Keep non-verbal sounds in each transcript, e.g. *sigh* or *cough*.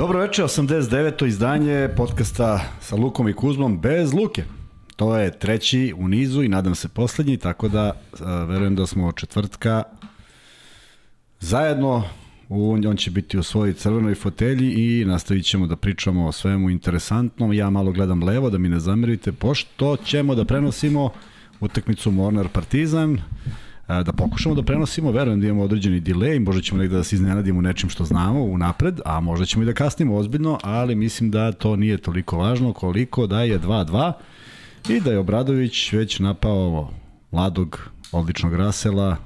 Dobro večer, 89. izdanje podcasta sa Lukom i Kuzmom bez Luke. To je treći u nizu i nadam se poslednji, tako da a, verujem da smo četvrtka zajedno on će biti u svojoj crvenoj fotelji i nastavit ćemo da pričamo o svemu interesantnom. Ja malo gledam levo da mi ne zamerite, pošto ćemo da prenosimo utakmicu Mornar Partizan, da pokušamo da prenosimo, verujem da imamo određeni delay, možda ćemo negde da se iznenadimo nečim što znamo unapred, a možda ćemo i da kasnimo ozbiljno, ali mislim da to nije toliko važno koliko da je 2-2 i da je Obradović već napao mladog odličnog Rasela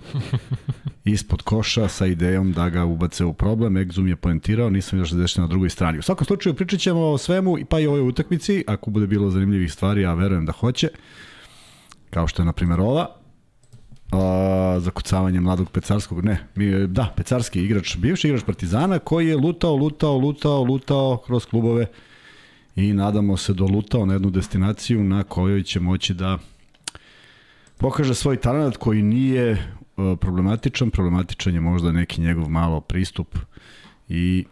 *laughs* ispod koša sa idejom da ga ubace u problem. Egzum je poentirao, nisam još zadešten na drugoj strani. U svakom slučaju pričat ćemo o svemu, pa i o ovoj utakmici, ako bude bilo zanimljivih stvari, a verujem da hoće, kao što je na primjer ova, a, zakucavanje mladog Pecarskog, ne, mi, da, Pecarski igrač, bivši igrač Partizana koji je lutao, lutao, lutao, lutao kroz klubove i nadamo se dolutao na jednu destinaciju na kojoj će moći da pokaže svoj talent koji nije problematičan, problematičan je možda neki njegov malo pristup i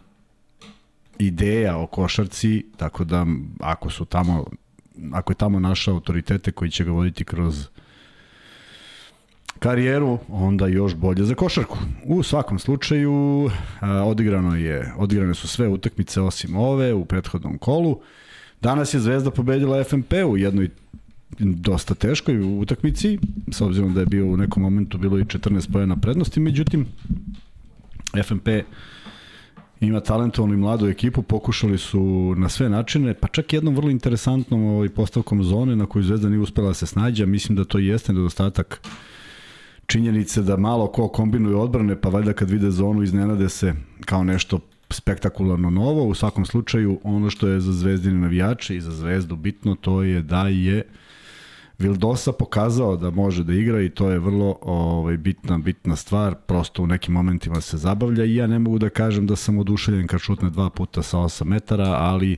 ideja o košarci, tako da ako su tamo ako je tamo naša autoritete koji će ga voditi kroz karijeru, onda još bolje za košarku. U svakom slučaju odigrano je, odigrane su sve utakmice osim ove u prethodnom kolu. Danas je Zvezda pobedila FNP u jednoj dosta teškoj utakmici, s obzirom da je bio u nekom momentu bilo i 14 pojena prednosti, međutim FNP ima talentovanu i mladu ekipu, pokušali su na sve načine, pa čak jednom vrlo interesantnom ovaj, postavkom zone na koju Zvezda nije uspela da se snađa, mislim da to jeste nedostatak činjenice da malo ko kombinuje odbrane, pa valjda kad vide zonu iznenade se kao nešto spektakularno novo. U svakom slučaju, ono što je za zvezdine navijače i za zvezdu bitno, to je da je Vildosa pokazao da može da igra i to je vrlo ovaj, bitna, bitna stvar, prosto u nekim momentima se zabavlja i ja ne mogu da kažem da sam oduševljen kad šutne dva puta sa 8 metara, ali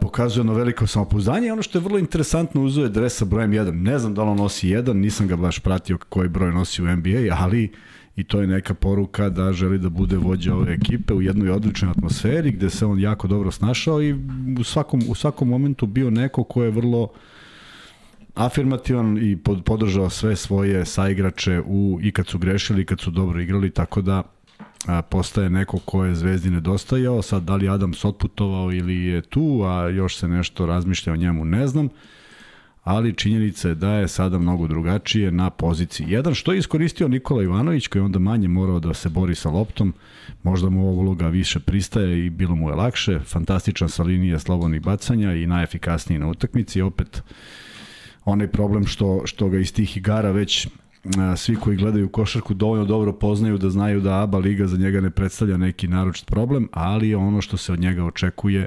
pokazuje ono veliko samopouzdanje. Ono što je vrlo interesantno, uzeo je dresa brojem 1. Ne znam da li on nosi 1, nisam ga baš pratio koji broj nosi u NBA, ali i to je neka poruka da želi da bude vođa ove ekipe u jednoj odličnoj atmosferi gde se on jako dobro snašao i u svakom, u svakom momentu bio neko ko je vrlo afirmativan i podržao sve svoje saigrače u, i kad su grešili i kad su dobro igrali, tako da a, postaje neko ko je Zvezdi nedostajao, sad da li Adams otputovao ili je tu, a još se nešto razmišlja o njemu, ne znam, ali činjenica je da je sada mnogo drugačije na poziciji 1, što je iskoristio Nikola Ivanović, koji onda manje morao da se bori sa loptom, možda mu ova uloga više pristaje i bilo mu je lakše, fantastičan sa linije slobodnih bacanja i najefikasniji na utakmici, opet onaj problem što, što ga iz tih igara već svi koji gledaju košarku dovoljno dobro poznaju da znaju da ABA liga za njega ne predstavlja neki naročit problem, ali ono što se od njega očekuje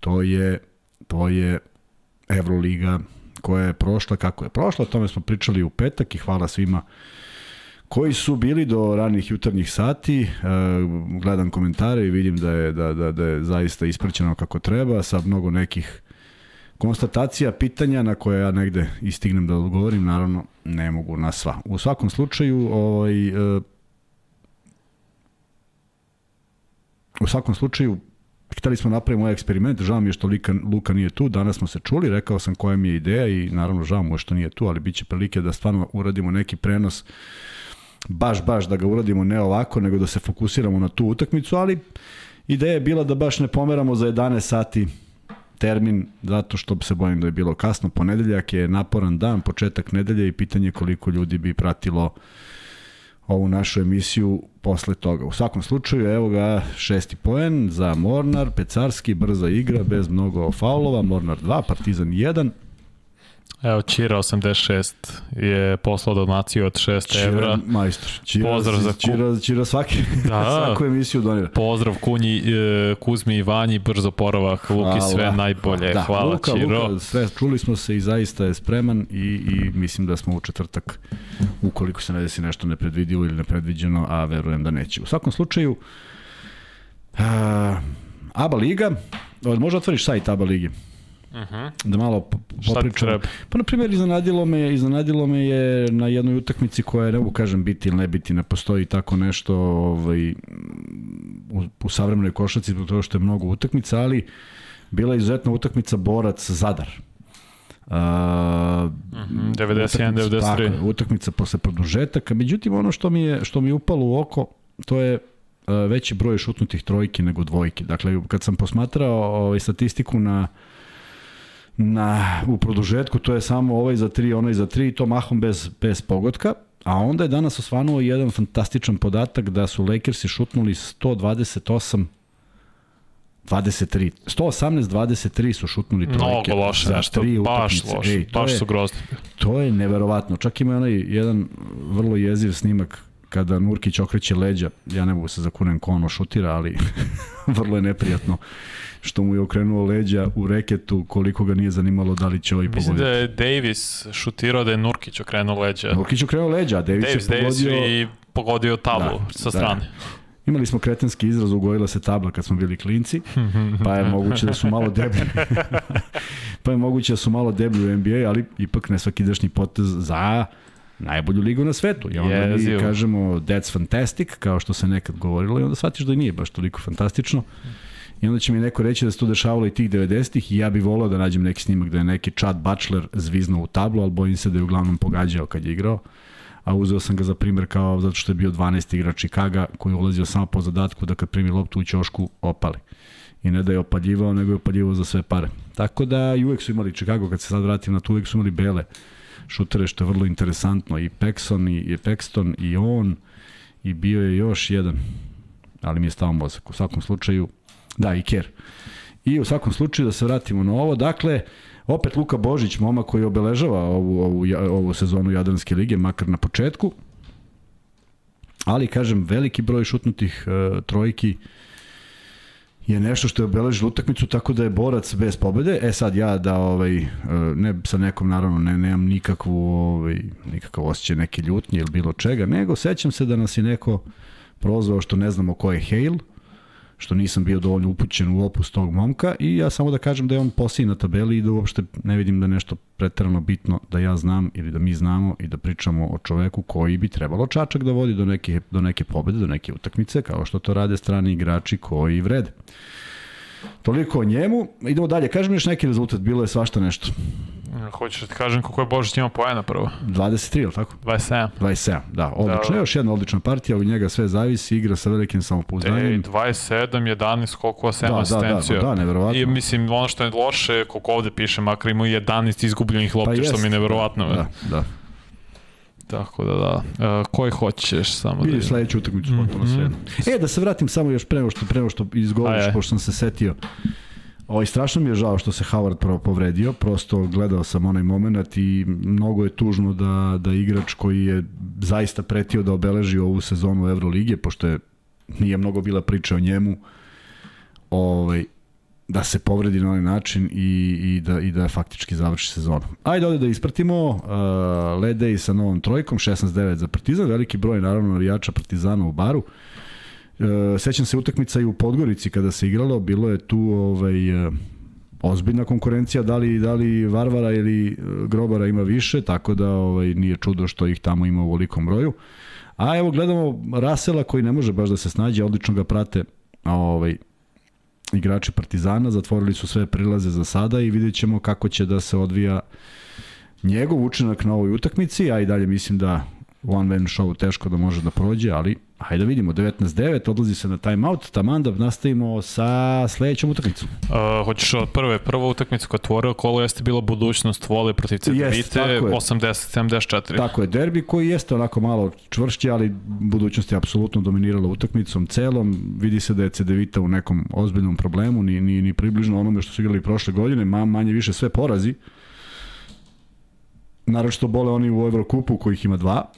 to je to je Evroliga koja je prošla kako je prošla, o tome smo pričali u petak i hvala svima koji su bili do ranih jutarnjih sati, gledam komentare i vidim da je, da, da, da je zaista ispraćeno kako treba, sa mnogo nekih konstatacija, pitanja na koje ja negde istignem da odgovorim, naravno ne mogu na sva. U svakom slučaju, ovaj, e, u svakom slučaju, hteli smo napraviti ovaj eksperiment, žao mi je što Lika, Luka nije tu, danas smo se čuli, rekao sam koja mi je ideja i naravno žao mu je što nije tu, ali bit će prilike da stvarno uradimo neki prenos baš, baš da ga uradimo ne ovako, nego da se fokusiramo na tu utakmicu, ali ideja je bila da baš ne pomeramo za 11 sati termin, zato što se bojim da je bilo kasno. Ponedeljak je naporan dan, početak nedelje i pitanje koliko ljudi bi pratilo ovu našu emisiju posle toga. U svakom slučaju, evo ga šesti poen za Mornar, Pecarski, brza igra, bez mnogo faulova, Mornar 2, Partizan 1, Evo, Čira 86 je poslao donaciju od 6 Čira, evra. Majstor. Čira, Pozdrav za Čira, Čira svaki, da, *laughs* svaku emisiju donira. Pozdrav Kunji, e, Kuzmi i Vanji, brzo poravak, Luki sve najbolje. Da, Hvala Luka, Čiro. Luka, sve, čuli smo se i zaista je spreman i, i mislim da smo u četvrtak, ukoliko se ne desi nešto nepredvidivo ili nepredviđeno, a verujem da neće. U svakom slučaju, a, ABA Liga, možda otvoriš sajt ABA Ligi? Uh -huh. Da malo popričamo. Pa, na primjer, iznenadilo me, iznenadilo me je na jednoj utakmici koja je, ne mogu kažem, biti ili ne biti, ne postoji tako nešto ovaj, u, u savremenoj košaci, zbog toga što je mnogo utakmica, ali bila je izuzetna utakmica Borac-Zadar. Uh, mm -hmm, 91 93 utakmica posle produžetaka međutim ono što mi je što mi je upalo u oko to je uh, veći broj šutnutih trojki nego dvojki dakle kad sam posmatrao ovaj statistiku na na u produžetku to je samo ovaj za 3 onaj za 3 to mahom bez bez pogotka a onda je danas osvanuo jedan fantastičan podatak da su Lakersi šutnuli 128 23. 118-23 su šutnuli trojke. Mnogo loše, za tri baš loše, Ej, baš je, su grozni. To je neverovatno. Čak ima onaj jedan vrlo jeziv snimak kada Nurkić okreće leđa, ja ne mogu se zakunem ko ono šutira, ali *laughs* vrlo je neprijatno što mu je okrenuo leđa u reketu, koliko ga nije zanimalo da li će ovaj pogoditi. Mislim da je Davis šutirao da je Nurkić okrenuo leđa. Nurkić okrenuo leđa, a Davis, Davis je pogodio... Davis i pogodio tablu da, sa strane. Da. Imali smo kretenski izraz, ugojila se tabla kad smo bili klinci, pa je moguće da su malo deblji. *laughs* pa je moguće da su malo deblji u NBA, ali ipak nesvakidašnji potez za najbolju ligu na svetu. I onda Jezio. mi kažemo that's fantastic, kao što se nekad govorilo, i onda shvatiš da nije baš toliko fantastično. I onda će mi neko reći da se to dešavalo i tih 90-ih i ja bih volao da nađem neki snimak da je neki Chad Butler zviznuo u tablu, ali bojim se da je uglavnom pogađao kad je igrao a uzeo sam ga za primer kao zato što je bio 12. igrač Chicago koji je ulazio samo po zadatku da kad primi loptu u ćošku opali. I ne da je opaljivao, nego je opaljivao za sve pare. Tako da i uvek su imali Chicago, kad se sad vratim na to, uvek su imali bele šutere, što je vrlo interesantno. I Pexon, i, i Pexton, i on, i bio je još jedan, ali mi je stao mozak. U svakom slučaju, da, i Kerr. I u svakom slučaju da se vratimo na ovo, dakle, Opet Luka Božić, momak koji obeležava ovu, ovu, ovu sezonu Jadranske lige, makar na početku. Ali, kažem, veliki broj šutnutih uh, trojki je nešto što je obeležilo utakmicu tako da je borac bez pobede. E sad ja da ovaj e, ne sa nekom naravno ne nemam nikakvu ovaj nikakav osjećaj neke ljutnje ili bilo čega, nego sećam se da nas je neko prozvao što ne znamo ko je Hale što nisam bio dovoljno upućen u opus tog momka i ja samo da kažem da je on posliji na tabeli i da uopšte ne vidim da nešto pretarano bitno da ja znam ili da mi znamo i da pričamo o čoveku koji bi trebalo čačak da vodi do neke, do neke pobede, do neke utakmice, kao što to rade strani igrači koji vrede. Toliko o njemu. Idemo dalje. Kaži mi još neki rezultat. Bilo je svašta nešto. Hoćeš da ti kažem kako je Božić imao poena prvo? 23, ili tako? 27. 27, da. Odlično. Da. Još jedna odlična partija, u njega sve zavisi, igra sa velikim samopouzdanjem. Ej, 27, 11, koliko 7 da, asistencija. Da, da, da, neverovatno. I mislim, ono što je loše, koliko ovde piše, makar imao 11 izgubljenih lopti, pa što mi je neverovatno. Da, da. Tako da da. Uh, koji hoćeš samo Vidi da... sledeću utakmicu potpuno mm -hmm. sve. E, da se vratim samo još pre što, pre što izgovoriš, pošto sam se setio. Ovaj, strašno mi je žao što se Howard prvo povredio, prosto gledao sam onaj moment i mnogo je tužno da, da igrač koji je zaista pretio da obeleži ovu sezonu Evrolige, pošto je, nije mnogo bila priča o njemu, ovaj, da se povredi na ovaj način i, i, da, i da faktički završi sezonu. Ajde ovde da ispratimo uh, Ledej sa novom trojkom, 16-9 za Partizan, veliki broj naravno navijača Partizana u baru. Uh, sećam se utakmica i u Podgorici kada se igralo, bilo je tu ovaj, uh, ozbiljna konkurencija, da li, da li Varvara ili uh, Grobara ima više, tako da ovaj, nije čudo što ih tamo ima u velikom broju. A evo gledamo Rasela koji ne može baš da se snađe, odlično ga prate ovaj, igrači Partizana, zatvorili su sve prilaze za sada i vidjet ćemo kako će da se odvija njegov učinak na ovoj utakmici, a i dalje mislim da one man show teško da može da prođe, ali hajde da vidimo, 19-9, odlazi se na timeout, taman da nastavimo sa sledećom utakmicom. Uh, hoćeš od prve, prva utakmica koja otvorila kolo jeste bila budućnost vole protiv Cedevite, 80-74. Tako je, derbi koji jeste onako malo čvršći, ali budućnost je apsolutno dominirala utakmicom celom, vidi se da je Cedevita u nekom ozbiljnom problemu, ni, ni, ni približno onome što su igrali prošle godine, ma, manje više sve porazi, Naravno što bole oni u Evrokupu kojih ima dva,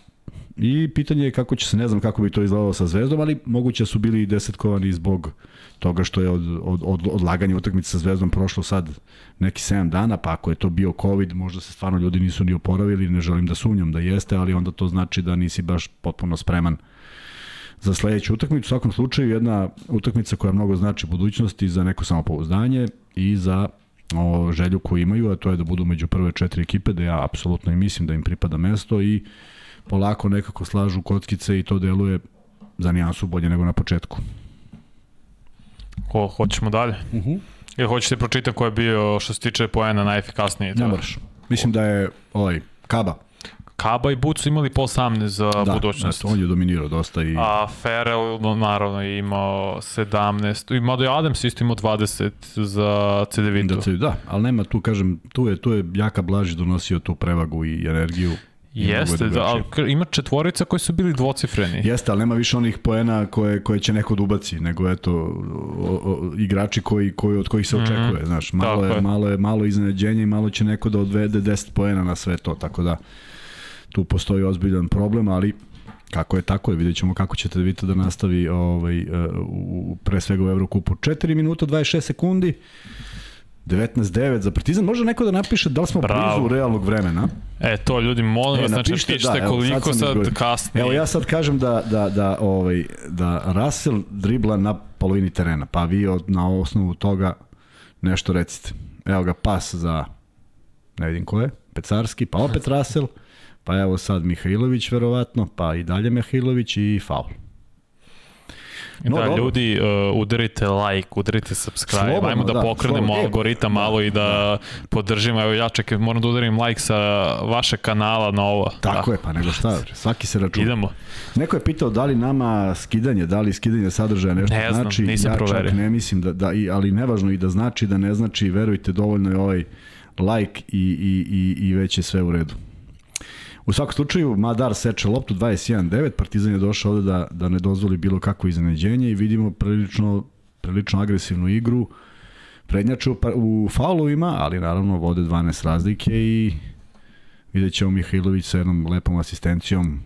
I pitanje je kako će se, ne znam kako bi to izgledalo sa Zvezdom, ali moguće su bili desetkovani zbog toga što je od, od, od odlaganja utakmice sa Zvezdom prošlo sad neki 7 dana, pa ako je to bio COVID, možda se stvarno ljudi nisu ni oporavili, ne želim da sumnjam da jeste, ali onda to znači da nisi baš potpuno spreman za sledeću utakmicu. U svakom slučaju jedna utakmica koja mnogo znači budućnosti za neko samopouzdanje i za o želju koju imaju, a to je da budu među prve četiri ekipe, da ja apsolutno i mislim da im pripada mesto i polako nekako slažu kockice i to deluje za nijansu bolje nego na početku. Ko, hoćemo dalje? Uh mhm. -huh. Ili hoćete pročitati ko je bio što se tiče poena najefikasniji? Ne moraš. Mislim da je ovaj, Kaba. Kaba i Bud su imali po 18 za da, budućnost. Da, on je dominirao dosta. I... A Ferrell naravno je imao 17, i je Adams isto imao 20 za CDV-tu. Da, da, ali nema tu, kažem, tu je, tu je Jaka Blaži donosio tu prevagu i energiju. Jeste, da, ali ima četvorica koji su bili dvocifreni. Jeste, ali nema više onih poena koje, koje će neko da ubaci, nego eto, o, o, igrači koji, koji, od kojih se mhm. očekuje, mm, znaš, malo je, je, malo je malo iznenađenje i malo će neko da odvede 10 poena na sve to, tako da tu postoji ozbiljan problem, ali kako je tako je, vidjet ćemo kako ćete da vidite da nastavi ovaj, e, u, pre svega u Evrokupu. 4 minuta 26 sekundi. 19-9 za Partizan. Može neko da napiše da li smo Bravo. blizu realnog vremena? E, to ljudi, molim e, vas, znači pišite da, koliko evo, sad, sad kasni. Evo ja sad kažem da, da, da, ovaj, da Russell dribla na polovini terena, pa vi od, na osnovu toga nešto recite. Evo ga, pas za, ne vidim ko je, Pecarski, pa opet Russell, pa evo sad Mihajlović verovatno, pa i dalje Mihajlović i faul. No, da, dobro. ljudi, uh, udarite like, udarite subscribe, slobodno, ajmo da, da pokrenemo slobodno. algoritam malo i da, da podržimo, evo ja čekaj, moram da udarim like sa vaše kanala na ovo. Tako da. je, pa nego šta, svaki se računa. Idemo. Neko je pitao da li nama skidanje, da li skidanje sadržaja nešto ne znam, znači, nisam ja proverio. čak ne mislim da, da, ali nevažno i da znači da ne znači, verujte, dovoljno je ovaj like i, i, i, i već je sve u redu. U svakom slučaju, Madar seče loptu 21-9, Partizan je došao ovde da, da ne dozvoli bilo kakvo iznenađenje i vidimo prilično, prilično agresivnu igru. Prednjače u, u faulovima, ali naravno vode 12 razlike i vidjet ćemo Mihajlović sa jednom lepom asistencijom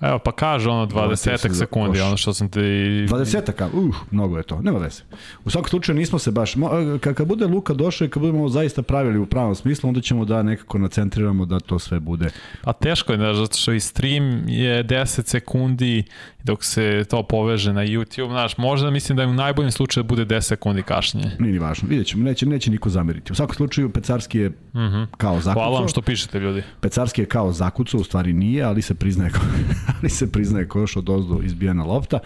Evo, pa kaže ono 20 sekundi, ono što sam ti... 20 uh, mnogo je to, nema veze. U svakom slučaju nismo se baš, kada bude Luka došao i kad budemo zaista pravili u pravom smislu, onda ćemo da nekako nacentriramo da to sve bude. Pa teško je, znaš, zato što i stream je 10 sekundi, dok se to poveže na YouTube, znaš, možda mislim da u najboljem slučaju da bude 10 sekundi kašnje. Nije ni važno, vidjet ćemo, neće, neće niko zameriti. U svakom slučaju, Pecarski je uh mhm. -huh. kao zakucao. Hvala vam što pišete, ljudi. Pecarski je kao zakucao, u stvari nije, ali se priznaje *laughs* ali se priznaje ko još od ozdo izbijena lopta.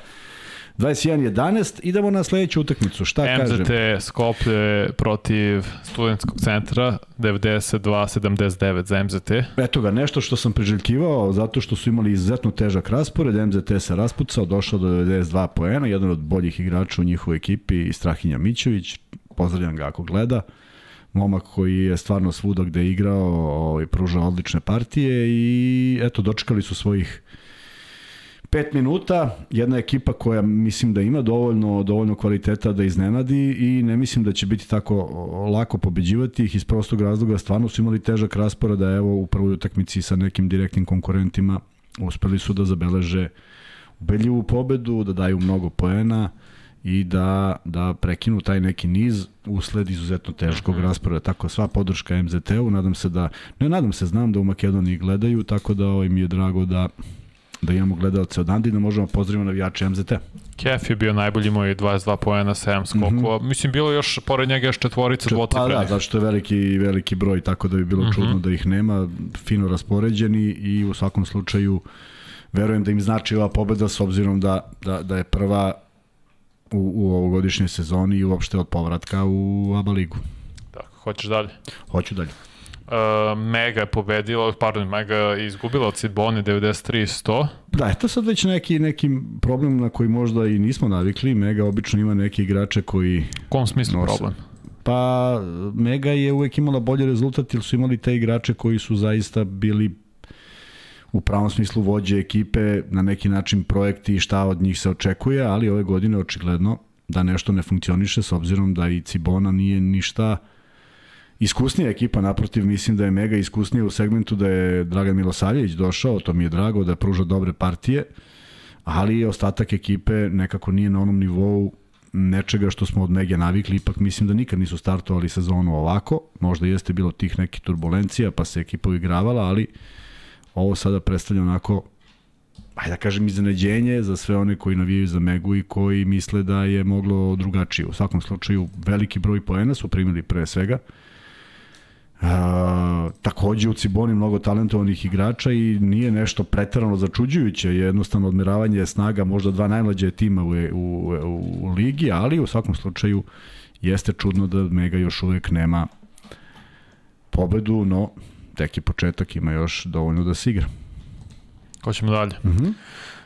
21-11, idemo na sledeću utakmicu, šta MZT kažem? MZT Skoplje protiv studentskog centra, 92-79 za MZT. Eto ga, nešto što sam priželjkivao, zato što su imali izuzetno težak raspored, MZT se raspucao, došao do 92 poena, jedan od boljih igrača u njihovoj ekipi, Strahinja Mićević, pozdravljam ga ako gleda momak koji je stvarno svuda gde je igrao, ovaj, pružao odlične partije i eto, dočekali su svojih 5 minuta, jedna ekipa koja mislim da ima dovoljno dovoljno kvaliteta da iznenadi i ne mislim da će biti tako lako pobeđivati ih iz prostog razloga, stvarno su imali težak raspored, da evo u prvoj utakmici sa nekim direktnim konkurentima uspeli su da zabeleže ubedljivu pobedu, da daju mnogo poena i da, da prekinu taj neki niz usled izuzetno teškog mm -hmm. rasporeda. Tako sva podrška MZT-u, nadam se da, ne nadam se, znam da u Makedoniji gledaju, tako da mi je drago da da imamo gledalce odande i da možemo pozdraviti navijače MZT. Kef je bio najbolji moj 22 poena, 7 skokova. Mm -hmm. Mislim, bilo još, pored njega još četvorica dvocifrenih. Pa da, zato što je veliki, veliki broj, tako da bi bilo mm -hmm. čudno da ih nema, fino raspoređeni i u svakom slučaju verujem da im znači ova pobeda s obzirom da, da, da je prva u, u ovogodišnjoj sezoni i uopšte od povratka u ABA ligu. Tako, hoćeš dalje? Hoću dalje. Uh, Mega je pobedila, pardon, Mega je izgubila od Cibone 93-100. Da, je to sad već neki, neki problem na koji možda i nismo navikli. Mega obično ima neke igrače koji... U kom smislu nose. problem? Pa Mega je uvek imala bolji rezultat jer su imali te igrače koji su zaista bili u pravom smislu vođe ekipe, na neki način projekti i šta od njih se očekuje, ali ove godine očigledno da nešto ne funkcioniše s obzirom da i Cibona nije ništa iskusnija ekipa, naprotiv mislim da je mega iskusnija u segmentu da je Dragan Milosavljević došao, to mi je drago da pruža dobre partije, ali ostatak ekipe nekako nije na onom nivou nečega što smo od Mege navikli, ipak mislim da nikad nisu startovali sezonu ovako, možda jeste bilo tih nekih turbulencija pa se ekipa uigravala, ali ovo sada predstavlja onako ajde da kažem iznenađenje za sve one koji navijaju za Megu i koji misle da je moglo drugačije. U svakom slučaju veliki broj poena su primili pre svega A, takođe u Ciboni mnogo talentovanih igrača i nije nešto pretarano začuđujuće, jednostavno odmeravanje snaga možda dva najmlađe tima u, u, u, u ligi, ali u svakom slučaju jeste čudno da Mega još uvek nema pobedu, no tek je početak, ima još dovoljno da se igra. Hoćemo dalje. Mhm. Mm -hmm.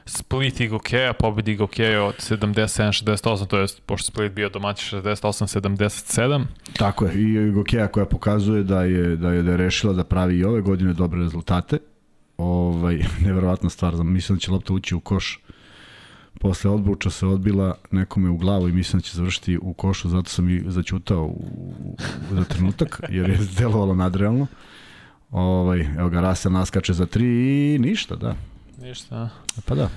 Split i Gokeja, pobedi Gokeja od 77-68, to je pošto Split bio domaći 68-77. Tako je, i Gokeja koja pokazuje da je, da je, da je rešila da pravi i ove godine dobre rezultate. Ovaj, *laughs* neverovatna stvar, mislim da će lopta ući u koš posle odbuča se odbila nekome u glavu i mislim da će završiti u košu, zato sam i začutao u, u, za trenutak, jer je delovalo nadrealno. Ovaj, evo ga, Rasel naskače za tri i ništa, da. Ništa. Pa da.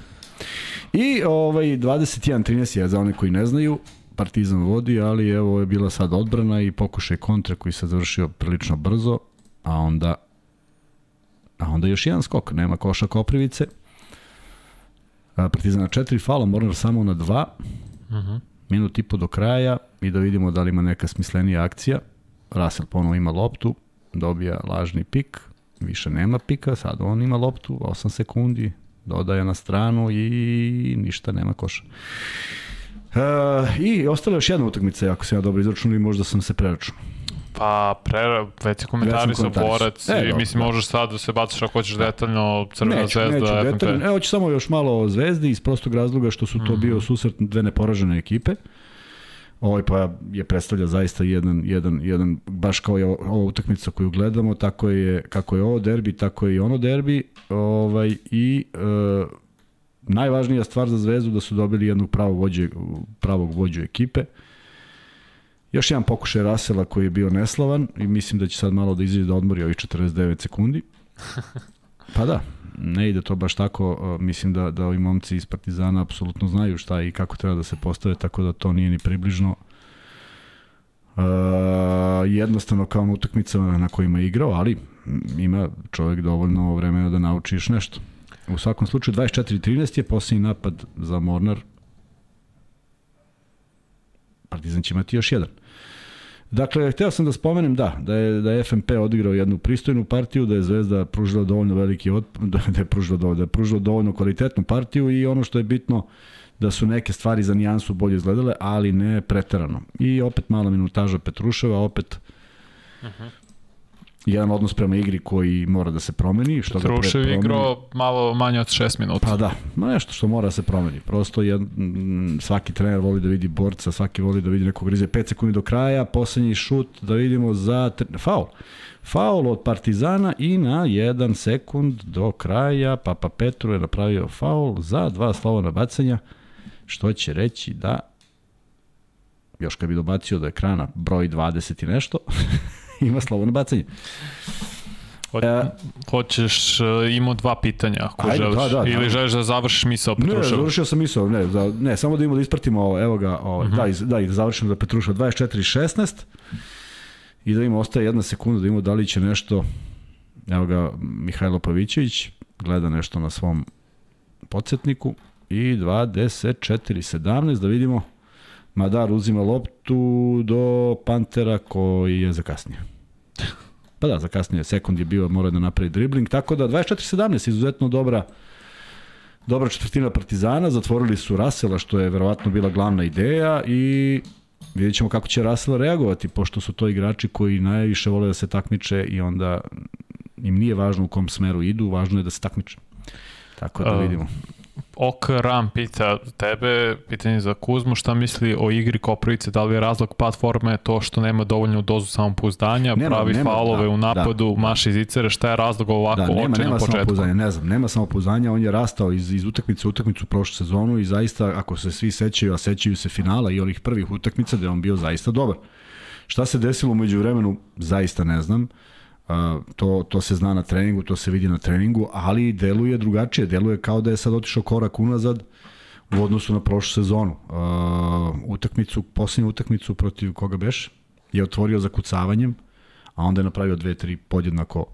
I ovaj 21-13 je za one koji ne znaju, Partizan vodi, ali evo je bila sad odbrana i pokušaj kontra koji se završio prilično brzo, a onda a onda još jedan skok, nema koša Koprivice. Partizan na četiri, fala, Mornar samo na dva. Uh mhm. -huh. Minut i po do kraja i da vidimo da li ima neka smislenija akcija. Russell ponovo ima loptu, dobija lažni pik, više nema pika, sad on ima loptu, 8 sekundi, dodaje na stranu i ništa, nema koša. Uh, I ostala još jedna utakmica, ako se ja dobro izračunao i možda sam se preračunao. Pa, pre, već je komentari sa borac e, i mislim da. možeš sad da se baciš ako hoćeš detaljno Crvena neću, zvezda, neću FNP. Detaljno, evo ću samo još malo o zvezdi iz prostog razloga što su to mm -hmm. bio susret dve neporažene ekipe. Uh, ovaj pa je predstavlja zaista jedan, jedan, jedan baš kao je ova utakmica koju gledamo, tako je, kako je ovo derbi, tako je i ono derbi, ovaj, i e, najvažnija stvar za Zvezdu da su dobili jednog pravog vođe, pravog vođu ekipe. Još jedan pokušaj Rasela koji je bio neslavan i mislim da će sad malo da izađe da odmori ovih 49 sekundi. *laughs* Pa da, ne ide to baš tako, mislim da, da ovi momci iz Partizana apsolutno znaju šta i kako treba da se postave, tako da to nije ni približno uh, jednostavno kao na utakmicama na kojima je igrao, ali ima čovjek dovoljno vremena da nauči još nešto. U svakom slučaju 24-13 je posljednji napad za Mornar. Partizan će imati još jedan. Dakle, hteo sam da spomenem da, da je, da je FMP odigrao jednu pristojnu partiju, da je Zvezda pružila dovoljno veliki od, *laughs* da je pružila dovoljno, da je pružila dovoljno kvalitetnu partiju i ono što je bitno da su neke stvari za nijansu bolje izgledale, ali ne preterano. I opet mala minutaža Petruševa, opet uh mhm. -huh jedan odnos prema igri koji mora da se promeni. Što Petrušev ga igrao malo manje od 6 minuta. Pa da, ma nešto što mora da se promeni. Prosto jed, svaki trener voli da vidi borca, svaki voli da vidi nekog grize 5 sekundi do kraja, poslednji šut da vidimo za faul. Faul od Partizana i na 1 sekund do kraja Papa Petru je napravio faul za dva slova bacanja, što će reći da još kad bi dobacio do ekrana broj 20 i nešto, *laughs* *laughs* ima slobodno bacanje. Ho, e, hoćeš, uh, imao dva pitanja ako ajde, želiš. Da, da, Ili da. želiš da završiš misao Petruševa? Ne, završio sam misao, ne, da, ne, samo da imamo da ispratimo ovo, evo ga, ovo, uh mhm. -huh. da, da, da završimo za Petruševa 24-16 i da ima ostaje jedna sekunda da imamo da li će nešto, evo ga, Mihajlo Pavićević gleda nešto na svom podsjetniku i 24-17 da vidimo Madar uzima loptu do Pantera koji je zakasnio. *laughs* Pa da, zakasnio je, sekund je bio, mora da napravi dribling, tako da 24-17, izuzetno dobra dobra četvrtina Partizana, zatvorili su Rasela, što je verovatno bila glavna ideja i vidjet ćemo kako će Rasela reagovati, pošto su to igrači koji najviše vole da se takmiče i onda im nije važno u kom smeru idu, važno je da se takmiče. Tako da vidimo. Ok Ram pita tebe, pitanje za Kuzmu, šta misli o igri Koprivice, da li je razlog platforme to što nema dovoljnu dozu samopouzdanja, nema, pravi nema, faulove da, u napadu, da, maši zicere, šta je razlog ovako da, nema, nema samopouzdanja, ne znam, nema samopouzdanja, on je rastao iz, iz utakmice u utakmicu prošlu sezonu i zaista, ako se svi sećaju, a sećaju se finala i onih prvih utakmica, da je on bio zaista dobar. Šta se desilo umeđu vremenu, zaista ne znam. Uh, to, to se zna na treningu, to se vidi na treningu, ali deluje drugačije, deluje kao da je sad otišao korak unazad u odnosu na prošlu sezonu. Uh, utakmicu, poslednju utakmicu protiv koga beš, je otvorio za kucavanjem, a onda je napravio dve, tri podjednako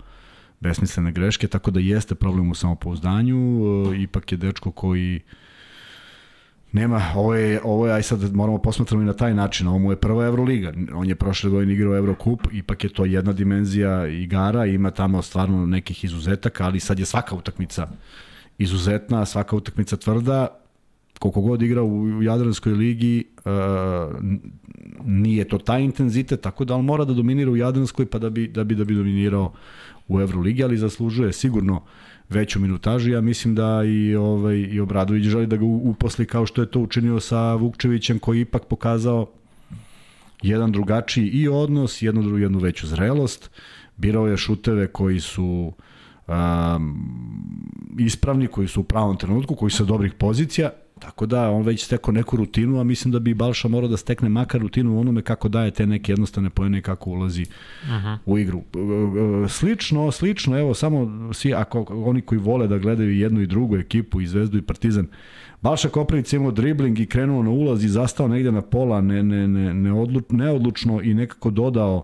besmislene greške, tako da jeste problem u samopouzdanju, uh, ipak je dečko koji Nema, ovo je, ovo je, aj sad moramo posmatramo i na taj način, ovo mu je prva Euroliga, on je prošle godine igrao Eurocup, ipak je to jedna dimenzija igara, ima tamo stvarno nekih izuzetaka, ali sad je svaka utakmica izuzetna, svaka utakmica tvrda, koliko god igra u Jadranskoj ligi, uh, nije to taj intenzitet, tako da on mora da dominira u Jadranskoj pa da bi, da bi, da bi dominirao u Euroligi, ali zaslužuje sigurno veću minutažu. Ja mislim da i ovaj i Obradović želi da ga uposli kao što je to učinio sa Vukčevićem koji ipak pokazao jedan drugačiji i odnos, jednu jednu veću zrelost. Birao je šuteve koji su um, ispravni, koji su u pravom trenutku, koji su sa dobrih pozicija Tako da on već stekao neku rutinu, a mislim da bi Balša morao da stekne makar rutinu u onome kako daje te neke jednostavne pojene i kako ulazi uh mhm. -huh. u igru. Slično, slično, evo samo svi, ako oni koji vole da gledaju jednu i drugu ekipu i Zvezdu i Partizan, Balša Koprivic imao dribling i krenuo na ulaz i zastao negde na pola ne, ne, ne, neodluč, neodlučno i nekako dodao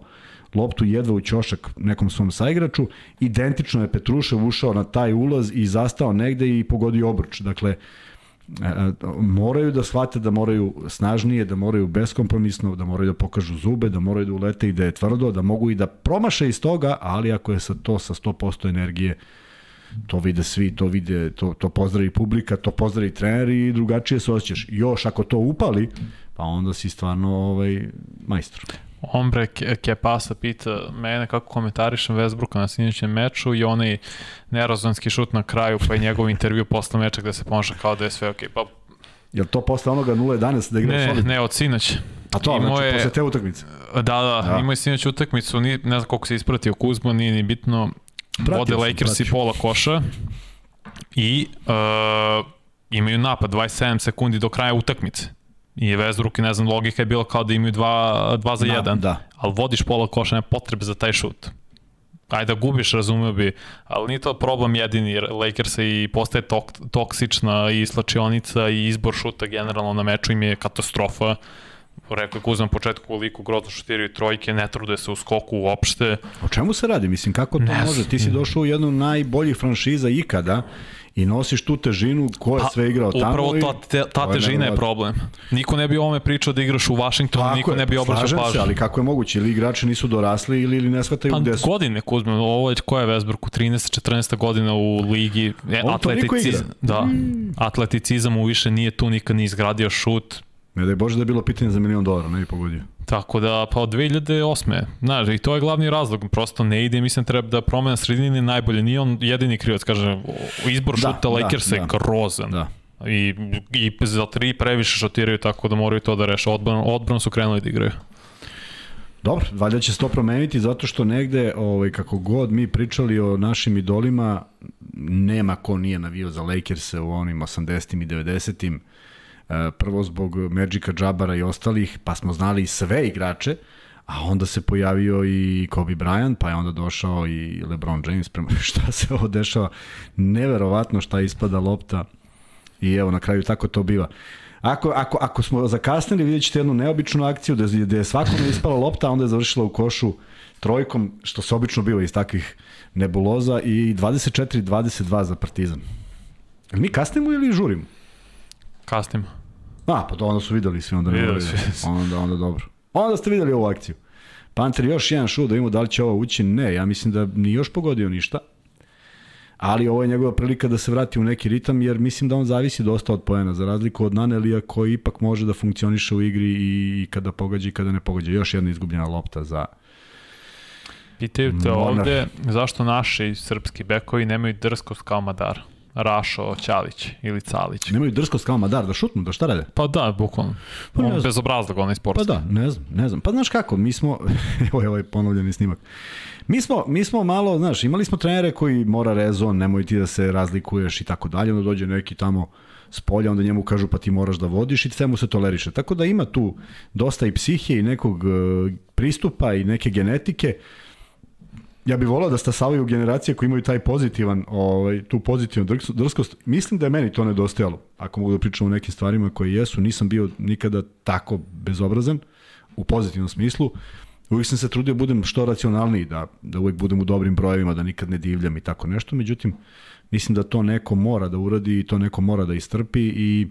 loptu jedva u ćošak nekom svom saigraču. Identično je Petrušev ušao na taj ulaz i zastao negde i pogodio obruč. Dakle, E, e, moraju da shvate da moraju snažnije, da moraju beskompromisno, da moraju da pokažu zube, da moraju da ulete i da je tvrdo, da mogu i da promaše iz toga, ali ako je sa to sa 100% energije, to vide svi, to vide, to, to pozdravi publika, to pozdravi trener i drugačije se osjećaš. Još ako to upali, pa onda si stvarno ovaj, majstor. Ombre Kepasa pita mene kako komentarišem Westbrooka na sinoćem meču i onaj nerozvanski šut na kraju pa i njegov intervju posle meča gde se ponaša kao da je sve okej. Okay. Pa Je to posle onoga 0-11 da igra Ne, solid? ne, od sinoć. A to, imao znači, je, posle te utakmice? Da, da, da. imao je sinoć utakmicu, ni, ne znam koliko se ispratio Kuzma, nije ni bitno. Pratio Vode Lakers i pola koša i uh, imaju napad 27 sekundi do kraja utakmice. I Westbrook, ne znam, logika je bila kao da imaju 2 za 1, da, da. ali vodiš pola koša, nema potrebe za taj šut. Ajde da gubiš, razumio bi, ali nije to problem jedini Lakersa i postaje tok, toksična i slačionica i izbor šuta generalno na meču im je katastrofa. Rekao je Kuzman početku koliko grozno šutiraju trojke, ne trude se u skoku uopšte. O čemu se radi? Mislim, kako to ne može? Ti si došao u jednu najboljih franšiza ikada i nosiš tu težinu ko je pa, sve igrao tamo. Upravo ta, te, ta težina je, je problem. Niko ne bi o ovome pričao da igraš u Washingtonu, Tako niko je, ne bi obraćao pažnju. ali kako je moguće? Ili igrači nisu dorasli ili, ili ne shvataju pa, gde su? godine, Kuzme, ovo je koja je Vesbruk u 13. 14. godina u ligi. E, atleticizam, da, mm. atleticizam mu više nije tu nikad ni izgradio šut. Ne da je Bože da je bilo pitanje za milion dolara, ne bi pogodio. Tako da, pa od 2008. Znaš, i to je glavni razlog, prosto ne ide, mislim treba da promena sredine najbolje, nije on jedini krivac, kaže, izbor da, šuta da, Lakersa da, je grozan. Da. I, I za tri previše šutiraju, tako da moraju to da reše. Odbran, odbran su krenuli da igraju. Dobro, valjda će se to promeniti zato što negde, ovaj, kako god mi pričali o našim idolima, nema ko nije navio za Lakers u onim 80. i 90. Prvo zbog Magica Jabara i ostalih, pa smo znali sve igrače, a onda se pojavio i Kobe Bryant, pa je onda došao i LeBron James, prema *laughs* šta se ovo dešava, neverovatno šta ispada lopta i evo na kraju tako to biva. Ako, ako, ako smo zakasnili, vidjet ćete jednu neobičnu akciju gde, gde je svakome ispala lopta, a onda je završila u košu trojkom, što se obično biva iz takvih nebuloza i 24-22 za Partizan. Mi kasnimo ili žurimo? Kasnimo. A, pa to onda su videli svi, onda ne videli svi. *laughs* Onda, onda dobro. Onda ste videli ovu akciju. Panter još jedan šut da imamo da li će ovo ući, ne, ja mislim da ni još pogodio ništa. Ali ovo je njegova prilika da se vrati u neki ritam, jer mislim da on zavisi dosta od poena, za razliku od Nanelija koji ipak može da funkcioniše u igri i kada pogađa i kada ne pogađa. Još jedna izgubljena lopta za Pitaju te Monar. ovde zašto naši srpski bekovi nemaju drskost kao Madara. Rašo Ćalić ili Calić. Nemaju drskost kao Madar da šutnu, da šta rade? Pa da, bukvalno. Pa On bez obrazloga, onaj sportski. Pa da, ne znam, ne znam. Pa znaš kako, mi smo, *laughs* evo je ovaj ponovljeni snimak. Mi smo, mi smo malo, znaš, imali smo trenere koji mora rezon, nemoj ti da se razlikuješ i tako dalje, onda dođe neki tamo s polja, onda njemu kažu pa ti moraš da vodiš i sve mu se toleriše. Tako da ima tu dosta i psihije i nekog uh, pristupa i neke genetike ja bih volao da stasavaju generacije koji imaju taj pozitivan, ovaj, tu pozitivnu drskost. Mislim da je meni to nedostajalo, ako mogu da pričam o nekim stvarima koje jesu. Nisam bio nikada tako bezobrazan, u pozitivnom smislu. Uvijek sam se trudio da budem što racionalniji, da, da uvijek budem u dobrim brojevima, da nikad ne divljam i tako nešto. Međutim, mislim da to neko mora da uradi i to neko mora da istrpi i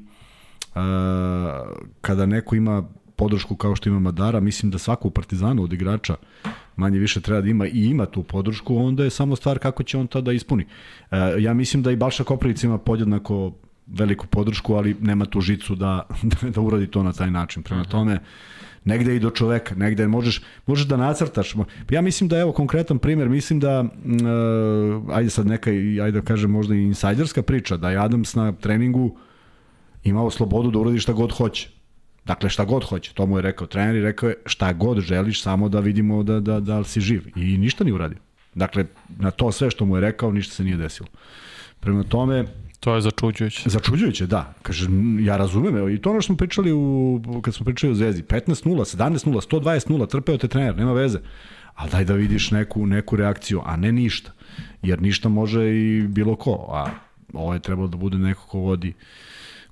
kada neko ima podršku kao što ima Madara, mislim da svako u Partizanu od igrača manje više treba da ima i ima tu podršku, onda je samo stvar kako će on to da ispuni. E, ja mislim da i Balša Koprivic ima podjednako veliku podršku, ali nema tu žicu da, *laughs* da uradi to na taj način. Prema mhm. tome, negde i do čoveka, negde možeš, možeš da nacrtaš. Ja mislim da, evo, konkretan primer, mislim da, uh, ajde sad neka, ajde da kažem možda i insajderska priča, da je Adams na treningu imao slobodu da uradi šta god hoće. Dakle, šta god hoće, to mu je rekao trener i rekao je šta god želiš, samo da vidimo da, da, da li si živ. I ništa nije uradio. Dakle, na to sve što mu je rekao, ništa se nije desilo. Prema tome, To je začuđujuće. Začuđujuće, da. Kaže, ja razumem, evo, i to ono što smo pričali u, kad smo pričali u Zvezdi, 15-0, 17-0, 120-0, trpeo te trener, nema veze. Ali daj da vidiš neku, neku reakciju, a ne ništa. Jer ništa može i bilo ko, a ovo je trebalo da bude neko ko vodi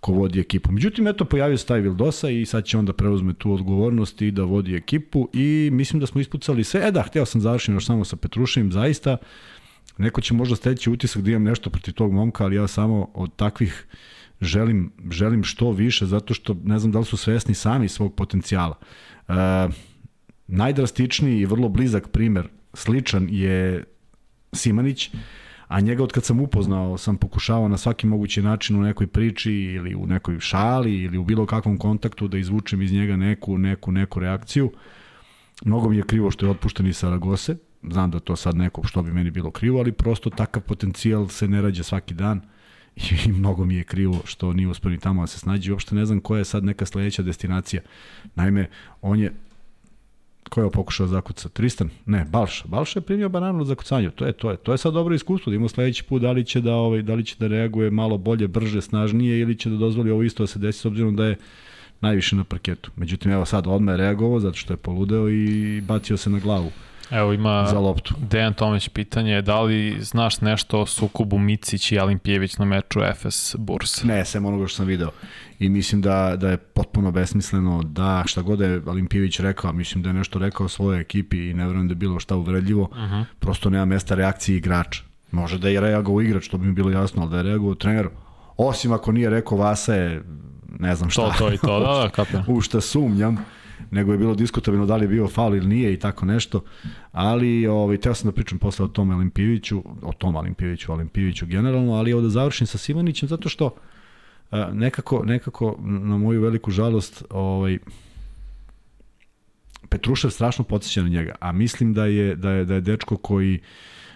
ko vodi ekipu. Međutim, eto, pojavio se taj Vildosa i sad će on da preuzme tu odgovornost i da vodi ekipu i mislim da smo ispucali sve. E da, hteo sam završiti još samo sa Petrušinim, zaista. Neko će možda steći utisak da imam nešto protiv tog momka, ali ja samo od takvih želim, želim što više, zato što ne znam da li su svesni sami svog potencijala. E, najdrastičniji i vrlo blizak primer, sličan je Simanić, a njega od kad sam upoznao sam pokušavao na svaki mogući način u nekoj priči ili u nekoj šali ili u bilo kakvom kontaktu da izvučem iz njega neku, neku, neku reakciju. Mnogo mi je krivo što je otpušten iz Saragose, znam da to sad neko što bi meni bilo krivo, ali prosto takav potencijal se ne rađa svaki dan i mnogo mi je krivo što nije uspio ni tamo da se snađe. Uopšte ne znam koja je sad neka sledeća destinacija. Naime, on je ko je pokušao zakuca? Tristan? Ne, Balša. Balša je primio bananu za kucanje. To je to je. To je sad dobro iskustvo da ima sledeći put da li će da ovaj da li će da reaguje malo bolje, brže, snažnije ili će da dozvoli ovo isto da se desi s obzirom da je najviše na parketu. Međutim, evo sad odmah je reagovao zato što je poludeo i bacio se na glavu. Evo ima za loptu. Dejan Tomić pitanje, da li znaš nešto o sukobu Micić i Alimpijević na meču FS Burs? Ne, sem onoga što sam video. I mislim da, da je potpuno besmisleno da šta god je Alimpijević rekao, mislim da je nešto rekao svojoj ekipi i ne verujem da je bilo šta uvredljivo, uh mhm. -huh. prosto nema mesta reakcije igrača. Može da je reagovao igrač, to bi mi bilo jasno, ali da je reagovao trener, osim ako nije rekao Vasa je ne znam šta. To, to i to, da, da, *laughs* kapio. u šta sumnjam nego je bilo diskutabilno da li je bio faul ili nije i tako nešto, ali ovaj, teo sam da pričam posle o tom Olimpijeviću, o tom Olimpijeviću, Olimpijeviću generalno, ali evo da završim sa Simanićem, zato što nekako, nekako na moju veliku žalost ovaj, Petrušev strašno podsjeća na njega, a mislim da je, da je, da je dečko koji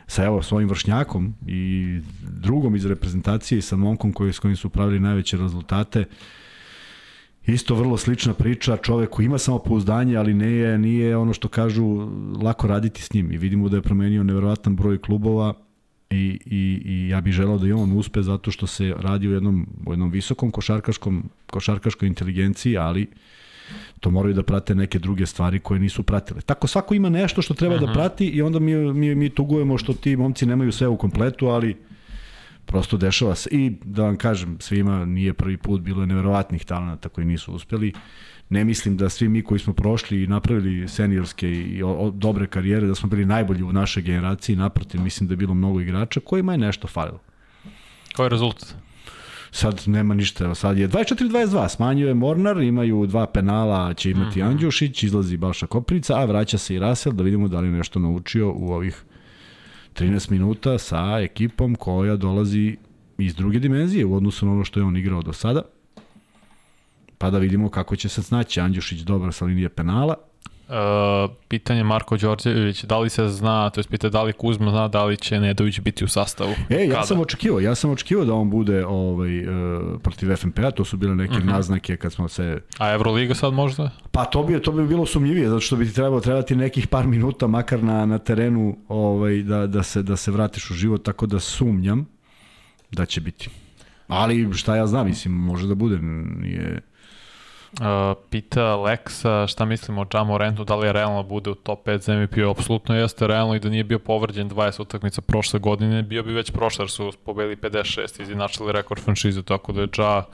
sa evo svojim vršnjakom i drugom iz reprezentacije i sa momkom koji, s kojim su pravili najveće rezultate, uh, Isto vrlo slična priča, čovek koji ima samopouzdanje, ali ne je, nije ono što kažu lako raditi s njim. I vidimo da je promenio neverovatan broj klubova i, i, i ja bih želao da i on uspe zato što se radi u jednom, u jednom visokom košarkaškom, košarkaškoj inteligenciji, ali to moraju da prate neke druge stvari koje nisu pratile. Tako svako ima nešto što treba -huh. da prati i onda mi, mi, mi tugujemo što ti momci nemaju sve u kompletu, ali prosto dešava se. I da vam kažem, svima nije prvi put, bilo je neverovatnih talenta koji nisu uspeli. Ne mislim da svi mi koji smo prošli i napravili seniorske i o, o, dobre karijere, da smo bili najbolji u našoj generaciji, naprotiv, mislim da je bilo mnogo igrača kojima je nešto falilo. Koji je rezultat? sad nema ništa, evo sad je 24-22, smanjuje Mornar, imaju dva penala, će imati mm -hmm. Andjušić, izlazi Balša Koprica, a vraća se i Rasel, da vidimo da li je nešto naučio u ovih 13 minuta sa ekipom koja dolazi iz druge dimenzije u odnosu na ono što je on igrao do sada. Pa da vidimo kako će se snaći Andjušić dobar sa linije penala. Uh, pitanje Marko Đorđević, da li se zna, to je pitanje da li Kuzma zna da li će Nedović biti u sastavu? E, ja Kada? sam očekivao, ja sam očekivao da on bude ovaj, uh, protiv FNP-a, to su bile neke uh mhm. -huh. naznake kad smo se... A Euroliga sad možda? Pa to bi, to bi bilo sumnjivije, zato što bi ti trebalo trebati nekih par minuta makar na, na terenu ovaj, da, da, se, da se vratiš u život, tako da sumnjam da će biti. Ali šta ja znam, mislim, može da bude, nije Uh, pita Lexa šta mislimo o Jamu Rentu, da li je realno da bude u top 5 za MVP, apsolutno jeste realno i da nije bio povrđen 20 utakmica prošle godine, bio bi već prošle jer su pobedili 56 i izinačili rekord franšize, tako da je Ja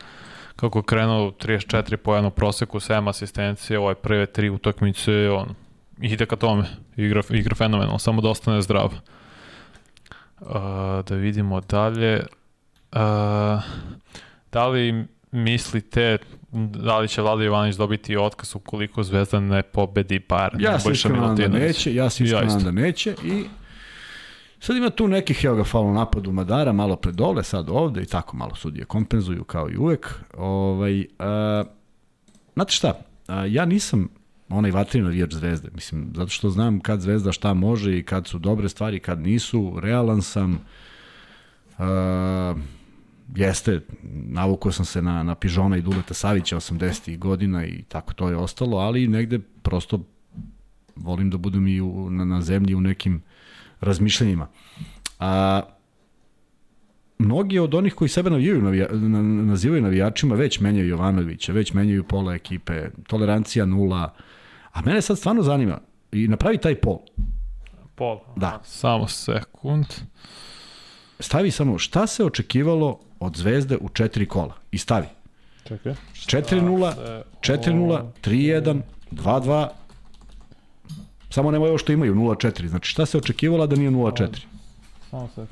kako je krenuo 34 po jednu proseku, 7 asistencije, ovaj prve tri utakmice, on ide ka tome, igra, igra fenomenalno, samo da ostane zdrav. Uh, da vidimo dalje. Uh, da li mislite da li će Vlada Jovanović dobiti otkaz ukoliko Zvezda ne pobedi par Ja se iskreno da neće, ja se iskreno da neće i sad ima tu nekih, evo ga, falo napadu Madara, malo pre dole, sad ovde i tako malo sudije kompenzuju kao i uvek. Ovaj, a, znate šta, a, ja nisam onaj vatrino navijač Zvezde, mislim, zato što znam kad Zvezda šta može i kad su dobre stvari, kad nisu, realan sam, a, jeste, navukao sam se na, na Pižona i Duleta Savića 80. godina i tako to je ostalo, ali negde prosto volim da budem i u, na, na zemlji u nekim razmišljanjima. A, mnogi od onih koji sebe navijaju, navija, nazivaju navijačima već menjaju Jovanovića, već menjaju pola ekipe, tolerancija nula, a mene sad stvarno zanima i napravi taj pol. Pol? Da. Samo sekund. Stavi samo šta se očekivalo od Zvezde u četiri kola i stavi. Čekaj. 4-0, 4-0, 3-1, 2-2, Samo nemoj ovo što imaju 0-4. Znači šta se očekivala da nije 0-4? Samo se.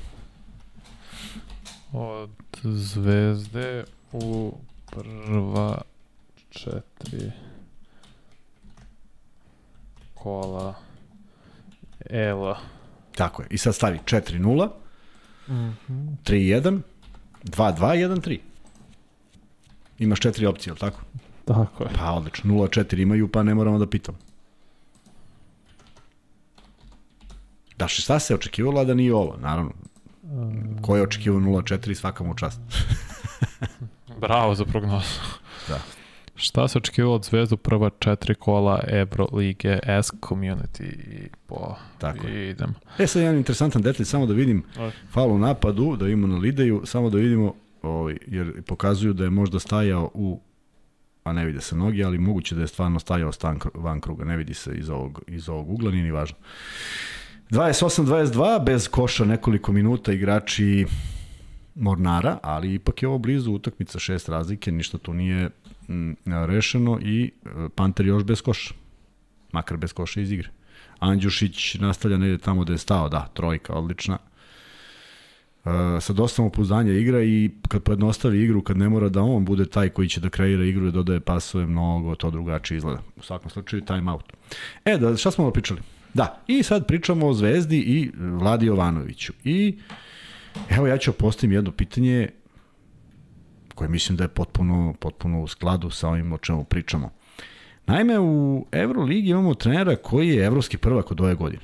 Od Zvezde u prva četiri kola Ela. Tako je. I sad stavi 4-0, mm -hmm. 3-1, 2-2, 1-3. Imaš četiri opcije, ali tako? Tako je. Pa odlično, 0-4 imaju, pa ne moramo da pitamo. Da, šta se očekivalo da nije ovo, naravno. Ko je očekivao 0-4, svaka mu čast. Bravo za prognozu. Da. Šta se očekivalo od Zvezdu prva četiri kola Ebro Lige S Community i po Tako i idem. E sad jedan interesantan detalj, samo da vidim fal u napadu, da imamo na Lideju, samo da vidimo, ovaj, jer pokazuju da je možda stajao u a ne vide se noge, ali moguće da je stvarno stajao stan van kruga, ne vidi se iz ovog, iz ovog ugla, nije ni važno. 28-22, bez koša nekoliko minuta igrači Mornara, ali ipak je ovo blizu utakmica šest razlike, ništa tu nije rešeno i e, Panter još bez koša. Makar bez koša iz igre. Andjušić nastavlja negde tamo da je stao, da, trojka, odlična. Uh, sa dosta pouzdanja igra i kad pojednostavi igru, kad ne mora da on bude taj koji će da kreira igru i dodaje pasove, mnogo to drugačije izgleda. U svakom slučaju, time out. E, da, šta smo pričali? Da, i sad pričamo o Zvezdi i Vladi Jovanoviću. I evo ja ću postaviti jedno pitanje koje mislim da je potpuno, potpuno u skladu sa ovim o čemu pričamo. Naime, u Euroligi imamo trenera koji je evropski prvak od ove godine.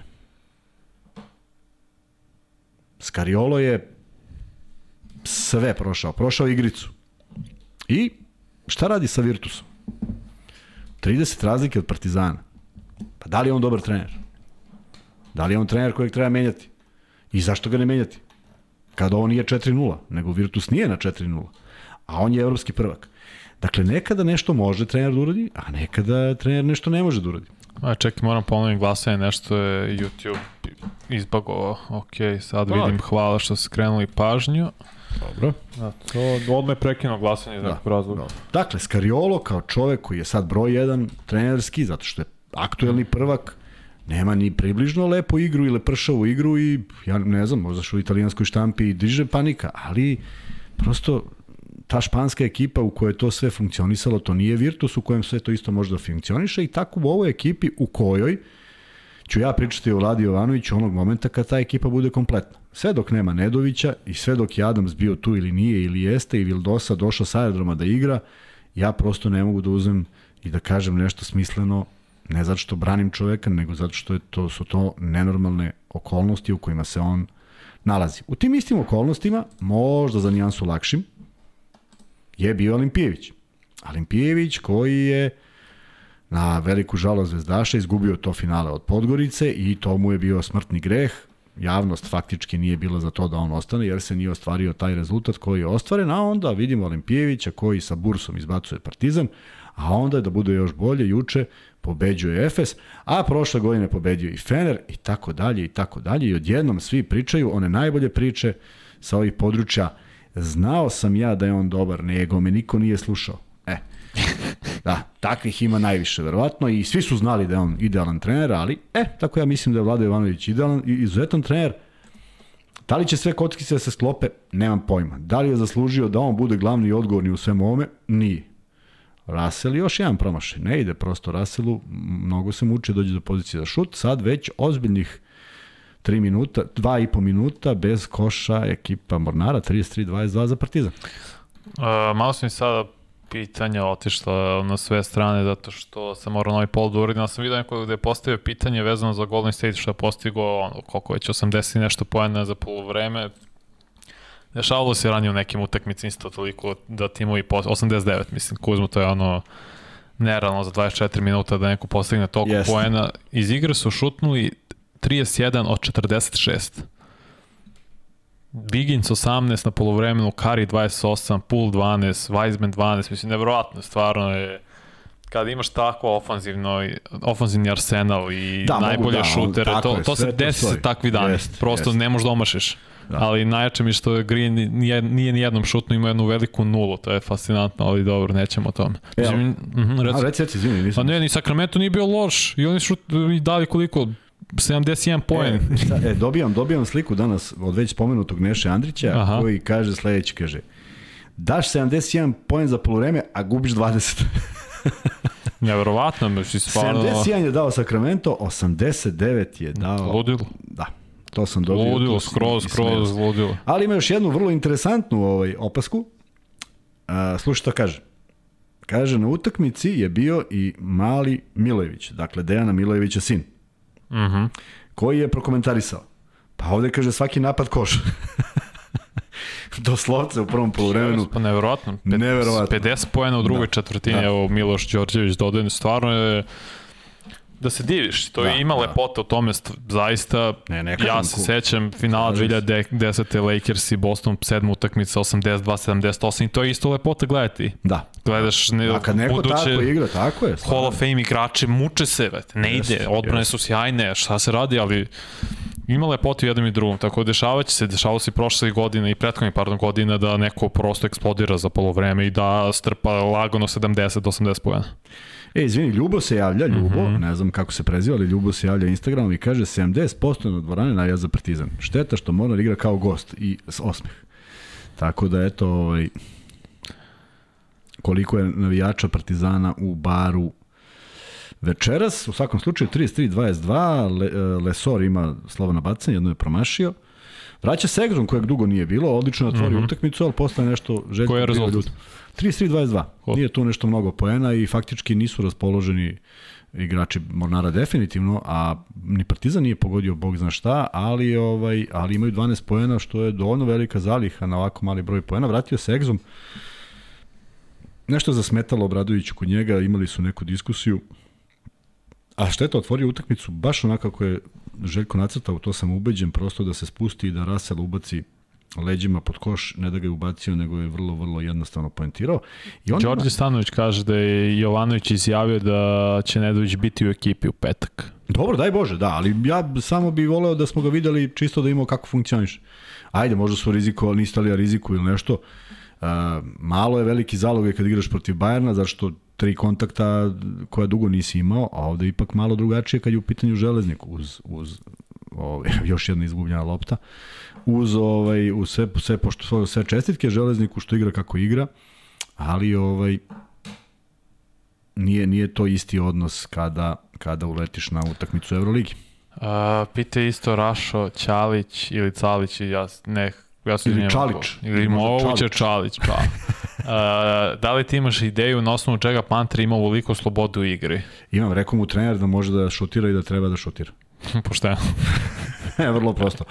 Skariolo je sve prošao, prošao igricu. I šta radi sa Virtusom? 30 razlike od Partizana. Pa da li je on dobar trener? Da li je on trener kojeg treba menjati? I zašto ga ne menjati? Kada ovo nije 4-0, nego Virtus nije na 4-0, a on je evropski prvak. Dakle, nekada nešto može trener da uradi, a nekada trener nešto ne može da uradi. A čekaj, moram ponovim glasanje, nešto je YouTube izbagovao. Ok, sad Dobar. vidim, hvala što ste skrenuli pažnju. Dobro. Da, to odme prekinuo glasanje da, nekog razloga. Dakle, Skariolo kao čovek koji je sad broj 1 trenerski, zato što je aktuelni prvak, nema ni približno lepu igru ili pršavu igru i ja ne znam, možda što u italijanskoj štampi diže panika, ali prosto ta španska ekipa u kojoj to sve funkcionisalo, to nije Virtus u kojem sve to isto može da funkcioniše i tako u ovoj ekipi u kojoj ću ja pričati o Vladi Jovanoviću onog momenta kad ta ekipa bude kompletna. Sve dok nema Nedovića i sve dok je Adams bio tu ili nije ili jeste i Vildosa došao sa aerodroma da igra, ja prosto ne mogu da uzem i da kažem nešto smisleno Ne zato što branim čoveka, nego zato što je to, su to nenormalne okolnosti u kojima se on nalazi. U tim istim okolnostima, možda za nijansu lakšim, je bio Olimpijević. Olimpijević koji je na veliku žalost zvezdaša izgubio to finale od Podgorice i to mu je bio smrtni greh. Javnost faktički nije bila za to da on ostane jer se nije ostvario taj rezultat koji je ostvaren, a onda vidimo Olimpijevića koji sa Bursom izbacuje Partizan, a onda da bude još bolje, juče pobeđuje Efes, a prošle godine pobedio i Fener i tako dalje i tako dalje i odjednom svi pričaju one najbolje priče sa ovih područja. Znao sam ja da je on dobar, nego me niko nije slušao. E, da, takvih ima najviše verovatno i svi su znali da je on idealan trener, ali e, tako ja mislim da je Vlada Jovanović idealan i izuzetan trener. Da li će sve kockice da se sklope? Nemam pojma. Da li je zaslužio da on bude glavni i odgovorni u svemu ovome? Nije. Russell još jedan promašaj. Ne ide prosto Russellu, mnogo se muče, dođe do pozicije za šut. Sad već ozbiljnih 3 minuta, 2 i po minuta bez koša ekipa Mornara, 33-22 za Partizan. Uh, malo sam mi sada pitanja otišla na sve strane zato što sam morao novi pol da uradim. Sam vidio neko da je postavio pitanje vezano za Golden State što je postigao ono, koliko već 80 nešto poena za polovreme. Dešavalo se ranije u nekim utakmicama isto toliko da timovi 89, mislim, Kuzmo to je ono nerealno za 24 minuta da neko postigne toliko yes. poena. Iz igre su šutnuli 31 od 46. Bigins 18 na polovremenu, Kari 28, Pool 12, Weizman 12, mislim, nevrovatno, stvarno je kada imaš tako ofanzivno, ofanzivni arsenal i da, najbolje da, šutere, to, je, to se desi se takvi dani, jest, prosto jest. ne možeš da omašiš. Da. Ali najjače mi što je Green nije, nije ni jednom šutnu, ima jednu veliku nulu, to je fascinantno, ali dobro, nećemo o tome. Mislim, mm -hmm, reci, a reci, reci, izvini, nisam. Pa ne, ni Sacramento nije bio loš i oni šut, i dali koliko, 71 poen. E, šta, e, dobijam, dobijam sliku danas od već spomenutog Neše Andrića Aha. koji kaže sledeći, kaže daš 71 poen za polovreme, a gubiš 20. *laughs* Neverovatno, si stvarno... 71 je dao Sacramento, 89 je dao... Ludilo. Da, to sam dobio. Ludilo, skroz, skroz, ludilo. Ali ima još jednu vrlo interesantnu ovaj, opasku. Uh, slušaj što kaže. Kaže, na utakmici je bio i mali Milojević, dakle Dejana Milojevića sin. Mhm. -huh. Koji je prokomentarisao? Pa ovde kaže svaki napad koš. *laughs* Doslovce u prvom poluvremenu. Pa nevjerojatno. Neverovatno. 50 pojena u drugoj da. četvrtini, da. evo Miloš Đorđević dodaje, stvarno je da se diviš, to da, je ima da. lepota u tome, zaista, ne, ne ja se ku. sećam finala 2010. Lakers i Boston, sedma utakmica, 82-78 i to je isto lepota gledati. Da. Gledaš ne, A kad neko buduće, tako igra, tako je. Hall of Fame igrače muče se, ne ide, odbrane su sjajne, šta se radi, ali ima lepotu jednom i drugom, tako dešavaće se, dešavalo se prošle godine i prethodnih pardon godina da neko prosto eksplodira za polovreme i da strpa lagano 70-80 pojena. E, izvini, Ljubo se javlja, Ljubo, mm -hmm. ne znam kako se preziva, ali Ljubo se javlja Instagramom i kaže 70% na dvorane navija za Partizan. Šteta što Mornar igra kao gost i s osmeh. Tako da, eto, ovaj, koliko je navijača Partizana u baru večeras. U svakom slučaju 33-22, Le, e, Lesor ima slovo na bacanje, jedno je promašio. Vraća se Egzon kojeg dugo nije bilo, odlično je otvorio mm -hmm. utakmicu, ali posle nešto željko. Koji je rezultat? 33-22. Nije tu nešto mnogo poena i faktički nisu raspoloženi igrači Mornara definitivno, a ni Partizan nije pogodio bog zna šta, ali ovaj ali imaju 12 poena što je dovoljno velika zaliha na ovako mali broj poena. Vratio se Egzom. Nešto zasmetalo Obradoviću kod njega, imali su neku diskusiju. A šteta otvorio utakmicu baš onako kako je Željko nacrtao, to sam ubeđen, prosto da se spusti i da Rasel ubaci leđima pod koš, ne da ga je ubacio, nego je vrlo, vrlo jednostavno poentirao. I on Đorđe ima... Stanović kaže da je Jovanović izjavio da će Nedović biti u ekipi u petak. Dobro, daj Bože, da, ali ja samo bih voleo da smo ga videli čisto da imamo kako funkcioniš. Ajde, možda su rizikovali, niste li riziku ili nešto. Uh, malo je veliki zalog kad igraš protiv Bajerna, zašto tri kontakta koja dugo nisi imao, a ovde ipak malo drugačije kad je u pitanju železnik uz, uz ovaj, *laughs* još jedna izgubljena lopta. Uh, uz ovaj uz sve sve pošto sve čestitke železniku što igra kako igra, ali ovaj nije nije to isti odnos kada kada uletiš na utakmicu Evroligi. A, pite isto Rašo, Ćalić ili Calić, ja ne ja se ili Čalić. Ili moguće Čalić, pa. *laughs* A, da li ti imaš ideju na osnovu čega Panter ima ovoliko slobodu u igri? Imam, rekao mu trener da može da šutira i da treba da šutira. *laughs* Pošteno. *laughs* Vrlo prosto.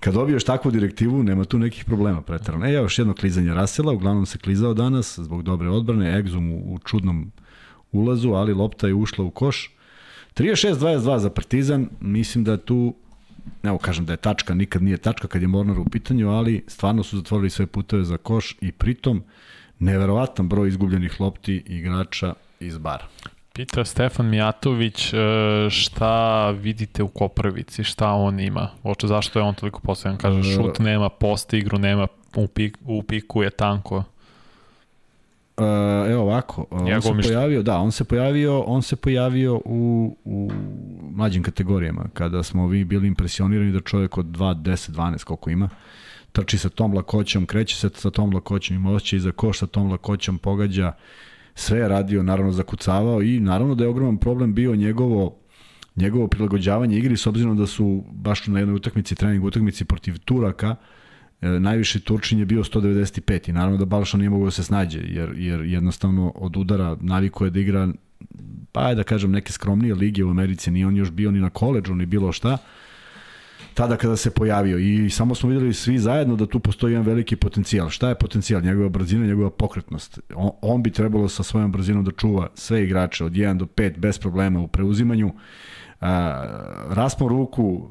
Kad dobiješ takvu direktivu, nema tu nekih problema pretarano. E, još jedno klizanje Rasela, uglavnom se klizao danas zbog dobre odbrane, Egzum u, u čudnom ulazu, ali lopta je ušla u koš. 36-22 za Partizan, mislim da tu evo kažem da je tačka, nikad nije tačka kad je Mornar u pitanju, ali stvarno su zatvorili sve puteve za koš i pritom neverovatan broj izgubljenih lopti igrača iz bara. Pita Stefan Mijatović e, šta vidite u Koprvici, šta on ima, oče zašto je on toliko posljedan, kaže e, šut nema, post igru nema, u, pik, u piku je tanko. Uh, evo ovako, on ja se pojavio, da, on se pojavio, on se pojavio u, u mlađim kategorijama, kada smo vi bili impresionirani da čovjek od 2, 10, 12, koliko ima, trči sa tom lakoćom, kreće se sa tom lakoćom, ima osjećaj za koš sa tom lakoćom, pogađa, sve je radio, naravno zakucavao i naravno da je ogroman problem bio njegovo njegovo prilagođavanje igri s obzirom da su baš na jednoj utakmici, trening utakmici protiv Turaka, e, najviši Turčin je bio 195 i naravno da Balšan nije mogao da se snađe jer, jer jednostavno od udara naviko je da igra pa je da kažem neke skromnije lige u Americi, nije on još bio ni na koleđu ni bilo šta tada kada se pojavio i samo smo videli svi zajedno da tu postoji jedan veliki potencijal. Šta je potencijal? Njegova brzina, njegova pokretnost. On, on bi trebalo sa svojom brzinom da čuva sve igrače od 1 do 5 bez problema u preuzimanju. A, raspon ruku,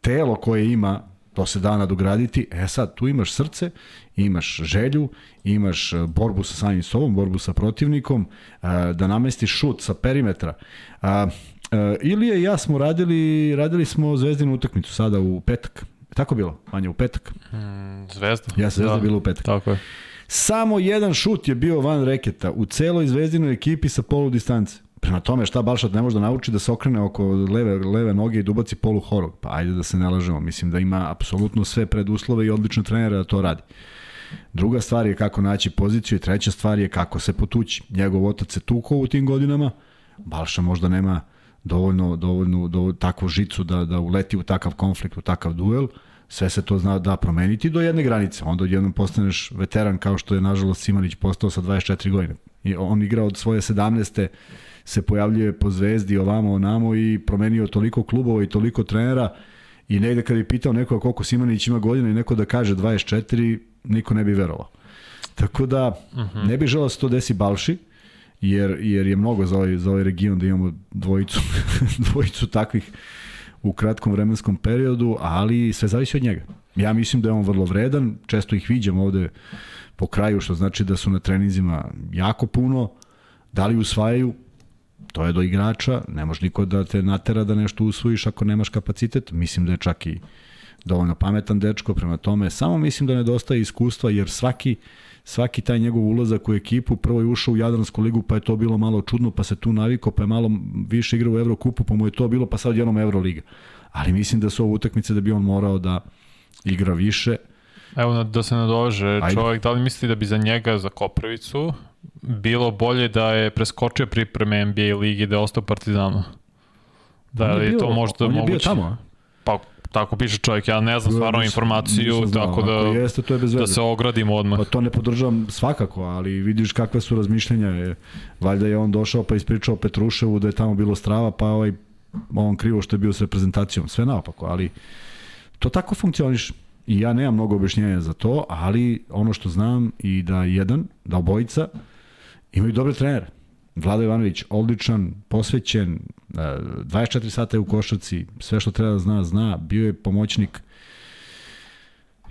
telo koje ima, to se da nadograditi. E sad, tu imaš srce, imaš želju, imaš borbu sa samim sobom, borbu sa protivnikom, da namestiš šut sa perimetra. Uh, Ilija i ja smo radili, radili smo zvezdinu utakmicu sada u petak. Tako bilo, Vanja, u petak. Mm, zvezda. Ja Zvezda da, bila u petak. Tako je. Samo jedan šut je bio van reketa u celoj zvezdinoj ekipi sa polu distance. Prema tome šta Balšat ne može da nauči da se okrene oko leve, leve noge i dubaci da polu horog. Pa ajde da se ne lažemo. Mislim da ima apsolutno sve preduslove i odlične trenere da to radi. Druga stvar je kako naći poziciju i treća stvar je kako se potući. Njegov otac se tukao u tim godinama. Balša možda nema dovoljno, dovoljno, dovoljno takvu žicu da, da uleti u takav konflikt, u takav duel, sve se to zna da promeniti do jedne granice. Onda odjednom postaneš veteran kao što je nažalost Simanić postao sa 24 godine. I on igra od svoje 17. se pojavljuje po zvezdi ovamo onamo i promenio toliko klubova i toliko trenera i negde kad bi pitao nekoga koliko Simanić ima godina i neko da kaže 24, niko ne bi verovao. Tako da, uh mhm. -huh. ne bih želao da se to desi Balši, jer, jer je mnogo za ovaj, za ovaj region da imamo dvojicu, *laughs* dvojicu takvih u kratkom vremenskom periodu, ali sve zavisi od njega. Ja mislim da je on vrlo vredan, često ih viđam ovde po kraju, što znači da su na treninzima jako puno, da li usvajaju, to je do igrača, ne može niko da te natera da nešto usvojiš ako nemaš kapacitet, mislim da je čak i dovoljno pametan dečko, prema tome samo mislim da nedostaje iskustva, jer svaki svaki taj njegov ulazak u ekipu, prvo je ušao u Jadransku ligu, pa je to bilo malo čudno, pa se tu navikao, pa je malo više igrao u Evrokupu, pa mu je to bilo, pa sad jednom Evroliga. Ali mislim da su ovo utakmice da bi on morao da igra više. Evo da se nadože, čovjek, da li misli da bi za njega, za Koprivicu, bilo bolje da je preskočio pripreme NBA ligi da je ostao Partizanu? Da li to možda on moguće? On je bio tamo, a? Pa Tako piše čovjek, ja ne znam stvarno informaciju, znao, tako da, jeste, to je bez da se ogradimo odmah. Pa to ne podržavam svakako, ali vidiš kakve su razmišljenja. Je, valjda je on došao pa ispričao Petruševu da je tamo bilo strava, pa ovaj, on krivo što je bio s reprezentacijom. Sve naopako, ali to tako funkcioniš. I ja nemam mnogo objašnjenja za to, ali ono što znam i da jedan, da obojica, imaju dobre trenere. Vlada Ivanović, odličan, posvećen, 24 e, sata je u košarci, sve što treba da zna, zna, bio je pomoćnik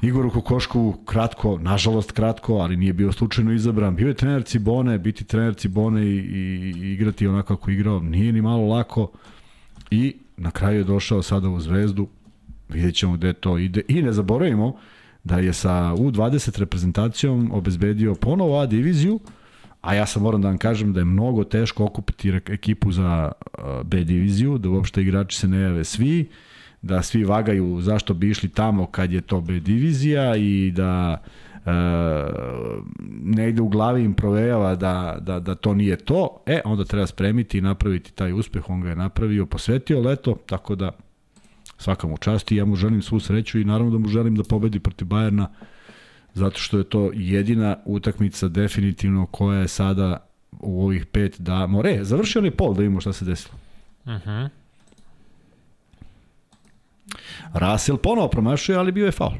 Igoru Kokošku kratko, nažalost kratko, ali nije bio slučajno izabran. Bio je trener Cibone, biti trener Cibone i, i, i igrati onako kako igrao, nije ni malo lako. I na kraju je došao sada u Zvezdu, vidjet ćemo gde to ide. I ne zaboravimo da je sa U20 reprezentacijom obezbedio ponovo A diviziju, a ja sam moram da vam kažem da je mnogo teško okupiti ekipu za B diviziju, da uopšte igrači se ne jave svi, da svi vagaju zašto bi išli tamo kad je to B divizija i da e, ne ide u glavi im provejava da, da, da to nije to, e, onda treba spremiti i napraviti taj uspeh, on ga je napravio, posvetio leto, tako da svaka mu čast i ja mu želim svu sreću i naravno da mu želim da pobedi protiv Bajerna zato što je to jedina utakmica definitivno koja je sada u ovih pet da... More, završio li pol da vidimo šta se desilo? Uh mhm. -huh. Russell ponovo promašuje, ali bio je faul.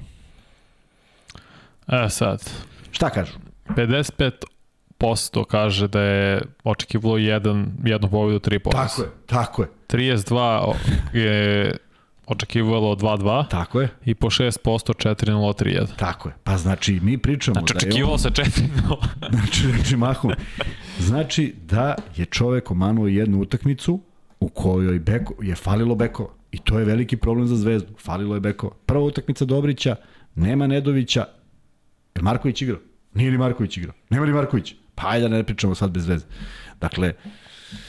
E sad. Šta kažu? 55% kaže da je očekivalo jedan, jednu pobedu, tri pobedu. Tako je, tako je. 32 je očekivalo 2-2. Tako je. I po 6% 4-0 3-1. Tako je. Pa znači mi pričamo znači, da je očekivalo on... se 4-0. *laughs* znači, znači mahom. Znači da je čovek omanuo jednu utakmicu u kojoj beko, je falilo bekova. I to je veliki problem za Zvezdu. Falilo je bekova. Prva utakmica Dobrića, nema Nedovića. Je Marković igrao? Nije li Marković igrao? Nema li Marković? Pa ajde da ne pričamo sad bez veze. Dakle,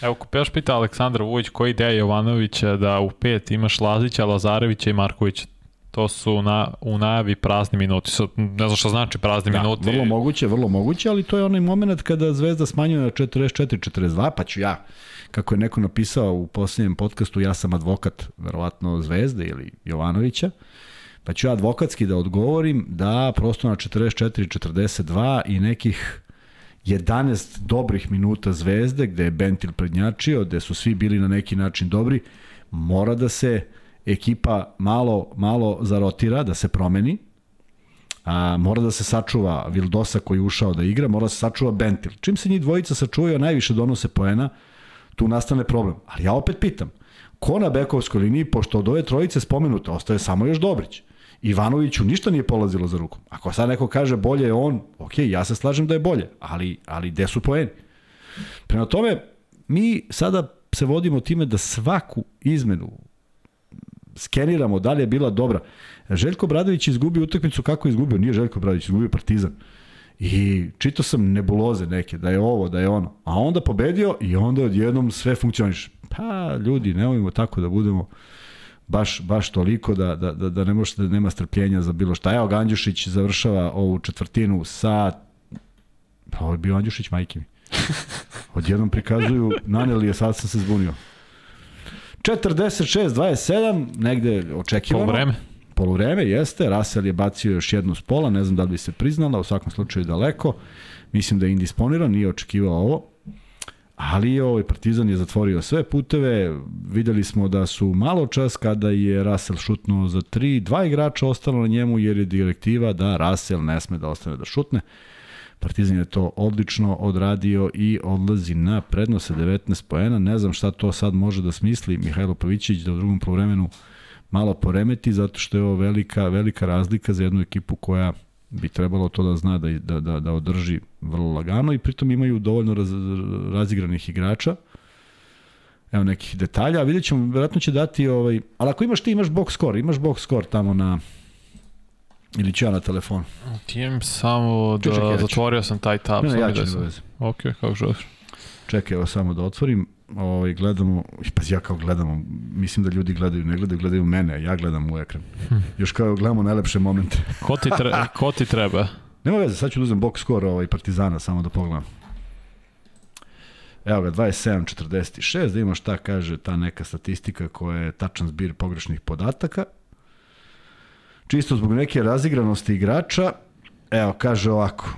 Evo, još pita Aleksandar Vujić koji ideja Jovanovića da u pet imaš Lazića, Lazarevića i Markovića. To su na, u najavi prazni minuti. So, ne znam šta znači prazni da, minuti. Vrlo moguće, vrlo moguće, ali to je onaj moment kada Zvezda smanjuje na 44-42, pa ću ja, kako je neko napisao u posljednjem podcastu, ja sam advokat, verovatno Zvezde ili Jovanovića, pa ću ja advokatski da odgovorim da prosto na 44-42 i nekih 11 dobrih minuta Zvezde, gde je Bentil prednjačio, gde su svi bili na neki način dobri, mora da se ekipa malo, malo zarotira, da se promeni, a, mora da se sačuva Vildosa koji je ušao da igra, mora da se sačuva Bentil. Čim se njih dvojica sačuvaju, najviše donose poena, tu nastane problem. Ali ja opet pitam, ko na bekovskoj liniji, pošto od ove trojice spomenute, ostaje samo još Dobrić. Ivanoviću ništa nije polazilo za rukom. Ako sad neko kaže bolje je on, ok, ja se slažem da je bolje, ali, ali gde su poeni? Prema tome, mi sada se vodimo time da svaku izmenu skeniramo da li je bila dobra. Željko Bradović izgubio utakmicu kako je izgubio, nije Željko Bradović, izgubio Partizan. I čitao sam nebuloze neke, da je ovo, da je ono. A onda pobedio i onda odjednom sve funkcioniše. Pa, ljudi, nemojmo tako da budemo baš, baš toliko da, da, da, da ne možete, da nema strpljenja za bilo šta. Evo, Ganđušić završava ovu četvrtinu sa... Pa ovo je bio Andjušić, majke mi. *laughs* Odjednom prikazuju, naneli je, sad sam se zbunio. 46-27, negde očekivano. Polovreme. Polovreme, jeste. Rasel je bacio još jednu s pola, ne znam da li bi se priznala, u svakom slučaju daleko. Mislim da je indisponiran, nije očekivao ovo. Ali ovaj Partizan je zatvorio sve puteve. Videli smo da su malo čas kada je Rasel šutnuo za tri, dva igrača ostalo na njemu jer je direktiva da Rasel ne sme da ostane da šutne. Partizan je to odlično odradio i odlazi na prednost 19 poena. Ne znam šta to sad može da smisli Mihajlo Pavićić da u drugom povremenu malo poremeti zato što je ovo velika, velika razlika za jednu ekipu koja bi trebalo to da zna da, da, da, da održi vrlo lagano i pritom imaju dovoljno raz, razigranih igrača. Evo nekih detalja, a vidjet ćemo, vjerojatno će dati ovaj, ali ako imaš ti imaš box score, imaš box score tamo na ili ću ja na telefon. Ti imam samo da čekaj, zatvorio sam taj tab. Ne, ne, ja ću da veze. Ok, kako želiš. Čekaj, evo samo da otvorim ovaj, gledamo, pa ja kao gledamo, mislim da ljudi gledaju, ne gledaju, gledaju mene, ja gledam u ekran. Hm. Još kao gledamo najlepše momente. *laughs* ko, ti tre, ko ti treba? Nema veze, sad ću da uzem box score ovaj, Partizana, samo da pogledam. Evo ga, 27-46, da ima šta kaže ta neka statistika koja je tačan zbir pogrešnih podataka. Čisto zbog neke razigranosti igrača, evo, kaže ovako,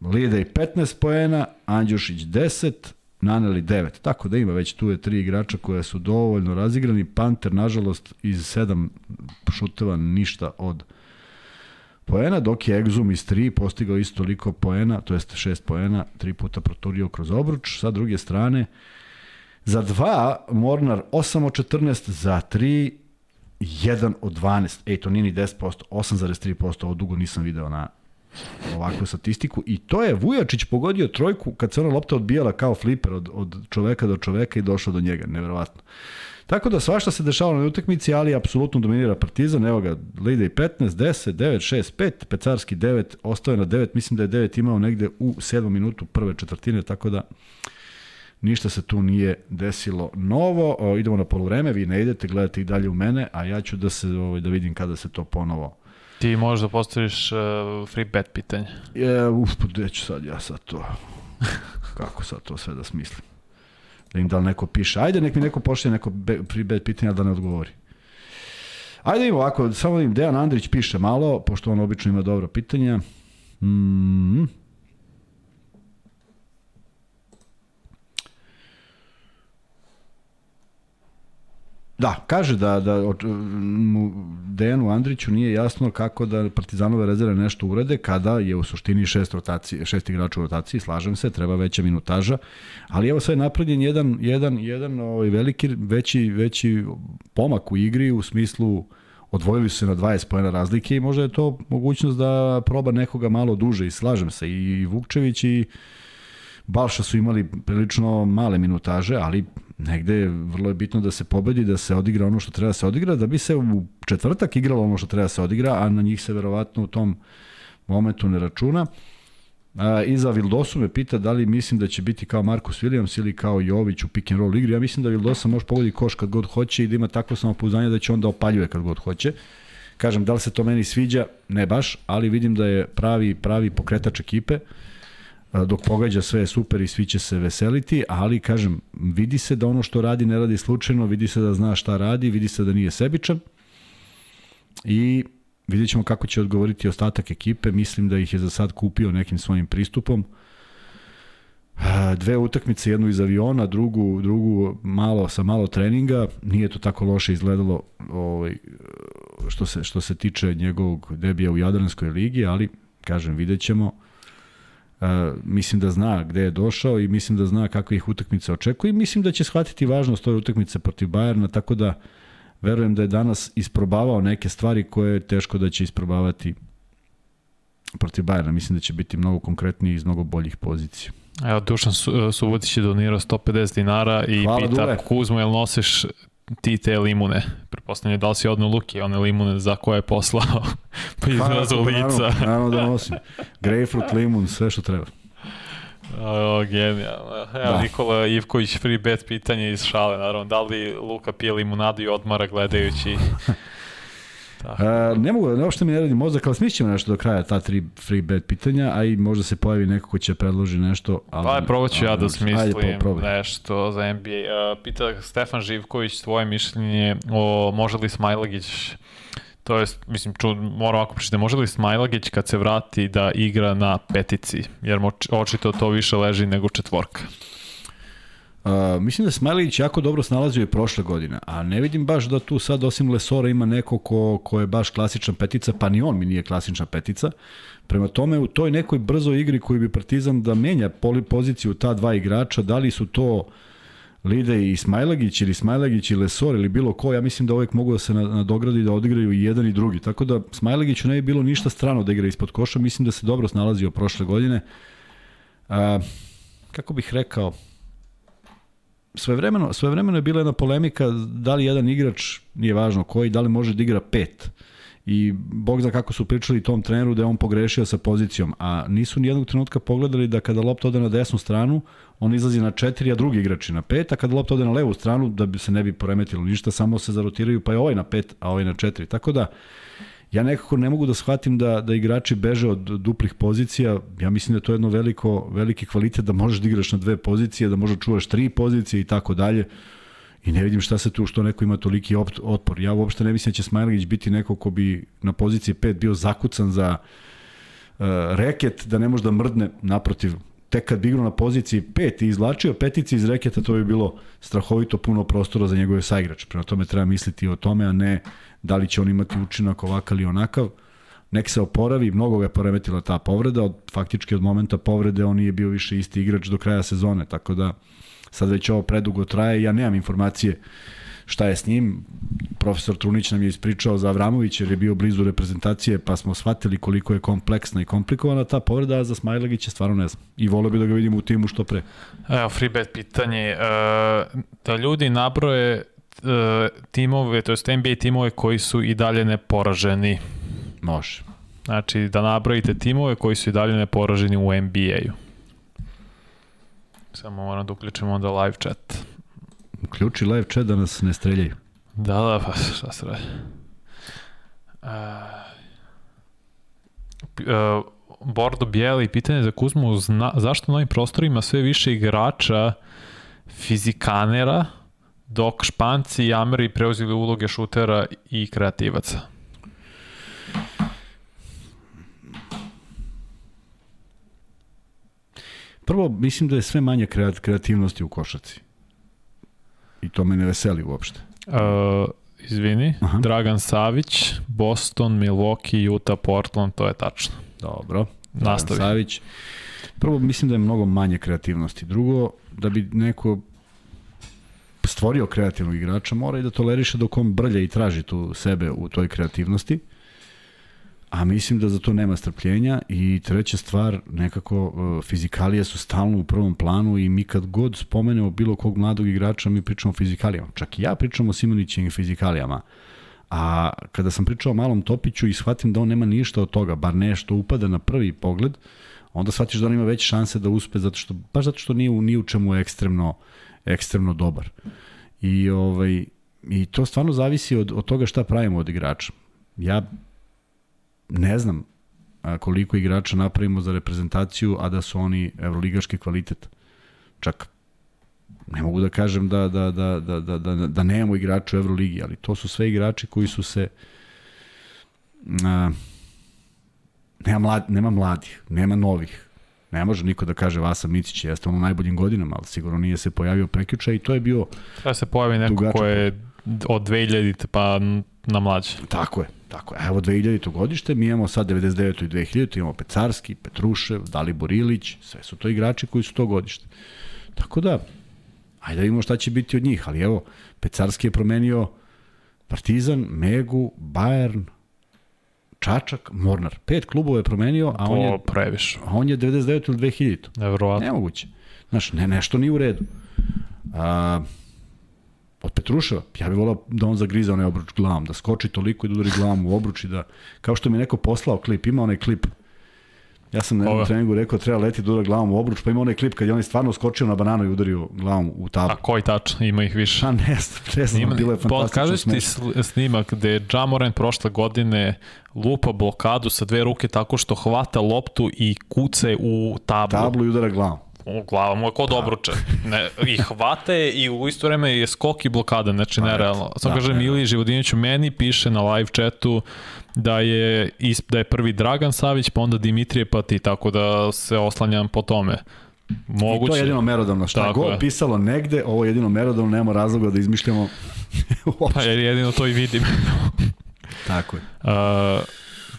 Lide i 15 poena, Andjušić 10, naneli 9. Tako da ima već tu je tri igrača koje su dovoljno razigrani. Panter, nažalost, iz sedam šuteva ništa od poena, dok je Exum iz 3 postigao isto toliko poena, to jest 6 poena, tri puta proturio kroz obruč. Sa druge strane, za 2 Mornar 8 od 14, za 3 1 od 12. Ej, to nije ni 10%, 8,3%, ovo dugo nisam video na ovakvu statistiku i to je Vujačić pogodio trojku kad se ona lopta odbijala kao fliper od, od čoveka do čoveka i došao do njega, neverovatno. Tako da svašta se dešavalo na utakmici, ali apsolutno dominira Partizan. Evo ga, Lide i 15, 10, 9, 6, 5, Pecarski 9, ostao je na 9, mislim da je 9 imao negde u 7 minutu prve četvrtine, tako da ništa se tu nije desilo novo. O, idemo na polovreme, vi ne idete, gledate i dalje u mene, a ja ću da se ovaj, da vidim kada se to ponovo Ti možeš da postaviš uh, free bet pitanje. Je, uf, gde ću sad ja sad to? *laughs* Kako sad to sve da smislim? Da im da li neko piše, ajde nek mi neko pošlje neko be, free bet pitanje, da ne odgovori. Ajde im ovako, samo im Dejan Andrić piše malo, pošto on obično ima dobra pitanja. Mm Da, kaže da, da mu Dejanu Andriću nije jasno kako da Partizanove rezerve nešto urede kada je u suštini šest, rotacije, šest igrača u rotaciji, slažem se, treba veća minutaža, ali evo sad je napravljen jedan, jedan, jedan ovaj veliki, veći, veći pomak u igri u smislu odvojili su se na 20 pojena razlike i možda je to mogućnost da proba nekoga malo duže i slažem se i Vukčević i Balša su imali prilično male minutaže, ali negde je vrlo je bitno da se pobedi, da se odigra ono što treba da se odigra, da bi se u četvrtak igralo ono što treba da se odigra, a na njih se verovatno u tom momentu ne računa. A, Iza Vildosu me pita da li mislim da će biti kao Marcus Williams ili kao Jović u pick and roll igri. Ja mislim da Vildosa može pogoditi koš kad god hoće i da ima takvo samopouzdanje da će onda opaljuje kad god hoće. Kažem, da li se to meni sviđa? Ne baš, ali vidim da je pravi, pravi pokretač ekipe. Dok pogađa sve je super i svi će se veseliti, ali kažem, vidi se da ono što radi ne radi slučajno, vidi se da zna šta radi, vidi se da nije sebičan i vidjet ćemo kako će odgovoriti ostatak ekipe. Mislim da ih je za sad kupio nekim svojim pristupom. Dve utakmice, jednu iz aviona, drugu, drugu malo sa malo treninga. Nije to tako loše izgledalo ovaj, što, se, što se tiče njegovog debija u Jadranskoj ligi, ali kažem, vidjet ćemo. Uh, mislim da zna gde je došao i mislim da zna kakve ih utakmice očekuje i mislim da će shvatiti važnost ove utakmice protiv Bajerna, tako da verujem da je danas isprobavao neke stvari koje je teško da će isprobavati protiv Bajerna. Mislim da će biti mnogo konkretniji iz mnogo boljih pozicija. Evo, Dušan Subotić je donirao 150 dinara i Hvala, pita Dule. Kuzmo, jel nosiš ti te limune? Prepostavljam da li si odno Luki, one limune za koje je poslao *laughs* po izrazu lica. Naravno, naravno da nosim. Grapefruit, limun, sve što treba. O, genijalno. Evo, da. Nikola Ivković, free bet pitanje iz šale, naravno. Da li Luka pije limunadu i odmara gledajući Tako. Ne mogu, ne što mi ne radi mozak, ali smišćemo nešto do kraja ta tri free bet pitanja, a i možda se pojavi neko ko će predloži nešto. Ali, pa, probat ću ja da smislim ajde, nešto za NBA. Uh, pita Stefan Živković tvoje mišljenje o može li Smajlagić To jest, mislim, ču, moram ovako pričati, može li Smajlagić kad se vrati da igra na petici? Jer očito to više leži nego četvorka. Uh, mislim da Smajlagić jako dobro snalazio i prošle godine, a ne vidim baš da tu sad osim Lesora ima neko ko, ko je baš klasična petica, pa ni on mi nije klasična petica. Prema tome, u toj nekoj brzoj igri koju bi Partizan da menja poli poziciju ta dva igrača, da li su to uh, Lide i Smajlagić ili Smajlagić i Lesor ili bilo ko, ja mislim da uvek mogu da se nadogradi da odigraju i jedan i drugi. Tako da Smajlagiću ne bi bilo ništa strano da igra ispod koša, mislim da se dobro snalazio prošle godine. A, kako bih rekao, svojevremeno, svojevremeno je bila jedna polemika da li jedan igrač, nije važno koji, da li može da igra pet i bog zna kako su pričali tom treneru da je on pogrešio sa pozicijom, a nisu ni jednog trenutka pogledali da kada lopta ode na desnu stranu, on izlazi na 4, a drugi igrači na 5, a kada lopta ode na levu stranu, da bi se ne bi poremetilo ništa, samo se zarotiraju, pa je ovaj na 5, a ovaj na 4. Tako da, ja nekako ne mogu da shvatim da, da igrači beže od duplih pozicija. Ja mislim da je to jedno veliko, veliki kvalitet da možeš da igraš na dve pozicije, da možeš da čuvaš tri pozicije i tako dalje. I ne vidim šta se tu, što neko ima toliki otpor. Ja uopšte ne mislim da će Smajlagić biti neko ko bi na poziciji 5 bio zakucan za uh, reket, da ne može da mrdne naprotiv tek kad bi igrao na poziciji 5 i izlačio petici iz reketa, to bi bilo strahovito puno prostora za njegove saigrače. Prema tome treba misliti o tome, a ne da li će on imati učinak ovakav ili onakav. Nek se oporavi, mnogo ga je poremetila ta povreda, od, faktički od momenta povrede on nije bio više isti igrač do kraja sezone, tako da sad već ovo predugo traje, ja nemam informacije šta je s njim. Profesor Trunić nam je ispričao za Avramović jer je bio blizu reprezentacije pa smo shvatili koliko je kompleksna i komplikovana ta povreda, a za Smajlagića stvarno ne znam. I volio bi da ga vidimo u timu što pre. Evo, free bet pitanje. Uh, da ljudi nabroje timove, to je NBA timove koji su i dalje neporaženi. Može. Znači, da nabrojite timove koji su i dalje neporaženi u NBA-u. Samo moram da uključimo onda live chat. Uključi live chat da nas ne streljaju. Da, da, pa šta se radi. Uh, uh, Bordo Bijeli, pitanje za Kuzmu, zna, zašto na ovim prostorima sve više igrača fizikanera, dok Španci i Ameri preuzili uloge šutera i kreativaca? Prvo, mislim da je sve manje kreativnosti u košaci. I to me ne veseli uopšte. Uh, izvini, Aha. Dragan Savić, Boston, Milwaukee, Utah, Portland, to je tačno. Dobro. Nastavi. Dragan Savić. Prvo, mislim da je mnogo manje kreativnosti. Drugo, da bi neko stvorio kreativnog igrača, mora i da toleriše dok on brlja i traži tu sebe u toj kreativnosti. A mislim da za to nema strpljenja i treća stvar, nekako uh, fizikalije su stalno u prvom planu i mi kad god spomenemo bilo kog mladog igrača, mi pričamo o fizikalijama. Čak i ja pričam o Simonićim fizikalijama. A kada sam pričao o malom Topiću i shvatim da on nema ništa od toga, bar nešto upada na prvi pogled, onda shvatiš da on ima veće šanse da uspe zato što baš zato što nije u ni u čemu ekstremno ekstremno dobar. I ovaj i to stvarno zavisi od od toga šta pravimo od igrača. Ja ne znam koliko igrača napravimo za reprezentaciju, a da su oni evroligaški kvalitet. Čak ne mogu da kažem da, da, da, da, da, da, da nemamo igrača u Euroligi, ali to su sve igrači koji su se a, nema, mlad, nema mladih, nema novih. Ne može niko da kaže Vasa Micić jeste ono najboljim godinama, ali sigurno nije se pojavio prekjuče i to je bio Treba se pojavi neko dugačak. ko je od 2000 pa na mlađe. Tako je, tako je. Evo 2000. godište, mi imamo sad 99. i 2000. imamo Pecarski, Petrušev, Dalibor Ilić, sve su to igrači koji su to godište. Tako da, ajde da vidimo šta će biti od njih, ali evo, Pecarski je promenio Partizan, Megu, Bayern, Čačak, Mornar. Pet klubova je promenio, a on je, previše. a on je 99 ili 2000. Nevrovatno. Nemoguće. Znaš, ne, nešto nije u redu. A, od Petruševa, ja bih volao da on zagriza onaj obruč glavom, da skoči toliko i da udari glavom u obruč i da, kao što mi je neko poslao klip, ima onaj klip Ja sam na jednom treningu rekao treba leti da udara glavom u obruč, pa ima onaj klip kad je on stvarno skočio na bananu i udario glavom u tablu. A koji tač? Ima ih više. A ne ne znam, ima, bilo je fantastično Kažeš ti snimak gde je Jamoran prošle godine lupa blokadu sa dve ruke tako što hvata loptu i kuce u tablu. Tablu i udara glavom. U glava mu je kod da. obruče. Ne, I hvata je i u isto vreme je skok i blokada, znači pa nerealno. Sam da, kažem, Ili Živodiniću meni piše na live chatu da je, da je prvi Dragan Savić, pa onda Dimitrije, pa ti, tako da se oslanjam po tome. Moguće. I to je jedino merodavno. Šta Tako god je. pisalo negde, ovo je jedino merodavno, nema razloga da izmišljamo Pa jer jedino to i vidim. Tako je. *laughs* Uh,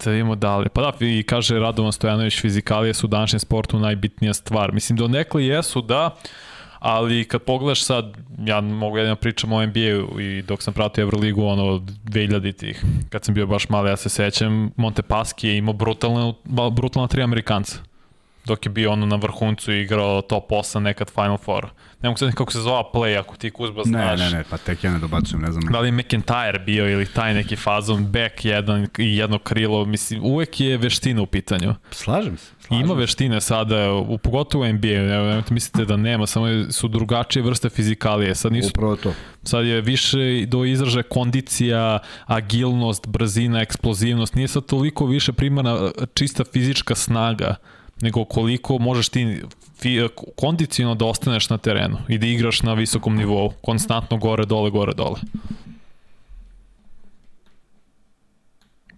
da vidimo dalje. Pa da, i kaže Radovan Stojanović, fizikalije su u današnjem sportu najbitnija stvar. Mislim, do nekle jesu da, ali kad pogledaš sad, ja mogu jedino pričam o NBA-u i dok sam pratio Euroligu, ono, 2000-ih, kad sam bio baš mali, ja se sećam, Montepaschi je imao brutalne, brutalna tri Amerikanca dok je bio ono na vrhuncu i igrao top 8, nekad Final Four. Ne mogu sad kako se zove play, ako ti Kuzba znaš. Ne, ne, ne, pa tek ja ne dobacujem, ne znam. Da li McIntyre bio ili taj neki fazon, back jedan i jedno krilo, mislim, uvek je veština u pitanju. Slažem se. Slažem Ima veštine sada, u, pogotovo u NBA, ne, nemojte mislite da nema, samo su drugačije vrste fizikalije. Sad nisu, Upravo to. Sad je više do izražaja kondicija, agilnost, brzina, eksplozivnost. Nije sad toliko više primarna čista fizička snaga nego koliko možeš ti kondicijno da ostaneš na terenu i da igraš na visokom nivou, konstantno gore, dole, gore, dole.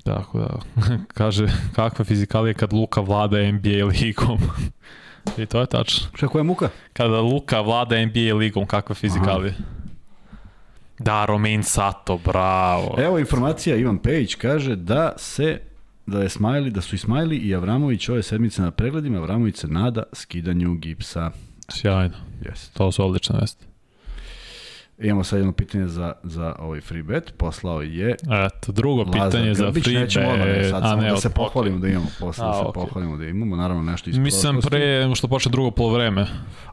Tako da, *laughs* kaže, kakva fizikalija kad Luka vlada NBA ligom. *laughs* I to je tačno. Šta, koja muka? Kada Luka vlada NBA ligom, kakva fizikalija. Aha. Da, Romain Sato, bravo. Evo informacija, Ivan Pejić kaže da se da je Smajli, da su i Smajli i Avramović ove sedmice na pregledima, Avramović se nada skidanju gipsa. Sjajno. Yes. To su odlične vesti. Imamo sad jedno pitanje za, za ovaj free bet. Poslao je... Eto, drugo Lazar pitanje Grbić. za free bet. Nećemo sad A, samo ne, da se pohvalimo da imamo. Posle da se okay. pohvalimo da imamo. Naravno nešto iz Mislim pre što počne drugo polovreme.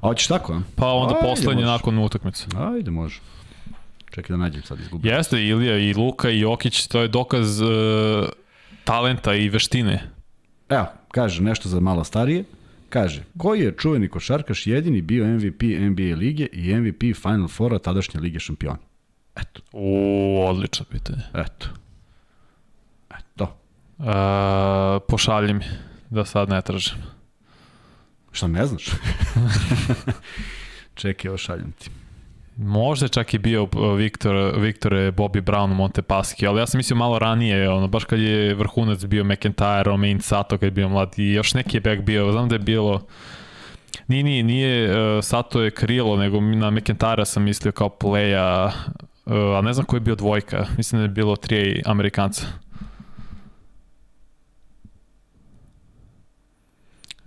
A hoćeš tako? Pa onda Ajde, poslednje nakon utakmice. Ajde, može. Čekaj da nađem sad izgubio. Jeste, Ilija i Luka i Jokić, to je dokaz uh, talenta i veštine. Evo, kaže nešto za malo starije. Kaže, koji je čuveni košarkaš jedini bio MVP NBA lige i MVP Final Fora tadašnje Lige šampiona? Eto. U, odlično pitanje. Eto. Eto. E, pošalji mi, da sad ne tražim. Šta ne znaš? *laughs* Čekaj, evo šaljem ti. Možda čak i bio Viktor, Viktor Bobby Brown u Montepaschi, ali ja sam mislio malo ranije, ono, baš kad je vrhunac bio McIntyre, Romain Sato kad je bio mlad i još neki je back bio, znam da je bilo Nije, nije, nije Sato je krilo, nego na McIntyre sam mislio kao playa, uh, a ne znam ko je bio dvojka, mislim da je bilo tri Amerikanca.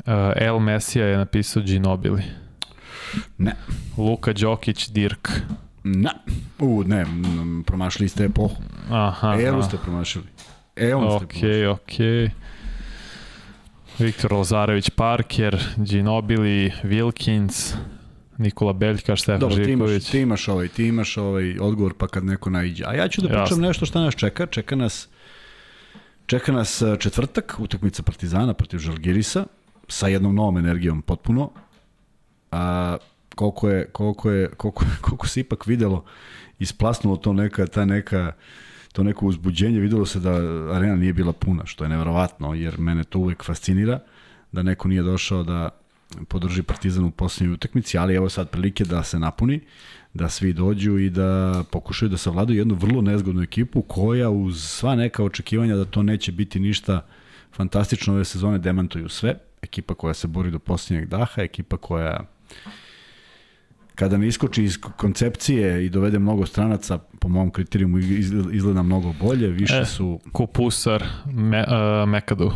Uh, El Mesija je napisao Ginobili. Ne. Luka Đokić, Dirk. Ne. U, ne, promašili ste epohu. Aha. Eru ste promašili. Eon okay, ste promašili. Okej, Viktor Lazarević Parker, Ginobili, Wilkins, Nikola Beljka, Štefan Dobro, Živković. Dobro, ti imaš, ovaj, ti imaš ovaj odgovor pa kad neko naiđe. A ja ću da pričam Jasne. nešto šta nas čeka. Čeka nas, čeka nas četvrtak, utakmica Partizana protiv Žalgirisa sa jednom novom energijom potpuno. A, koliko je, koliko je, koliko, koliko se ipak videlo, isplasnulo to neka, ta neka, to neko uzbuđenje, videlo se da arena nije bila puna, što je neverovatno, jer mene to uvek fascinira, da neko nije došao da podrži Partizan u poslednjoj utakmici, ali evo sad prilike da se napuni, da svi dođu i da pokušaju da savladaju jednu vrlo nezgodnu ekipu koja uz sva neka očekivanja da to neće biti ništa fantastično ove sezone demantuju sve. Ekipa koja se bori do posljednjeg daha, ekipa koja kada ne iskoči iz koncepcije i dovede mnogo stranaca, po mom kriterijumu izgleda mnogo bolje, više e, su... Kupusar, me, uh, Mekadu.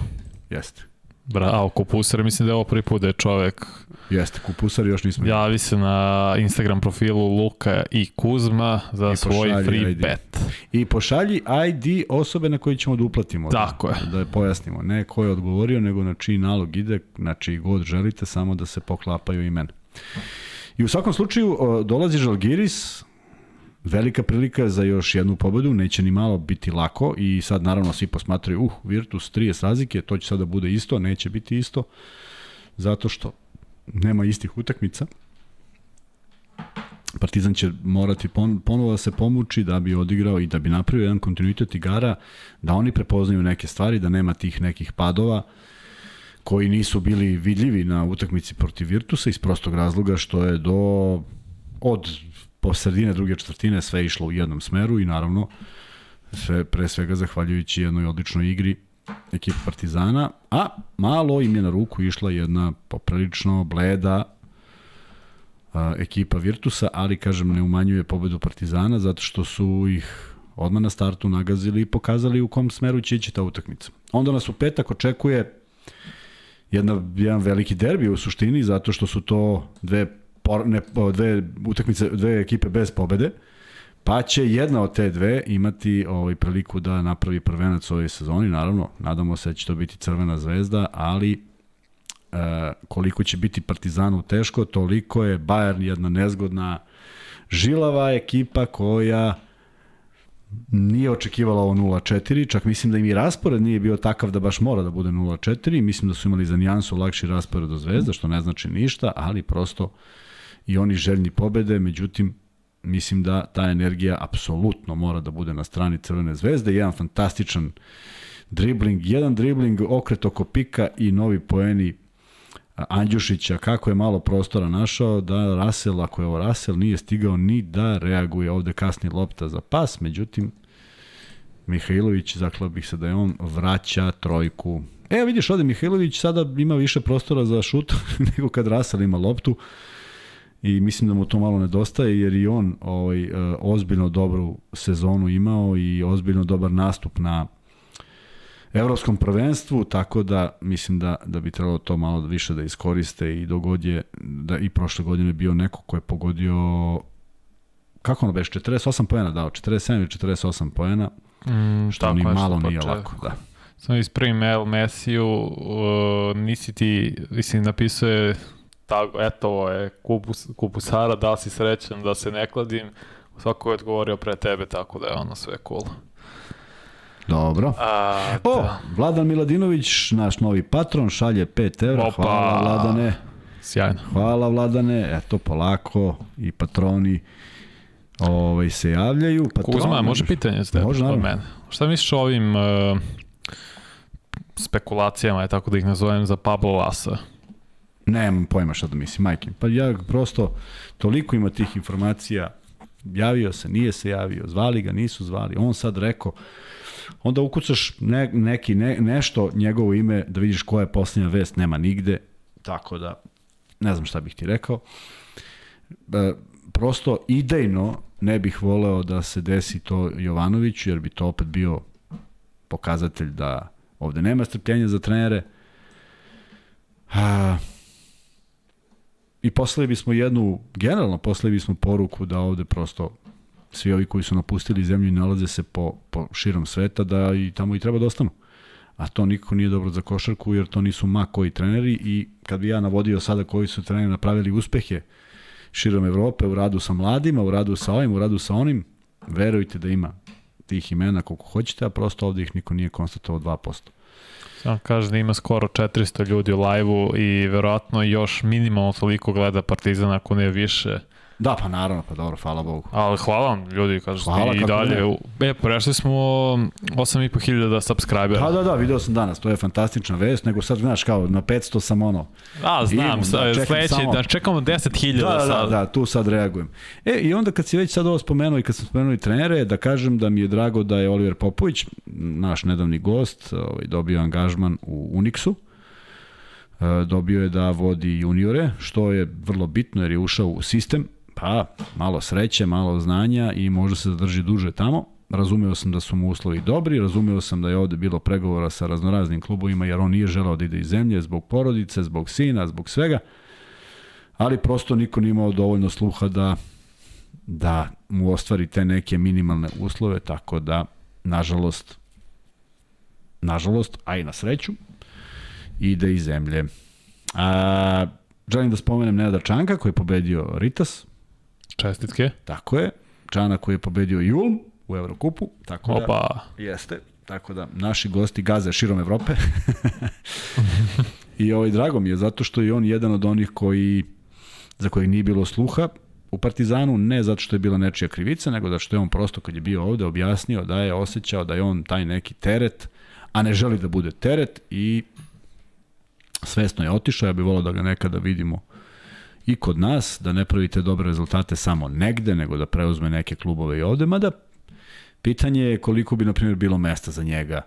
Jeste. Bravo, Kupusar, mislim da je ovo prvi put da je čovek... Jeste, Kupusar još nismo... Javi se na Instagram profilu Luka i Kuzma za I svoj free ID. bet. I pošalji ID osobe na koji ćemo da uplatimo. Tako da, je. Da je pojasnimo. Ne ko je odgovorio, nego na čiji nalog ide, na čiji god želite, samo da se poklapaju imena. I u svakom slučaju dolazi Žalgiris, velika prilika za još jednu pobedu, neće ni malo biti lako i sad naravno svi posmatraju, uh, Virtus 30 razlike, to će sada da bude isto, neće biti isto, zato što nema istih utakmica. Partizan će morati pon, ponovo da se pomuči da bi odigrao i da bi napravio jedan kontinuitet igara, da oni prepoznaju neke stvari, da nema tih nekih padova, koji nisu bili vidljivi na utakmici protiv Virtusa iz prostog razloga što je do od po sredine druge četvrtine sve išlo u jednom smeru i naravno sve pre svega zahvaljujući jednoj odličnoj igri ekipe Partizana, a malo im je na ruku išla jedna poprilično bleda a, ekipa Virtusa, ali kažem ne umanjuje pobedu Partizana zato što su ih odmah na startu nagazili i pokazali u kom smeru će ići ta utakmica. Onda nas u petak očekuje jedna, jedan veliki derbi u suštini, zato što su to dve, por, ne, dve utakmice, dve ekipe bez pobede, pa će jedna od te dve imati ovaj priliku da napravi prvenac ovoj sezoni, naravno, nadamo se da će to biti Crvena zvezda, ali e, koliko će biti Partizanu teško, toliko je Bayern jedna nezgodna žilava ekipa koja nije očekivala ovo 0-4, čak mislim da im i raspored nije bio takav da baš mora da bude 0-4, mislim da su imali za nijansu lakši raspored do Zvezda, što ne znači ništa, ali prosto i oni željni pobede, međutim, mislim da ta energija apsolutno mora da bude na strani Crvene zvezde, jedan fantastičan dribling, jedan dribling, okret oko pika i novi poeni Andjušića, kako je malo prostora našao, da Rasel, ako je ovo Rasel, nije stigao ni da reaguje ovde kasni lopta za pas, međutim, Mihajlović, zaklao bih se da je on vraća trojku. E, vidiš, ovde Mihajlović sada ima više prostora za šut *laughs* nego kad Rasel ima loptu i mislim da mu to malo nedostaje jer i on ovaj, e, ozbiljno dobru sezonu imao i ozbiljno dobar nastup na evropskom prvenstvu, tako da mislim da, da bi trebalo to malo više da iskoriste i dogodje da i prošle godine bio neko ko je pogodio kako ono beš, 48 poena dao, 47 ili 48 poena, mm, što ni malo nije lako. Da. Samo ispravim mail Mesiju, uh, nisi ti, mislim, napisuje tako, eto, ovo je kupus, kupusara, da si srećan, da se ne kladim, svako je odgovorio pre tebe, tako da je ono sve cool. Dobro. A, o, da. Vladan Miladinović, naš novi patron, šalje 5 evra. Opa. Hvala Vladane. Sjajno. Hvala Vladane. Eto, polako i patroni ovaj, se javljaju. Patroni, Kuzma, može pitanje ste može, od mene. Šta misliš o ovim uh, spekulacijama, je tako da ih nazovem, za Pablo Lasa? Nemam pojma šta da mislim, majke. Pa ja prosto, toliko ima tih informacija, javio se, nije se javio, zvali ga, nisu zvali, on sad rekao, onda ukucaš ne, neki, ne, nešto, njegovo ime, da vidiš koja je poslednja vest, nema nigde, tako da ne znam šta bih ti rekao. E, prosto idejno ne bih voleo da se desi to Jovanoviću, jer bi to opet bio pokazatelj da ovde nema strpljenja za trenere. A, I poslali bismo jednu, generalno poslali bismo poruku da ovde prosto svi ovi koji su napustili zemlju i nalaze se po, po širom sveta, da i tamo i treba da ostanu. A to nikako nije dobro za košarku, jer to nisu ma koji treneri i kad bi ja navodio sada koji su treneri napravili uspehe širom Evrope u radu sa mladima, u radu sa ovim, u radu sa onim, verujte da ima tih imena koliko hoćete, a prosto ovde ih niko nije konstatovao 2%. On kaže da ima skoro 400 ljudi u live-u i verovatno još minimalno toliko gleda Partizan ako ne više. Da, pa naravno, pa dobro, hvala Bogu. Ali hvala vam, ljudi, kažu hvala, i dalje. Ne. E, prešli smo 8500 subscribera. Da, da, da, video sam danas, to je fantastična vest, nego sad, znaš, kao na 500 sam ono... A, znam, imam, da, sledeći, samo... da čekamo 10.000 da, da, sad. Da, da, tu sad reagujem. E, i onda kad si već sad ovo spomenuo i kad sam spomenuo i trenere, da kažem da mi je drago da je Oliver Popović, naš nedavni gost, ovaj, dobio angažman u Unixu e, dobio je da vodi juniore, što je vrlo bitno jer je ušao u sistem Pa, malo sreće, malo znanja i može se zadrži duže tamo. Razumeo sam da su mu uslovi dobri, razumeo sam da je ovde bilo pregovora sa raznoraznim klubovima jer on nije želao da ide iz zemlje zbog porodice, zbog sina, zbog svega. Ali prosto niko nije imao dovoljno sluha da da mu ostvari te neke minimalne uslove, tako da, nažalost, nažalost, a i na sreću, ide iz zemlje. A, želim da spomenem Nenada Čanka koji je pobedio Ritas, Čestitke. Tako je. Čana koji je pobedio Julm u Evrokupu. Tako da Opa. Da, jeste. Tako da naši gosti gaze širom Evrope. *laughs* I ovaj drago mi je zato što je on jedan od onih koji za kojeg nije bilo sluha u Partizanu, ne zato što je bila nečija krivica, nego zato što je on prosto kad je bio ovde objasnio da je osjećao da je on taj neki teret, a ne želi da bude teret i svesno je otišao, ja bih volao da ga nekada vidimo i kod nas, da ne pravite dobre rezultate samo negde, nego da preuzme neke klubove i ovde, mada pitanje je koliko bi, na primjer, bilo mesta za njega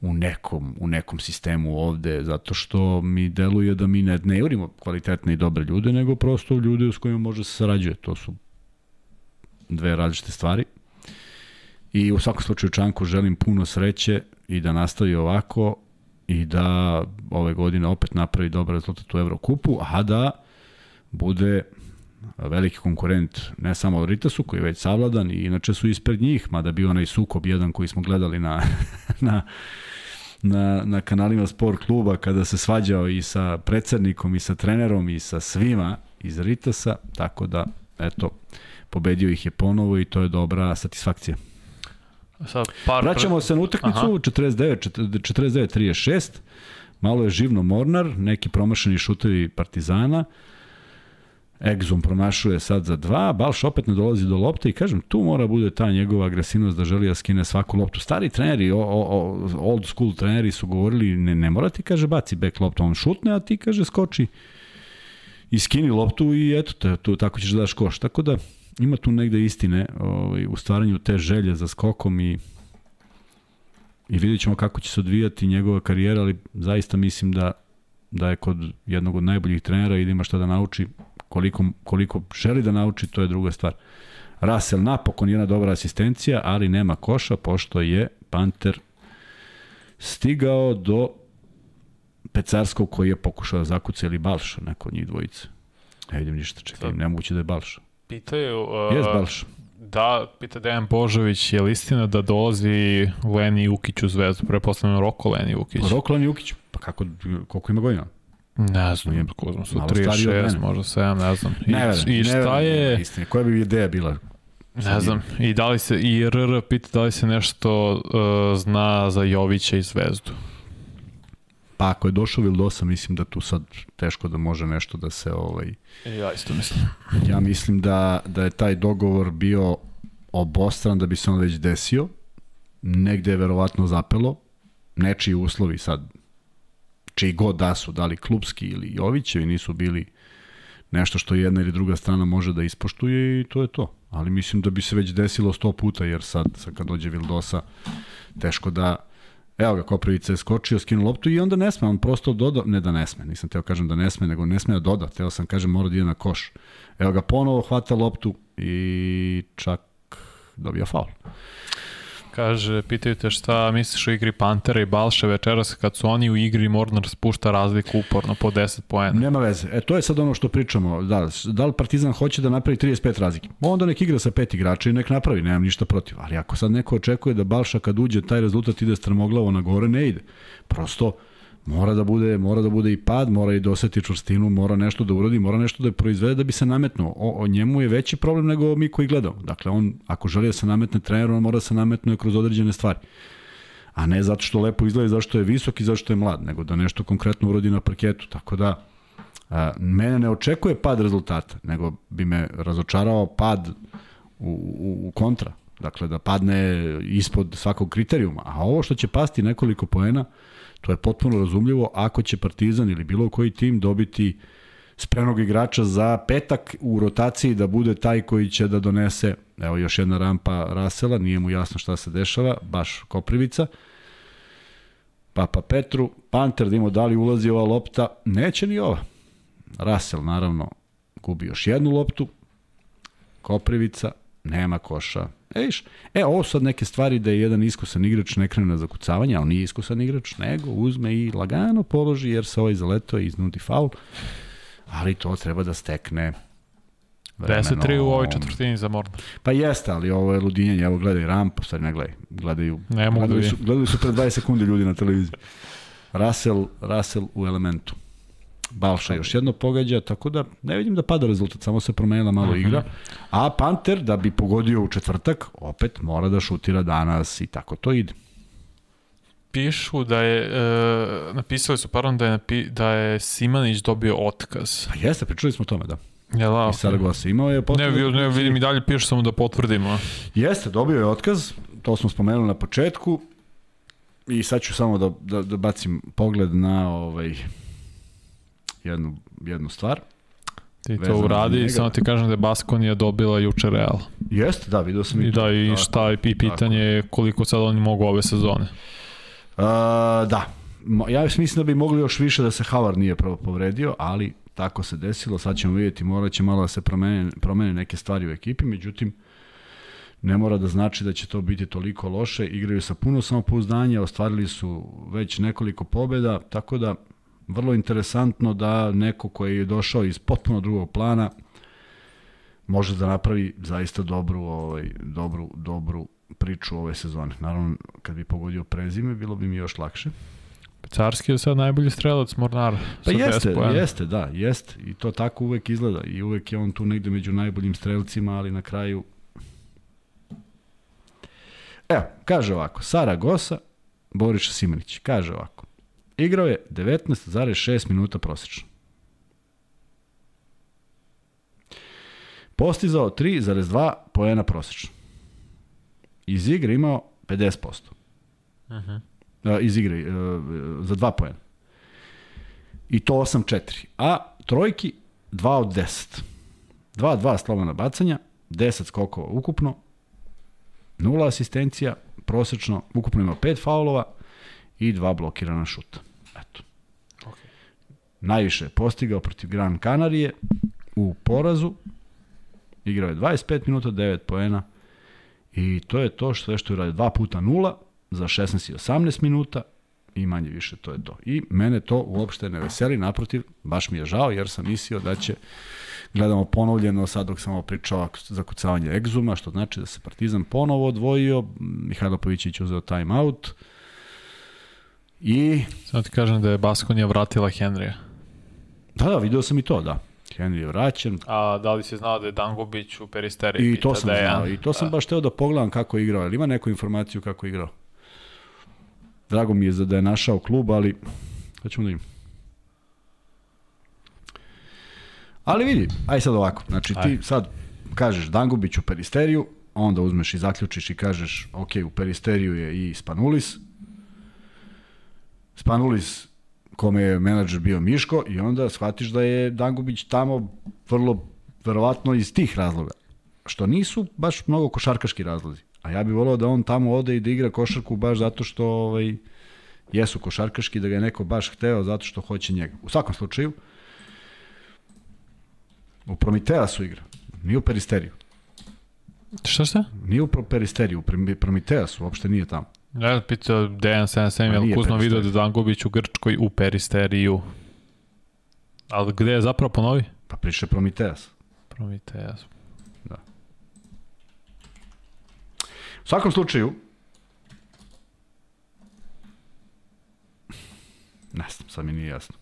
u nekom, u nekom sistemu ovde, zato što mi deluje da mi ne, ne jurimo kvalitetne i dobre ljude, nego prosto ljude s kojima može se sarađuje. To su dve različite stvari. I u svakom slučaju Čanku želim puno sreće i da nastavi ovako i da ove godine opet napravi dobar rezultat u Evrokupu, a da bude veliki konkurent ne samo Ritasu koji je već savladan i inače su ispred njih, mada bio onaj sukob jedan koji smo gledali na, *laughs* na, na, na kanalima sport kluba kada se svađao i sa predsednikom i sa trenerom i sa svima iz Ritasa, tako da eto, pobedio ih je ponovo i to je dobra satisfakcija. Sad, par... Vraćamo se na utakmicu, 49-36, malo je živno Mornar, neki promašeni šutevi Partizana, Egzum promašuje sad za dva, Balš opet ne dolazi do lopte i kažem, tu mora bude ta njegova agresivnost da želi da skine svaku loptu. Stari treneri, o, o, old school treneri su govorili, ne, ne mora ti, kaže, baci back loptu, on šutne, a ti, kaže, skoči i skini loptu i eto te, tu, tako ćeš da daš koš. Tako da ima tu negde istine ovaj, u stvaranju te želje za skokom i i vidjet ćemo kako će se odvijati njegova karijera, ali zaista mislim da da je kod jednog od najboljih trenera i da ima šta da nauči Koliko, koliko želi da nauči, to je druga stvar. Russell napokon jedna dobra asistencija, ali nema koša, pošto je Panter stigao do Pecarskog koji je pokušao da zakuca ili Balša, neko od njih dvojice. Ne vidim ništa, čekaj, nemoguće da je Balša. Pitaju... Uh, Jes Balša. Da, pita Dejan Božović, je li istina da dolazi Leni Ukić u zvezdu? Prepostavljamo Roko Leni Ukić. Roko Leni Ukić, pa kako, koliko ima godina? Ne znam, je, ko su 36, možda 7, ne znam. I, ne verujem, I šta ne je... Istine, koja bi ideja bila? Ne znam, i da li se, i RR pita da li se nešto uh, zna za Jovića i Zvezdu. Pa ako je došao Vildosa, mislim da tu sad teško da može nešto da se... Ovaj... Ja isto mislim. Ja mislim da, da je taj dogovor bio obostran da bi se on već desio. Negde je verovatno zapelo. Nečiji uslovi sad čiji god da su, da li klubski ili Jovićevi, nisu bili nešto što jedna ili druga strana može da ispoštuje i to je to. Ali mislim da bi se već desilo sto puta, jer sad, sad kad dođe Vildosa, teško da Evo ga, Koprivica je skočio, skinuo loptu i onda ne sme, on prosto doda, ne da ne sme, nisam teo kažem da ne sme, nego ne sme da doda, teo sam kažem mora da ide na koš. Evo ga, ponovo hvata loptu i čak dobija faul. Kaže, pitaju te šta misliš o igri Pantera i Balše večeras kad su oni u igri Mornar spušta razliku uporno po 10 poena. Nema veze. E, to je sad ono što pričamo. Da, da li Partizan hoće da napravi 35 razlike? Onda nek igra sa pet igrača i nek napravi, nemam ništa protiv. Ali ako sad neko očekuje da Balša kad uđe taj rezultat ide strmoglavo na gore, ne ide. Prosto, mora da bude mora da bude i pad, mora i doseti čvrstinu, mora nešto da uradi, mora nešto da proizvede da bi se nametnuo. O, o njemu je veći problem nego mi koji gledamo. Dakle on ako želi da se nametne trener, on mora da se nametne kroz određene stvari. a ne zato što lepo izgleda zato što je visok i zato što je mlad, nego da nešto konkretno urodi na parketu. Tako da, a, mene ne očekuje pad rezultata, nego bi me razočarao pad u, u, u kontra. Dakle, da padne ispod svakog kriterijuma. A ovo što će pasti nekoliko poena, to je potpuno razumljivo ako će Partizan ili bilo koji tim dobiti spremnog igrača za petak u rotaciji da bude taj koji će da donese, evo još jedna rampa Rasela, nije mu jasno šta se dešava, baš Koprivica, Papa Petru, Panter da da li ulazi ova lopta, neće ni ova. Rasel naravno gubi još jednu loptu, Koprivica, nema koša. E, viš, e, ovo sad neke stvari da je jedan iskusan igrač ne krene na zakucavanje, a on nije iskusan igrač, nego uzme i lagano položi jer se ovaj zaleto i iznudi faul, ali to treba da stekne 10-3 u ovoj četvrtini za Mornar. Pa jeste, ali ovo je ludinjenje. Evo gledaj rampu, sad ne gledaj. Gledaju, ne mogu gledaju, da su, gledaju su pre 20 sekundi ljudi na televiziji. Russell, Russell u elementu. Balša još jedno pogađa, tako da ne vidim da pada rezultat, samo se promenila malo mhm. igra. A Panter, da bi pogodio u četvrtak, opet mora da šutira danas i tako to ide. Pišu da je, e, napisali su, pardon, da je, da je Simanić dobio otkaz. Pa jeste, pričali smo o tome, da. Ja, da, I Saragosa imao je potvrdu. Ne, ne, vidim i dalje piše samo da potvrdimo. Jeste, dobio je otkaz, to smo spomenuli na početku. I sad ću samo da, da, da bacim pogled na ovaj, jednu, jednu stvar. Ti to uradi i samo ti kažem da je Baskonija dobila juče Real. Jeste, da, vidio sam i, i. Da, i šta, i pitanje je koliko sad oni mogu ove sezone. Uh, da, ja mislim da bi mogli još više da se Havar nije prvo povredio, ali tako se desilo, sad ćemo vidjeti, morat će malo da se promene, promene neke stvari u ekipi, međutim, ne mora da znači da će to biti toliko loše, igraju sa puno samopouzdanja, ostvarili su već nekoliko pobeda, tako da vrlo interesantno da neko koji je došao iz potpuno drugog plana može da napravi zaista dobru, ovaj, dobru, dobru priču ove sezone. Naravno, kad bi pogodio prezime, bilo bi mi još lakše. Carski je sad najbolji strelac Mornar. Pa jeste, jeste, da, jeste. I to tako uvek izgleda. I uvek je on tu negde među najboljim strelcima, ali na kraju... Evo, kaže ovako, Saragosa, Boriša Simanić, kaže ovako. Igrao je 19,6 minuta prosečno. Postizao 3,2 poena prosečno. Iz igre imao 50%. Uh -huh iz igre za dva poena. I to 8-4. A trojki 2 od 10. 2-2 slobana bacanja, 10 skokova ukupno, 0 asistencija, prosečno ukupno ima 5 faulova i 2 blokirana šuta. Najviše je postigao protiv Gran Kanarije u porazu. Igrao je 25 minuta, 9 poena i to je to što sve što je radio. 2 puta 0, za 16 i 18 minuta i manje više to je to. I mene to uopšte ne veseli, naprotiv, baš mi je žao jer sam mislio da će gledamo ponovljeno sad dok sam ovo pričao za kucavanje egzuma, što znači da se Partizan ponovo odvojio, Mihajlo Pavićić uzeo time out i... Samo ti kažem da je Baskonija vratila Henrya. Da, da, video sam i to, da. Henry je vraćen. A da li si znao da je Dangubić u Peristeri? I to sam da znao, i to sam da. baš teo da pogledam kako je igrao. Ali ima neku informaciju kako je igrao? Drago mi je da je našao klub, ali da ćemo da im. Ali vidi, aj sad ovako. Znači ti aj. sad kažeš Dangubić u Peristeriju, onda uzmeš i zaključiš i kažeš ok, u Peristeriju je i Spanulis. Spanulis kome je menadžer bio Miško i onda shvatiš da je Dangubić tamo vrlo verovatno iz tih razloga. Što nisu baš mnogo košarkaški razlozi. A ja bih volao da on tamo ode i da igra košarku baš zato što ovaj, jesu košarkaški, da ga je neko baš hteo zato što hoće njega. U svakom slučaju, u Prometeasu igra, nije u Peristeriju. Šta šta? Nije u Peristeriju, u Prometeasu, uopšte nije tamo. Ja pitao Dejan 77, je li Kuzma vidio da Dangović u Grčkoj u Peristeriju? Ali gde je zapravo ponovi? Pa priše Prometeas. Prometeas. U svakom slučaju, ne znam, sad mi nije jasno.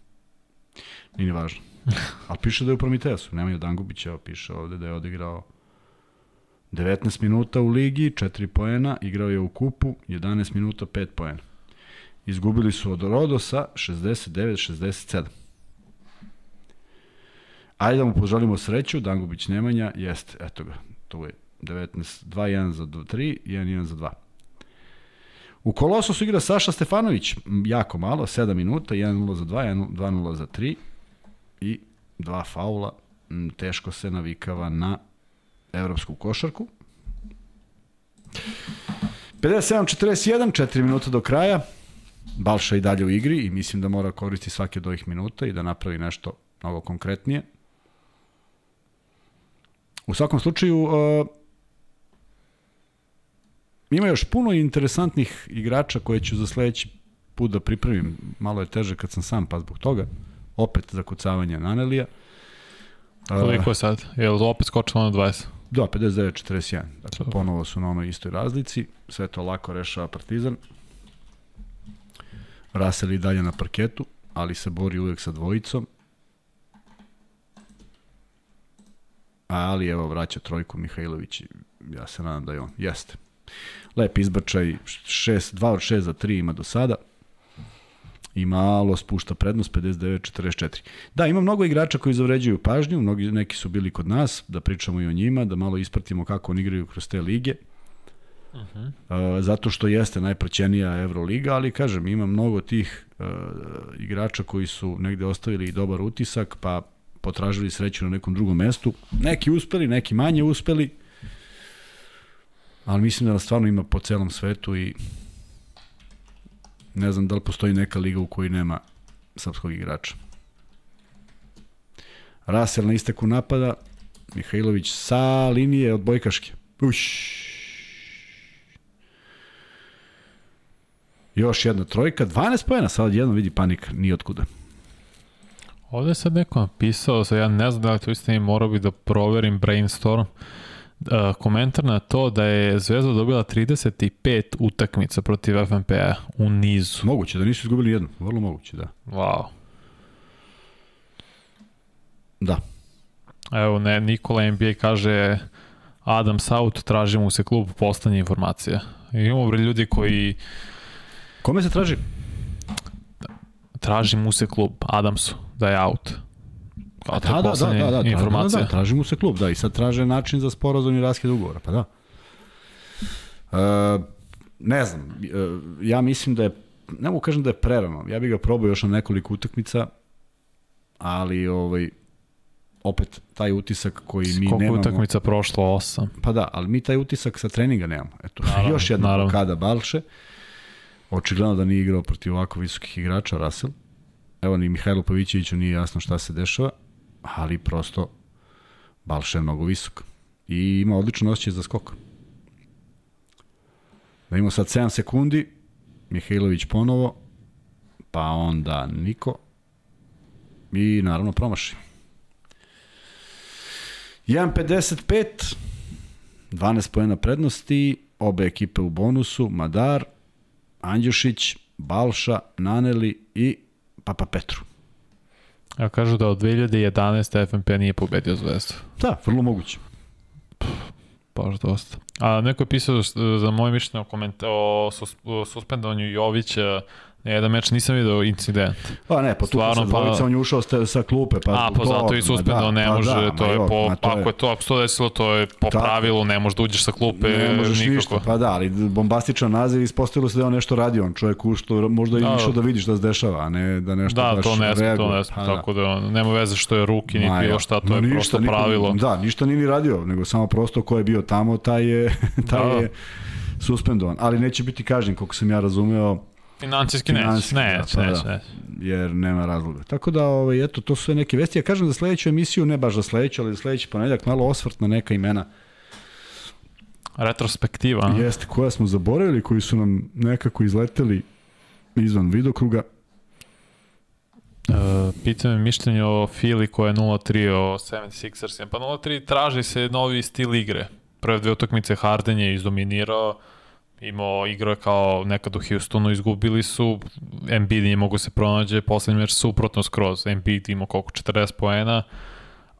Nije ni važno. *laughs* Ali piše da je u Prometeasu, nemaju Dangubića, piše ovde da je odigrao 19 minuta u ligi, 4 poena, igrao je u kupu, 11 minuta, 5 poena. Izgubili su od Rodosa 69-67. Ajde da mu poželimo sreću, Dangubić Nemanja, jeste, eto ga, to je 19, 2-1 za 3, 1-1 za 2. U Kolososu igra Saša Stefanović, jako malo, 7 minuta, 1-0 za 2, 2-0 za 3 i dva faula, teško se navikava na evropsku košarku. 57-41, 4 minuta do kraja. Balša i dalje u igri i mislim da mora koristiti svake do ovih minuta i da napravi nešto mnogo konkretnije. U svakom slučaju, uh, ima još puno interesantnih igrača koje ću za sledeći put da pripremim. Malo je teže kad sam sam, pa zbog toga. Opet zakucavanje Nanelija. Koliko je sad? Je li opet skočilo na 20? Da, 59-41. Dakle, ponovo su na onoj istoj razlici. Sve to lako rešava Partizan. Rasel i dalje na parketu, ali se bori uvek sa dvojicom. Ali evo vraća trojku Mihajlović ja se nadam da je on. Jeste. Lep izbačaj, 6, 2 od 6 za 3 ima do sada i malo spušta prednost 59-44. Da, ima mnogo igrača koji zavređuju pažnju, mnogi, neki su bili kod nas, da pričamo i o njima, da malo ispratimo kako oni igraju kroz te lige. Uh -huh. uh, zato što jeste najpraćenija Euroliga, ali kažem, ima mnogo tih uh, igrača koji su negde ostavili dobar utisak, pa potražili sreću na nekom drugom mestu. Neki uspeli, neki manje uspeli, ali mislim da nas stvarno ima po celom svetu i Ne znam da li postoji neka liga u kojoj nema srpskog igrača. Rasel na isteku napada, Mihajlović sa linije od Bojkaške. Uš. Još jedna trojka, 12 pojena, sad jedno vidi panik, ni otkuda. Ovde je sad neko napisao, sad ja ne znam da li to istini morao bi da proverim brainstorm. Uh, komentar na to da je Zvezda dobila 35 utakmica protiv FNP-a u nizu. Moguće da nisu izgubili jednu, vrlo moguće, da. Wow. Da. Evo, ne, Nikola NBA kaže Adam Saut, traži mu se klub postanje informacija. I imamo bre ljudi koji... Kome se traži? Traži mu se klub, Adamsu, da je out. A da, da, da, da, da, informacije. Da, da, traži mu se klub, da, i sad traže način za sporazum i raskid ugovora, pa da. E, ne znam, e, ja mislim da je, ne mogu kažem da je prerano, ja bih ga probao još na nekoliko utakmica, ali ovaj, opet taj utisak koji mi Koliko nemamo... Koliko utakmica prošlo? Osam. Pa da, ali mi taj utisak sa treninga nemamo. Eto, naravno, još jedna naravno. kada Balše. Očigledno da nije igrao protiv ovako visokih igrača, Rasel. Evo ni Mihajlo Pavićeviću nije jasno šta se dešava ali prosto Balša je mnogo visok i ima odlično osjećaj za skok. Da imamo sad 7 sekundi, Mihajlović ponovo, pa onda Niko i naravno promaši. 1.55, 12 pojena prednosti, obe ekipe u bonusu, Madar, Andjušić, Balša, Naneli i Papa Petru. Ja kažu da od 2011. FNP nije pobedio Zvezdu. Da, vrlo moguće. Baš dosta. A neko je pisao za moje mišljenje o, o, sus, o suspendovanju Jovića jedan meč nisam video incident. Pa ne, po tu sa pa... on je ušao sa, sa klupe. Pa A, pa to, zato i suspendao, da, ne pa može, da, to je po, to ako je to, ako se to desilo, to je po Tako. pravilu, ne možeš da uđeš sa klupe ne možeš nikako. ništa, pa da, ali bombastičan naziv ispostavilo se da je on nešto radio, on čovjek što možda i da, išao da vidiš šta se dešava, a ne da nešto da, baš to ne sme, to ne sme, pa, tako da on, nema veze što je ruki, ni bilo šta, to je ništa, prosto niko, pravilo. Da, ništa nije ni radio, nego samo prosto ko je bio tamo, taj je, *laughs* taj da. je suspendovan, ali neće biti kažnjen, koliko sam ja razumeo, Financijski neće, neće, neće, pa, da, Jer nema razloga. Tako da, ovaj, eto, to su neke vesti. Ja kažem za sledeću emisiju, ne baš za sledeću, ali za sledeći ponedeljak, malo osvrt na neka imena. Retrospektiva. Jeste, koja smo zaboravili, koji su nam nekako izleteli izvan vidokruga. Uh, pitam me mišljenje o Fili koja je 0-3 o 76ers. Pa 0-3 traži se novi stil igre. Prve dve utakmice Harden je izdominirao, imao igrao je kao nekad u Houstonu, izgubili su, Embiid nije mogu se pronađe, poslednji meč suprotno skroz, Embiid imao koliko, 40 poena,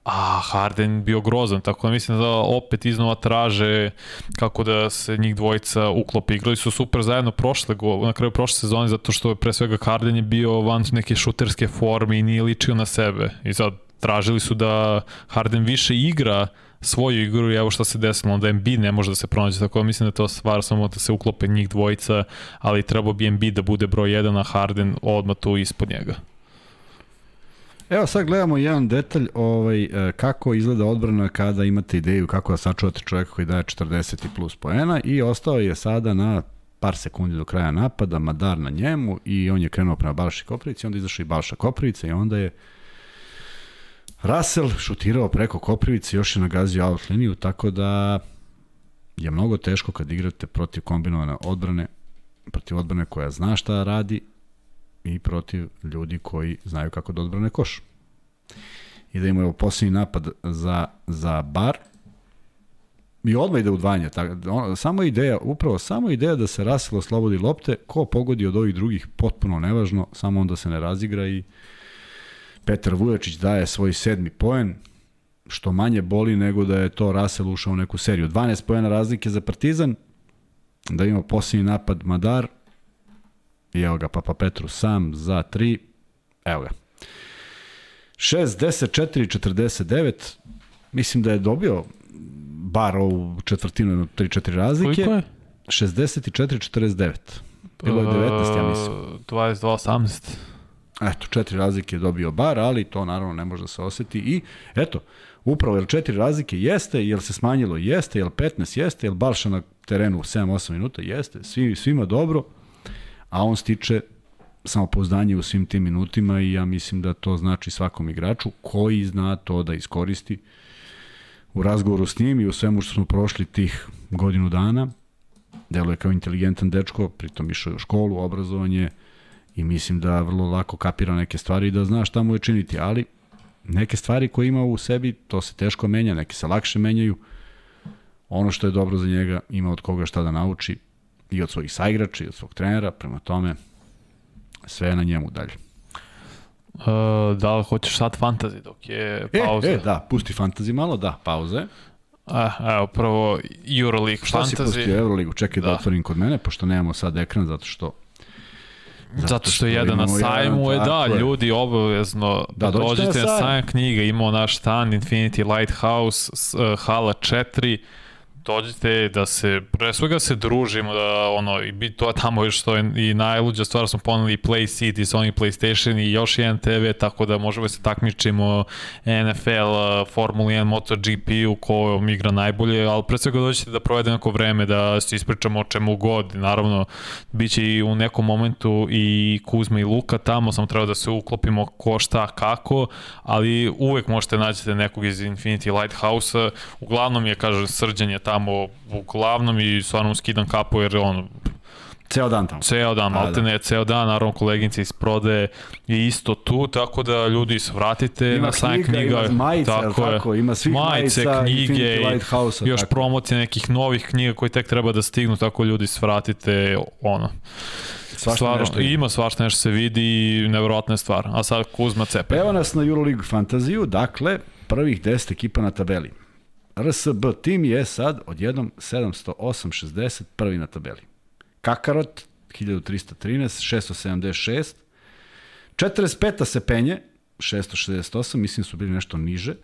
a Harden bio grozan, tako da mislim da opet iznova traže kako da se njih dvojica uklope. Igrali su super zajedno prošle na kraju prošle sezone zato što pre svega Harden je bio van neke šuterske forme i nije ličio na sebe. I sad tražili su da Harden više igra svoju igru i evo šta se desilo, onda Embiid ne može da se pronađe, tako da mislim da to stvar samo da se uklope njih dvojica, ali trebao bi Embiid da bude broj 1, a Harden odmah tu ispod njega. Evo sad gledamo jedan detalj ovaj, e, kako izgleda odbrana kada imate ideju kako da sačuvate čoveka koji daje 40 i plus poena i ostao je sada na par sekundi do kraja napada, Madar na njemu i on je krenuo prema Balši Koprivici, onda izašao i Balša Koprivica i onda je Russell šutirao preko Koprivice, još je nagazio out liniju, tako da je mnogo teško kad igrate protiv kombinovane odbrane, protiv odbrane koja zna šta radi i protiv ljudi koji znaju kako da odbrane koš. I da imaju posljednji napad za, za bar, i odmah ide udvanje. Tako, on, samo ideja, upravo samo ideja da se Russell oslobodi lopte, ko pogodi od ovih drugih, potpuno nevažno, samo onda se ne razigra i Petar Vujačić daje svoj sedmi poen, što manje boli nego da je to Russell ušao u neku seriju. 12 poena razlike za Partizan, da ima posljednji napad Madar, i evo ga Papa Petru sam za 3, evo ga. 6, 10, 4, 49, mislim da je dobio bar ovu četvrtinu 3-4 razlike. Koliko je? 64, 49. Bilo je 19, ja mislim. 22, 18. Eto, četiri razlike je dobio bar, ali to naravno ne može da se oseti. I eto, upravo jer četiri razlike jeste, jel se smanjilo jeste, jel 15 jeste, jel Balša na terenu 7-8 minuta jeste, svi, svima dobro, a on stiče samopouzdanje u svim tim minutima i ja mislim da to znači svakom igraču koji zna to da iskoristi u razgovoru s njim i u svemu što smo prošli tih godinu dana. Deluje kao inteligentan dečko, pritom išao u školu, obrazovanje, i mislim da vrlo lako kapira neke stvari i da zna šta mu je činiti, ali neke stvari koje ima u sebi, to se teško menja, neke se lakše menjaju. Ono što je dobro za njega, ima od koga šta da nauči i od svojih saigrača i od svog trenera, prema tome sve je na njemu dalje. Uh, da li hoćeš sad fantasy dok je pauza? E, e, da, pusti fantasy malo, da, pauze. A, evo, prvo Euroleague Šta fantasy. Šta si pustio Euroligu? Čekaj da. da otvorim kod mene, pošto nemamo sad ekran, zato što Zato, Zato što, što jedan na sajmu je, da, je. ljudi obavezno da, dođete na sajam knjiga, imao naš stan Infinity Lighthouse, uh, hala 4, dođite da se, pre svega se družimo, da ono, i bi to tamo još što je i najluđa stvar, smo poneli Play City, Sony PlayStation i još jedan TV, tako da možemo da se takmičimo NFL, Formula 1, MotoGP u kojom igra najbolje, ali pre svega dođete da provede neko vreme, da se ispričamo o čemu god, naravno, bit će i u nekom momentu i Kuzma i Luka tamo, samo treba da se uklopimo ko šta kako, ali uvek možete naći nekog iz Infinity Lighthouse-a, uglavnom je, kaže, srđanje tamo tamo uglavnom i stvarno skidam kapu jer on Ceo dan tamo. Ceo dan, malte da. ne, ceo dan, naravno koleginica iz prode je isto tu, tako da ljudi se vratite ima na sajam knjiga. Ima majice, tako, tako ima svih majice, majica, knjige, još tako. promocije nekih novih knjiga koji tek treba da stignu, tako ljudi se vratite, ono. Svašta Stvarno, nešto ima. ima svašta nešto se vidi i nevjerojatna je stvar. A sad Kuzma cepe. Evo nas na Euroleague Fantaziju, dakle, prvih 10 ekipa na tabeli. RSB tim je sad odjednom 708.60 prvi na tabeli. Kakarot 1313, 676, 45. se penje, 668, mislim su bili nešto niže.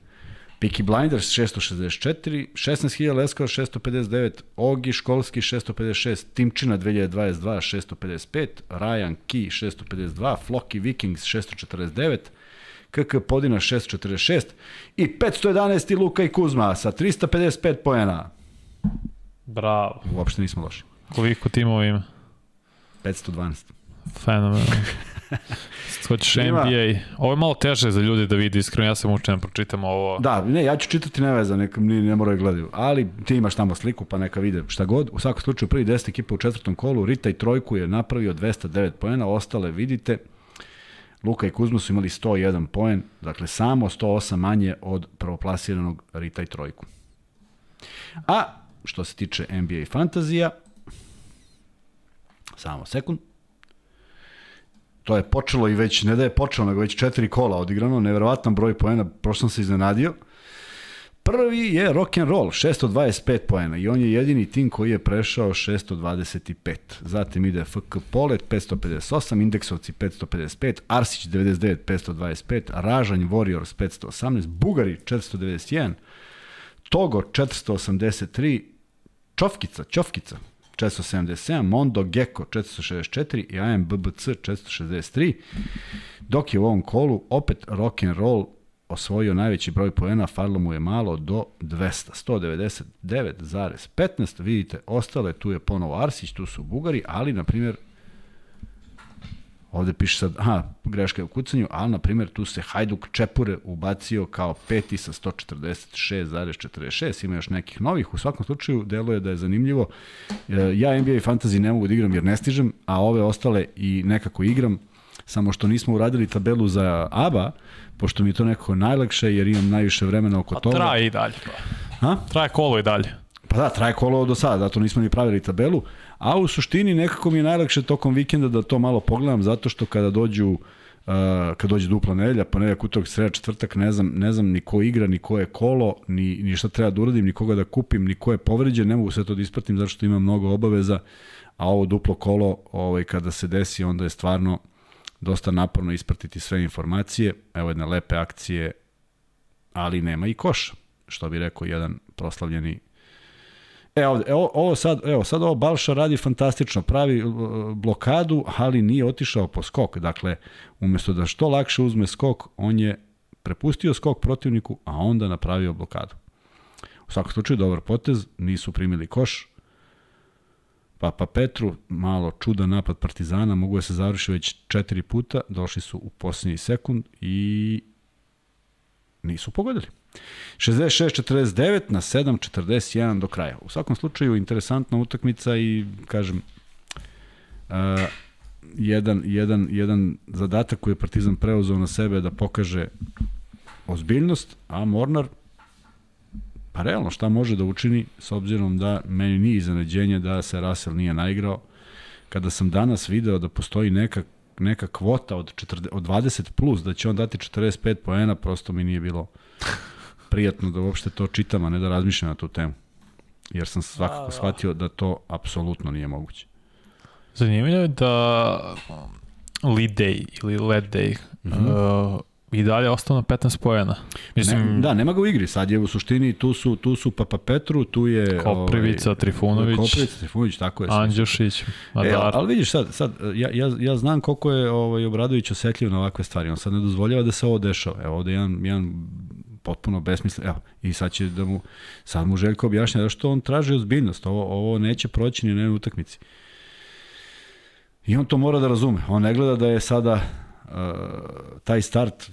Peaky Blinders 664, 16.000 Leskova 659, Ogi Školski 656, Timčina 2022 655, Ryan Key 652, Flocky Vikings 649, KK Podina 646 i 511 Luka i Kuzma sa 355 poena. Bravo. Uopšte nismo loši. Koliko timova ima? 512. Fenomenalno. *laughs* Hoćeš NBA. Ovo je malo teže za ljudi da vidi, iskreno ja sam učen pročitam ovo. Da, ne, ja ću čitati neveza, neka ne, ne moraju gledaju. Ali ti imaš tamo sliku pa neka vide šta god. U svakom slučaju prvi 10 ekipa u četvrtom kolu, Rita i Trojku je napravio 209 poena, ostale vidite. Luka i Kuzma su imali 101 poen, dakle samo 108 manje od prvoplasiranog Rita i Trojku. A što se tiče NBA fantazija, samo sekund, to je počelo i već, ne da je počelo, nego već četiri kola odigrano, neverovatan broj poena, prošlo sam se iznenadio. Prvi je rock and roll, 625 poena i on je jedini tim koji je prešao 625. Zatim ide FK Polet 558, Indeksovci 555, Arsić 99 525, Ražanj Warriors 518, Bugari 491, Togo 483, Čofkica, Čofkica 477, Mondo Gecko 464 i AMBBC 463, dok je u ovom kolu opet rock and roll osvojio najveći broj poena, falilo mu je malo do 200, 199,15, vidite, ostale, tu je ponovo Arsić, tu su Bugari, ali, na primjer, ovde piše sad, aha, greška je u kucanju, ali, na primjer, tu se Hajduk Čepure ubacio kao peti sa 146,46, ima još nekih novih, u svakom slučaju, deluje da je zanimljivo. E, ja NBA i Fantasy ne mogu da igram jer ne stižem, a ove ostale i nekako igram, samo što nismo uradili tabelu za ABA, pošto mi je to nekako najlakše jer imam najviše vremena oko toga. A traje i dalje. Pa. Ha? Traje kolo i dalje. Pa da, traje kolo do sada, zato nismo ni pravili tabelu, a u suštini nekako mi je najlakše tokom vikenda da to malo pogledam, zato što kada dođu Uh, kad dođe dupla nedelja, ponedeljak, utorak, sreda, četvrtak, ne znam, ne znam ni ko igra, ni ko je kolo, ni, ni šta treba da uradim, ni koga da kupim, ni ko je povređen, ne mogu sve to da ispratim zato što imam mnogo obaveza, a ovo duplo kolo, ovaj, kada se desi, onda je stvarno dosta naporno ispratiti sve informacije. Evo jedne lepe akcije, ali nema i koša, što bi rekao jedan proslavljeni E, ovde, evo, ovo sad, evo, sad ovo Balša radi fantastično, pravi uh, blokadu, ali nije otišao po skok. Dakle, umesto da što lakše uzme skok, on je prepustio skok protivniku, a onda napravio blokadu. U svakom slučaju, dobar potez, nisu primili koš, Papa Petru, malo čudan napad Partizana, mogu da se završi već četiri puta, došli su u posljednji sekund i nisu pogodili. 66-49 na 7-41 do kraja. U svakom slučaju, interesantna utakmica i, kažem, uh, jedan, jedan, jedan zadatak koji je Partizan preuzeo na sebe da pokaže ozbiljnost, a Mornar Pa realno šta može da učini s obzirom da meni nije iznenađenje da se Russell nije naigrao. Kada sam danas video da postoji neka, neka kvota od, 40, od 20 plus, da će on dati 45 poena, prosto mi nije bilo prijatno da uopšte to čitam, a ne da razmišljam na tu temu. Jer sam svakako shvatio da to apsolutno nije moguće. Zanimljivo je da lead day ili led day mm -hmm. uh, I dalje ostao na 15 pojena. Mislim, ne, da, nema ga u igri. Sad je u suštini, tu su, tu su Papa Petru, tu je... Koprivica, ovaj, Trifunović. Koprivica, Trifunović, tako je. Anđušić, Madar. E, ali vidiš sad, sad ja, ja, ja znam koliko je ovaj, Obradović osetljiv na ovakve stvari. On sad ne dozvoljava da se ovo dešava. Evo ovde jedan, jedan potpuno besmislen. Evo, i sad će da mu, sad mu Željko objašnja da što on traži ozbiljnost. Ovo, ovo neće proći ni na jednoj utakmici. I on to mora da razume. On ne gleda da je sada taj start,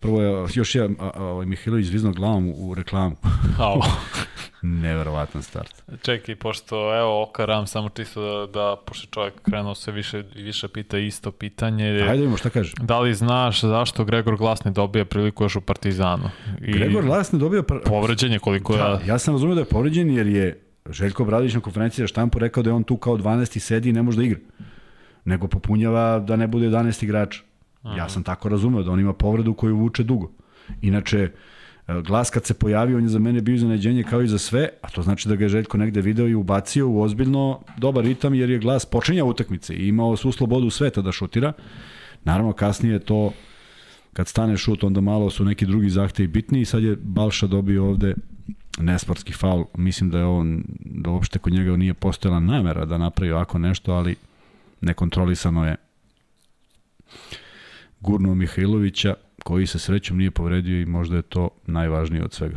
prvo je još je ovaj Mihajlović zvizno glavom u reklamu. *laughs* Au. *laughs* Neverovatan start. Čekaj, pošto evo okaram samo čisto da, da pošto čovjek krenuo se više i više pita isto pitanje. Ajde vidimo šta kaže. Da li znaš zašto Gregor Glasni dobija priliku još u Partizanu? I Gregor Glasni dobija pr... povređenje koliko da, ja... Ja sam razumio da je povređen jer je Željko Bradović na konferenciji za štampu rekao da je on tu kao 12. sedi i ne može da igra. Nego popunjava da ne bude 11 igrača. Aha. Ja sam tako razumeo da on ima povredu koju vuče dugo. Inače, e, glas kad se pojavio, on je za mene bio iznenađenje kao i za sve, a to znači da ga je Željko negde video i ubacio u ozbiljno dobar ritam, jer je glas počinjao utakmice i imao svu slobodu sveta da šutira. Naravno, kasnije to, kad stane šut, onda malo su neki drugi zahtevi bitni i sad je Balša dobio ovde nesportski faul. Mislim da je on, da uopšte kod njega nije postojala namera da napravi ovako nešto, ali nekontrolisano je gurnuo Mihajlovića, koji se srećom nije povredio i možda je to najvažnije od svega.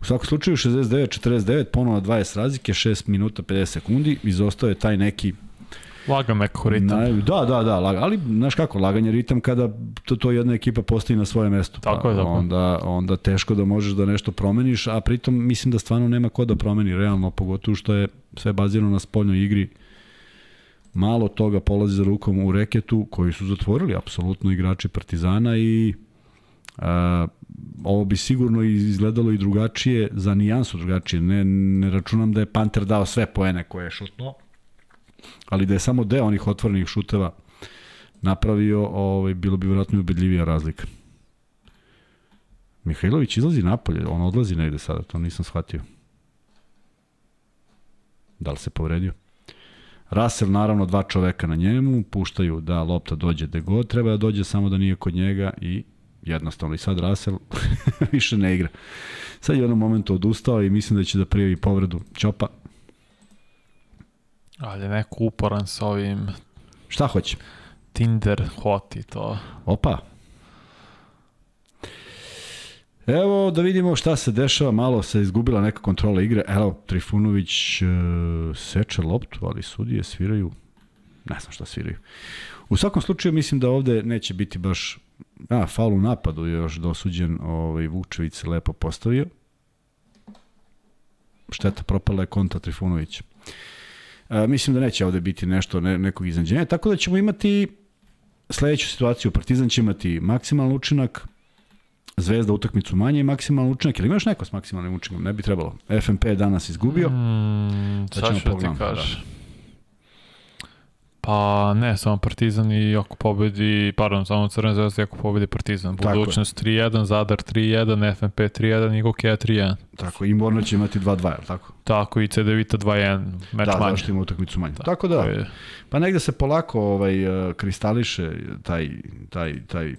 U svakom slučaju 69-49, ponovo 20 razlike, 6 minuta 50 sekundi, izostao je taj neki Lagan meko ritam. Na, da, da, da, lag, ali znaš kako, laganje ritam kada to, to jedna ekipa postoji na svoje mesto. Tako pa, je, tako. Onda, onda teško da možeš da nešto promeniš, a pritom mislim da stvarno nema ko da promeni realno, pogotovo što je sve bazirano na spoljnoj igri malo toga polazi za rukom u reketu koji su zatvorili apsolutno igrači Partizana i a, ovo bi sigurno izgledalo i drugačije, za nijansu drugačije. Ne, ne računam da je Panter dao sve poene koje je šutno, ali da je samo deo onih otvorenih šuteva napravio, ovaj, bilo bi vjerojatno ubedljivija razlika. Mihajlović izlazi napolje, on odlazi negde sada, to nisam shvatio. Da li se povredio? Russell, naravno, dva čoveka na njemu, puštaju da lopta dođe gde god treba da dođe, samo da nije kod njega i jednostavno. I sad Russell *laughs* više ne igra. Sad je u jednom momentu odustao i mislim da će da prijavi povredu Ćopa. Ali neko uporan sa ovim... Šta hoće? Tinder hoti to. Opa, Evo da vidimo šta se dešava, malo se izgubila neka kontrola igre. Evo, Trifunović uh, seče loptu, ali sudije sviraju, ne znam šta sviraju. U svakom slučaju mislim da ovde neće biti baš, a, faul u napadu je još dosuđen, ovaj, Vučević se lepo postavio. Šteta, propala je konta Trifunovića. E, mislim da neće ovde biti nešto, ne, nekog iznadženja, tako da ćemo imati sledeću situaciju. Partizan će imati maksimalan učinak, Zvezda utakmicu manje i maksimalni učinak. Ili imaš neko s maksimalnim učinkom? Ne bi trebalo. FNP je danas izgubio. Mm, da sad ću ti kažeš. Da. Pa ne, samo Partizan i ako pobedi, pardon, samo Crvena zvezda i ako pobedi Partizan. Budućnost 3-1, Zadar 3-1, FNP 3-1 i Gokeja 3-1. Tako, i Morno će imati 2-2, je tako? Tako, i CD Vita 2-1, meč da, manje. Da, zašto ima utakmicu manje. Tako, tako da, je. pa negde se polako ovaj, kristališe taj, taj, taj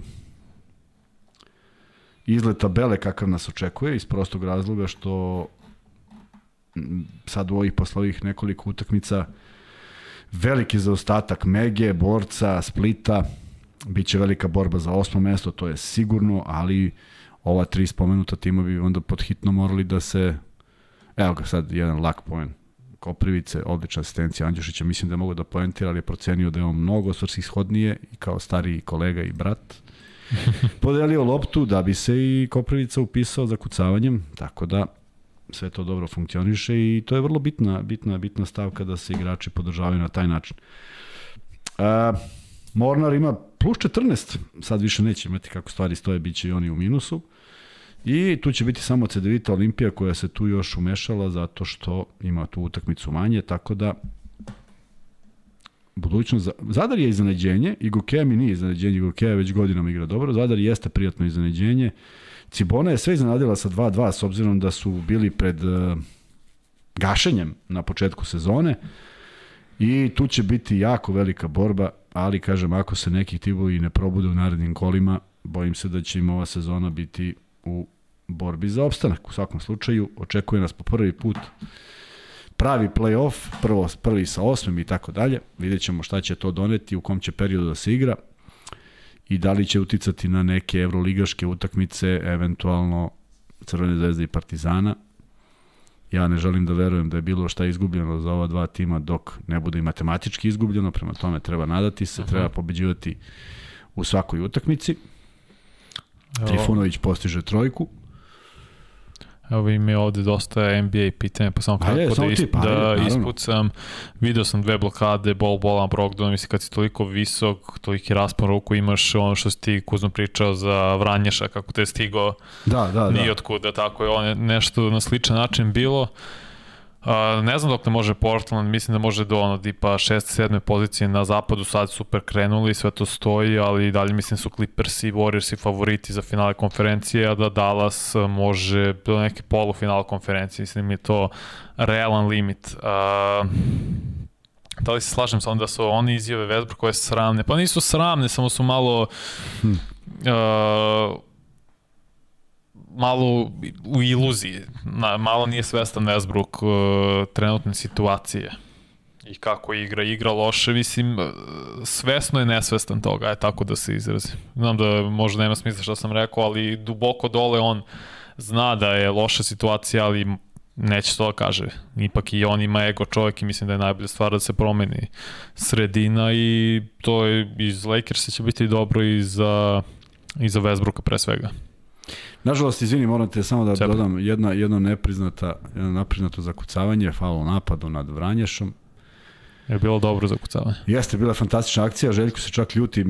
izgled tabele kakav nas očekuje iz prostog razloga što sad u ovih poslovih nekoliko utakmica veliki zaostatak Mege, Borca, Splita, biće velika borba za osmo mesto, to je sigurno, ali ova tri spomenuta tima bi onda pod hitno morali da se evo ga sad jedan lak poen Koprivice, odlična asistencija Andjušića, mislim da mogu da poentira, ali je procenio da je on mnogo svrsishodnije i kao stariji kolega i brat *laughs* podelio loptu da bi se i Koprivica upisao za kucavanjem, tako da sve to dobro funkcioniše i to je vrlo bitna, bitna, bitna stavka da se igrači podržavaju na taj način. A, Mornar ima plus 14, sad više neće imati kako stvari stoje, bit će i oni u minusu. I tu će biti samo CDVita Olimpija koja se tu još umešala zato što ima tu utakmicu manje, tako da budućnost. Zadar je iznenađenje, i Gokeja mi nije iznenađenje, Gokeja već godinama igra dobro, Zadar jeste prijatno iznenađenje. Cibona je sve iznenadila sa 2-2 s obzirom da su bili pred uh, gašenjem na početku sezone i tu će biti jako velika borba, ali kažem, ako se neki tibovi ne probude u narednim kolima, bojim se da će im ova sezona biti u borbi za opstanak. U svakom slučaju, očekuje nas po prvi put pravi play-off, prvo, prvi sa osmim i tako dalje. Vidjet ćemo šta će to doneti, u kom će periodu da se igra i da li će uticati na neke evroligaške utakmice, eventualno Crvene zvezde i Partizana. Ja ne želim da verujem da je bilo šta izgubljeno za ova dva tima dok ne bude i matematički izgubljeno, prema tome treba nadati se, Aha. treba pobeđivati u svakoj utakmici. Trifunović postiže trojku. Evo im je ovde dosta NBA pitanja, pa samo kako da, isp, pa, da ispucam. Video sam dve blokade, bol bolan Brogdon, mislim kad si toliko visok, toliki raspon ruku imaš ono što si ti Kuzno pričao za Vranješa, kako te je stigo da, da, da. nijotkuda, tako je on je nešto na sličan način bilo. Uh, ne znam dok ne može Portland, mislim da može do ono tipa 6. 7. pozicije na zapadu, sad super krenuli, sve to stoji, ali dalje mislim su Clippers i Warriors i favoriti za finale konferencije, a da Dallas može do neke polufinale konferencije, mislim da je to realan limit. Uh, da li se slažem sa onda su oni izjave Westbrook koje su sramne? Pa nisu sramne, samo su malo hm. uh, malo u iluziji, na, malo nije svestan Westbrook uh, trenutne situacije i kako igra, igra loše, mislim, uh, svesno je nesvestan toga, je tako da se izrazi. Znam da možda nema smisla što sam rekao, ali duboko dole on zna da je loša situacija, ali neće to da kaže. Ipak i on ima ego čovjek i mislim da je najbolja stvar da se promeni sredina i to je iz Lakersa će biti dobro i za, i za Westbrooka pre svega. Nažalost, izvini, moram te samo da Čep. dodam jedna, jedno nepriznata, jedno nepriznato zakucavanje, falo napadu nad Vranješom. Je bilo dobro zakucavanje. Jeste, bila fantastična akcija, Željko se čak ljuti,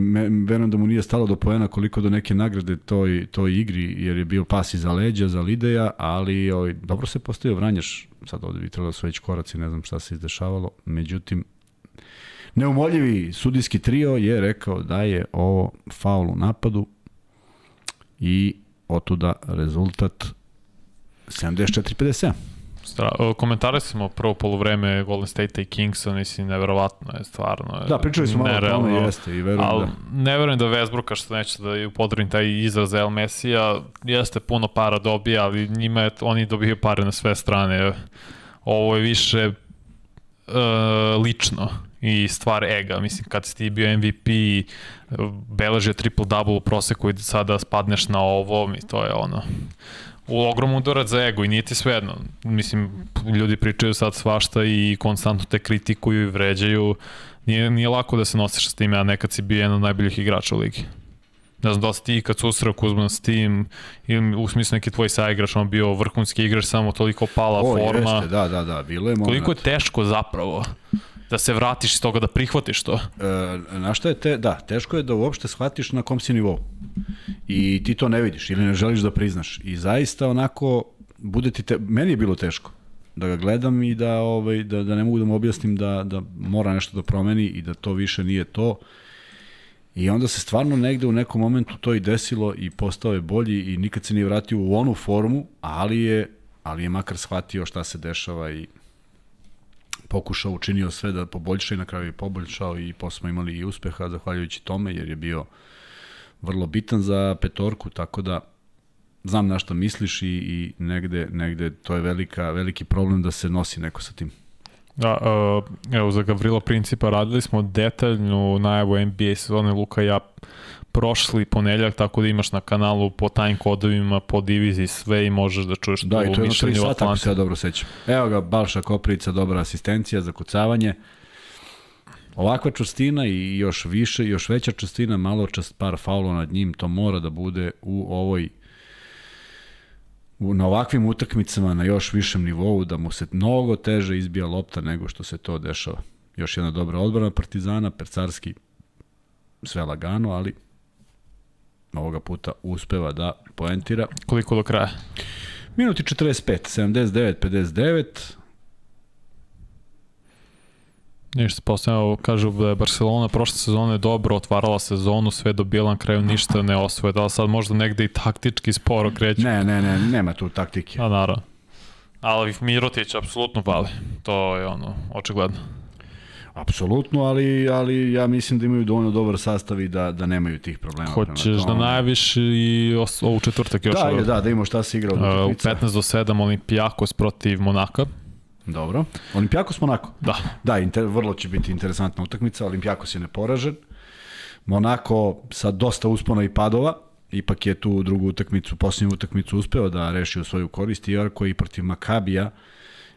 verujem da mu nije stalo do poena koliko do neke nagrade toj, toj igri, jer je bio pas iza leđa za Lideja, ali oj, ovaj, dobro se postavio Vranješ, sad ovde bi trebalo da su već koraci, ne znam šta se izdešavalo, međutim, neumoljivi sudijski trio je rekao da je ovo faul u napadu i otuda rezultat 74-57. Komentare smo prvo polovreme Golden State i Kingsa, mislim, neverovatno je, stvarno. Je, da, pričali smo malo o tome, jeste i verujem al, da. ne verujem da Westbrooka, što neće da upodobrim taj izraz El Mesija, jeste puno para dobija, ali njima je, oni dobiju pare na sve strane. Ovo je više uh, lično i stvar ega. Mislim, kad si ti bio MVP, beleže triple-double u proseku i sada spadneš na ovo, mi to je ono u ogromnu udarac za ego i nije ti svejedno. Mislim, ljudi pričaju sad svašta i konstantno te kritikuju i vređaju. Nije, nije lako da se nosiš s tim, a nekad si bio jedan od najboljih igrača u ligi. Ne znam da li si ti kad susreo Kuzman s tim, ili u smislu neki tvoj saigrač, on bio vrhunski igrač, samo toliko pala o, forma. Jeste, da, da, da, bilo je moment. Koliko je teško zapravo da se vratiš iz toga, da prihvatiš to. E, na šta je te, da, teško je da uopšte shvatiš na kom si nivou. I ti to ne vidiš ili ne želiš da priznaš. I zaista onako, bude ti te, meni je bilo teško da ga gledam i da, ovaj, da, da ne mogu da mu objasnim da, da mora nešto da promeni i da to više nije to. I onda se stvarno negde u nekom momentu to i desilo i postao je bolji i nikad se nije vratio u onu formu, ali je, ali je makar shvatio šta se dešava i pokušao, učinio sve da poboljša i na kraju je poboljšao i posle smo imali i uspeha zahvaljujući tome jer je bio vrlo bitan za petorku, tako da znam na što misliš i, i negde, negde to je velika, veliki problem da se nosi neko sa tim. Da, uh, evo za Gavrilo Principa radili smo detaljnu najavu NBA sezone Luka ja prošli ponedeljak, tako da imaš na kanalu po time kodovima, po diviziji sve i možeš da čuješ da, tu mišljenje u Atlanti. Da, i to je jedno 3 sata, ako se ja dobro sećam. Evo ga, Balša Koprica, dobra asistencija za kucavanje. Ovakva čustina i još više, još veća čustina, malo čast par faulo nad njim, to mora da bude u ovoj u, na ovakvim utakmicama na još višem nivou da mu se mnogo teže izbija lopta nego što se to dešava. Još jedna dobra odbrana Partizana, Percarski sve lagano, ali ovoga puta uspeva da poentira. Koliko do kraja? Minuti 45, 79, 59. Ništa, posledno kažu da je Barcelona prošle sezone dobro otvarala sezonu, sve dobila na kraju ništa ne osvoje. Da sad možda negde i taktički sporo kreće? Ne, ne, ne, nema tu taktike. A naravno. Ali Mirotić apsolutno pali. To je ono, očigledno. Apsolutno, ali, ali ja mislim da imaju dovoljno dobar sastav i da, da nemaju tih problema. Hoćeš da najaviš i ovu četvrtak još? Da, je, da, da imamo šta se igra od uh, U 15 do 7 Olimpijakos protiv Monaka. Dobro. Olimpijakos Monako? Da. Da, inter, vrlo će biti interesantna utakmica. Olimpijakos je neporažen. Monako sa dosta uspona i padova, ipak je tu drugu utakmicu, posljednju utakmicu uspeo da reši u svoju korist, iako je i protiv Makabija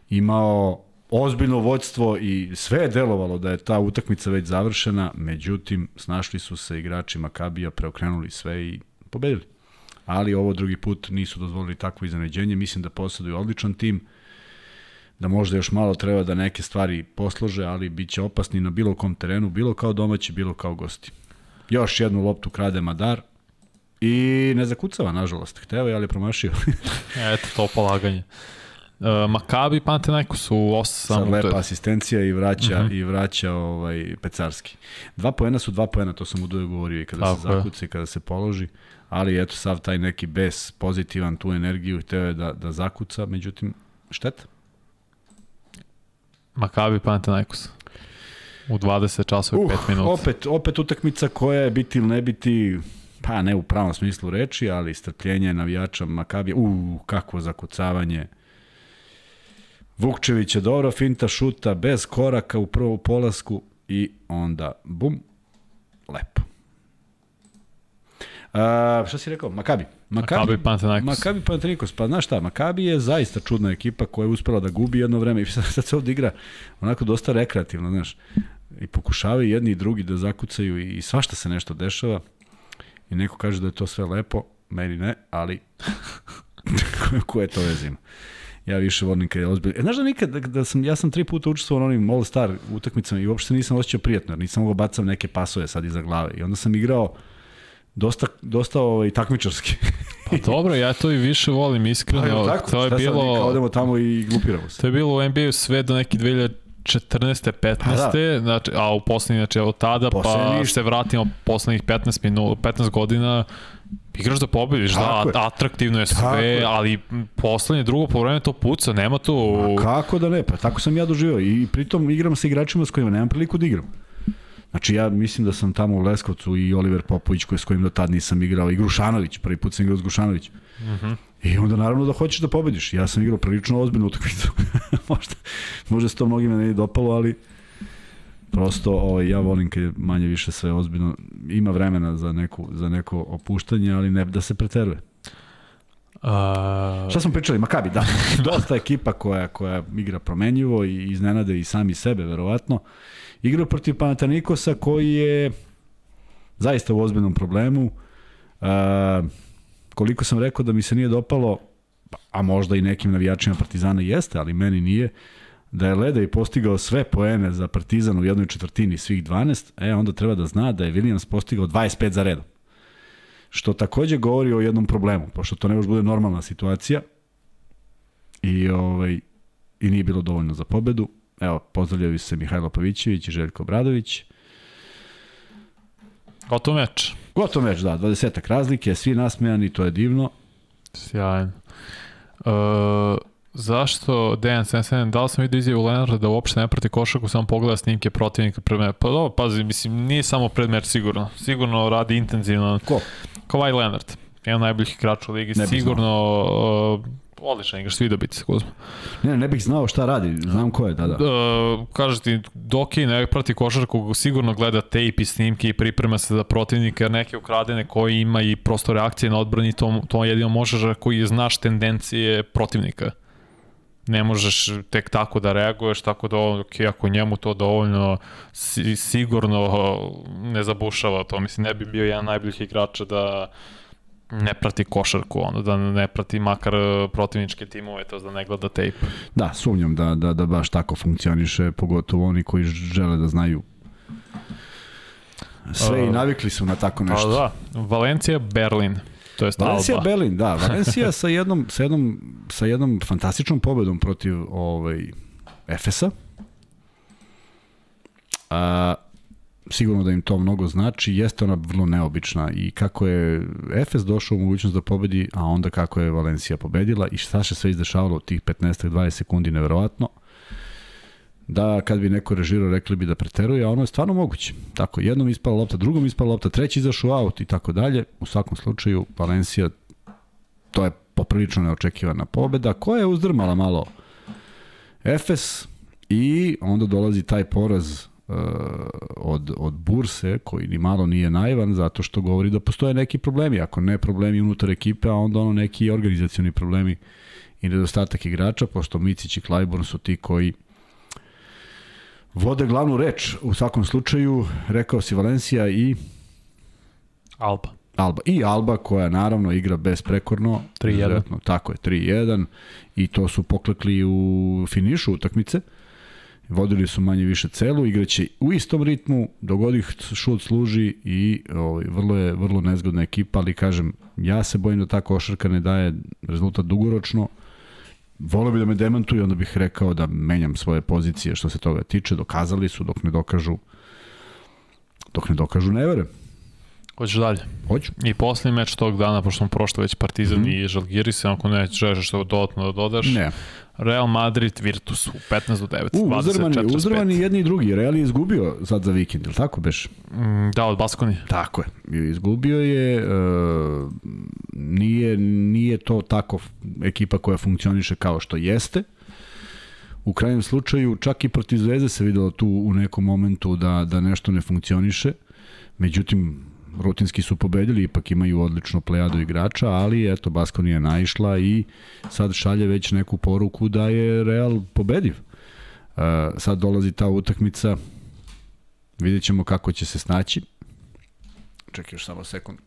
imao ozbiljno vođstvo i sve je delovalo da je ta utakmica već završena, međutim, snašli su se igrači Makabija, preokrenuli sve i pobedili. Ali ovo drugi put nisu dozvolili takvo iznenađenje, mislim da posjeduju odličan tim, da možda još malo treba da neke stvari poslože, ali bit će opasni na bilo kom terenu, bilo kao domaći, bilo kao gosti. Još jednu loptu krade Madar i ne zakucava, nažalost. Hteo je, ali je promašio. *laughs* Eto, to polaganje. Uh, Makabi Panathinaikos u 8 Sad lepa asistencija i vraća uh mhm. -huh. i vraća ovaj Pecarski. Dva poena su dva poena, to sam u duju govorio i kada Tako se zakuca i kada se položi, ali eto sav taj neki bes pozitivan tu energiju hteo je da da zakuca, međutim šteta. Makabi Panathinaikos. U 20 časova i 5 minuta. Opet, opet utakmica koja je biti ili ne biti, pa ne u pravom smislu reči, ali strpljenje navijača Makabija. U, kakvo zakucavanje Vukčević je dobro, finta šuta bez koraka u prvu polasku i onda bum, lepo. A, šta si rekao? Makabi. Makabi, Makabi Panathinaikos. Makabi Panathinaikos. Pa znaš šta, Makabi je zaista čudna ekipa koja je uspela da gubi jedno vreme *laughs* i sad, sad se ovdje igra onako dosta rekreativno, znaš. I pokušavaju jedni i drugi da zakucaju i, i svašta se nešto dešava. I neko kaže da je to sve lepo, meni ne, ali *laughs* *laughs* koje to vezima ja više volim kad je ozbiljno. E, znaš da nikad, da, da sam, ja sam tri puta učestvovao na onim All Star utakmicama i uopšte nisam osjećao prijatno, jer nisam mogao da bacam neke pasove sad iza glave. I onda sam igrao dosta, dosta ovaj, takmičarski. *laughs* pa dobro, ja to i više volim, iskreno. Pa, tako? To je bilo... Sad, kao odemo tamo i glupiramo se. To je bilo u NBA-u sve do neke 2000 14. 15. Pa da. Znači, a u poslednji, znači od tada, pa Poslednji pa se vratimo poslednjih 15 minut, 15 godina, igraš da pobediš, da, je. atraktivno je sve, tako je. ali poslednje drugo po vreme to puca, nema tu... A kako da ne, pa tako sam ja doživio i pritom igram sa igračima s kojima nemam priliku da igram. Znači ja mislim da sam tamo u Leskovcu i Oliver Popović koji, s kojim do tad nisam igrao i Grušanović, prvi put sam igrao s Grušanovićem. Mhm. Uh -huh. I onda naravno da hoćeš da pobediš. Ja sam igrao prilično ozbiljnu utakmicu. *laughs* možda, možda se to mnogima ne dopalo, ali prosto ovaj, ja volim kad je manje više sve ozbiljno. Ima vremena za, neku, za neko opuštanje, ali ne da se preteruje. Uh... Šta smo pričali? Makabi, da. *laughs* Dosta ekipa koja, koja igra promenjivo i iznenade i sami sebe, verovatno. Igra protiv Panatanikosa koji je zaista u ozbiljnom problemu. Uh, koliko sam rekao da mi se nije dopalo, a možda i nekim navijačima Partizana jeste, ali meni nije, da je Leda i postigao sve poene za Partizan u jednoj četvrtini svih 12, e onda treba da zna da je Williams postigao 25 za redom. Što takođe govori o jednom problemu, pošto to ne može bude normalna situacija i, ovaj, i nije bilo dovoljno za pobedu. Evo, pozdravljaju se Mihajlo Pavićević i Željko Bradović. Gotov meč. Gotov meč, da, 20 razlike, svi nasmejani, to je divno. Sjajno. Uh, zašto Dejan 77, da li sam vidio izjavu Lenarda da uopšte ne prati košaku, samo pogleda snimke protivnika pred meč? Pa dobro, pazi, mislim, nije samo pred meč sigurno. Sigurno radi intenzivno. Ko? Kawhi Leonard. Jedan najboljih igrača u ligi. Sigurno uh, odličan igrač, svi dobiti se Kuzma. Ne, ne bih znao šta radi, znam ko je, da, da. Uh, kaže ti, Doki ne prati košarku, sigurno gleda tape i snimke i priprema se za protivnika, jer neke ukradene koji ima i prosto reakcije na odbrani, to, to jedino možeš koji znaš tendencije protivnika ne možeš tek tako da reaguješ, tako da ok, ako njemu to dovoljno si, sigurno ne zabušava to, mislim ne bi bio jedan najboljih igrača da ne prati košarku, ono, da ne prati makar protivničke timove, to da ne gleda tape. Da, sumnjam da, da, da baš tako funkcioniše, pogotovo oni koji žele da znaju sve uh, i navikli su na tako pa nešto. Pa da, Valencija, Berlin. To je Valencija Alba. Berlin, da. *laughs* Valencija sa jednom, sa jednom, sa jednom fantastičnom pobedom protiv ovaj, Efesa. A, sigurno da im to mnogo znači, jeste ona vrlo neobična i kako je Efes došao u mogućnost da pobedi, a onda kako je Valencija pobedila i šta se sve izdešavalo u tih 15-20 sekundi, neverovatno da kad bi neko režirao rekli bi da preteruje, a ono je stvarno moguće. Tako, jednom ispala lopta, drugom ispala lopta, treći izašao aut i tako dalje. U svakom slučaju, Valencija, to je poprilično neočekivana pobeda, koja je uzdrmala malo Efes i onda dolazi taj poraz od, od Burse, koji ni malo nije naivan, zato što govori da postoje neki problemi, ako ne problemi unutar ekipe, a onda ono neki organizacioni problemi i nedostatak igrača, pošto Micić i Klajborn su ti koji vode glavnu reč u svakom slučaju, rekao si Valencija i Alba. Alba. I Alba koja naravno igra besprekorno. 3-1. Tako je, 3-1 i to su poklekli u finišu utakmice. Vodili su manje više celu, igraće u istom ritmu, dogodih šut služi i ovaj, vrlo je vrlo nezgodna ekipa, ali kažem, ja se bojim da ta košarka ne daje rezultat dugoročno Volio bi da me demantuju, onda bih rekao da menjam svoje pozicije što se toga tiče. Dokazali su, dok ne dokažu, dok ne dokažu, ne. Hoćeš dalje? Hoću. I poslednji meč tog dana, pošto smo prošli već Partizan mm -hmm. i Žalgiris, ako ne želiš što dodatno da dodaš. Ne. Real Madrid Virtus u 15 do 9. U, uzrmani, uzrmani jedni i drugi. Real je izgubio sad za vikend, ili tako beš? Mm, da, od Baskoni. Tako je. Izgubio je, uh, nije, nije to tako ekipa koja funkcioniše kao što jeste. U krajnjem slučaju, čak i protiv Zvezde se videlo tu u nekom momentu da, da nešto ne funkcioniše. Međutim, rutinski su pobedili, ipak imaju odličnu plejadu igrača, ali eto, Baskonija je naišla i sad šalje već neku poruku da je Real pobediv. Uh, sad dolazi ta utakmica, vidjet ćemo kako će se snaći. Čekaj još samo sekund.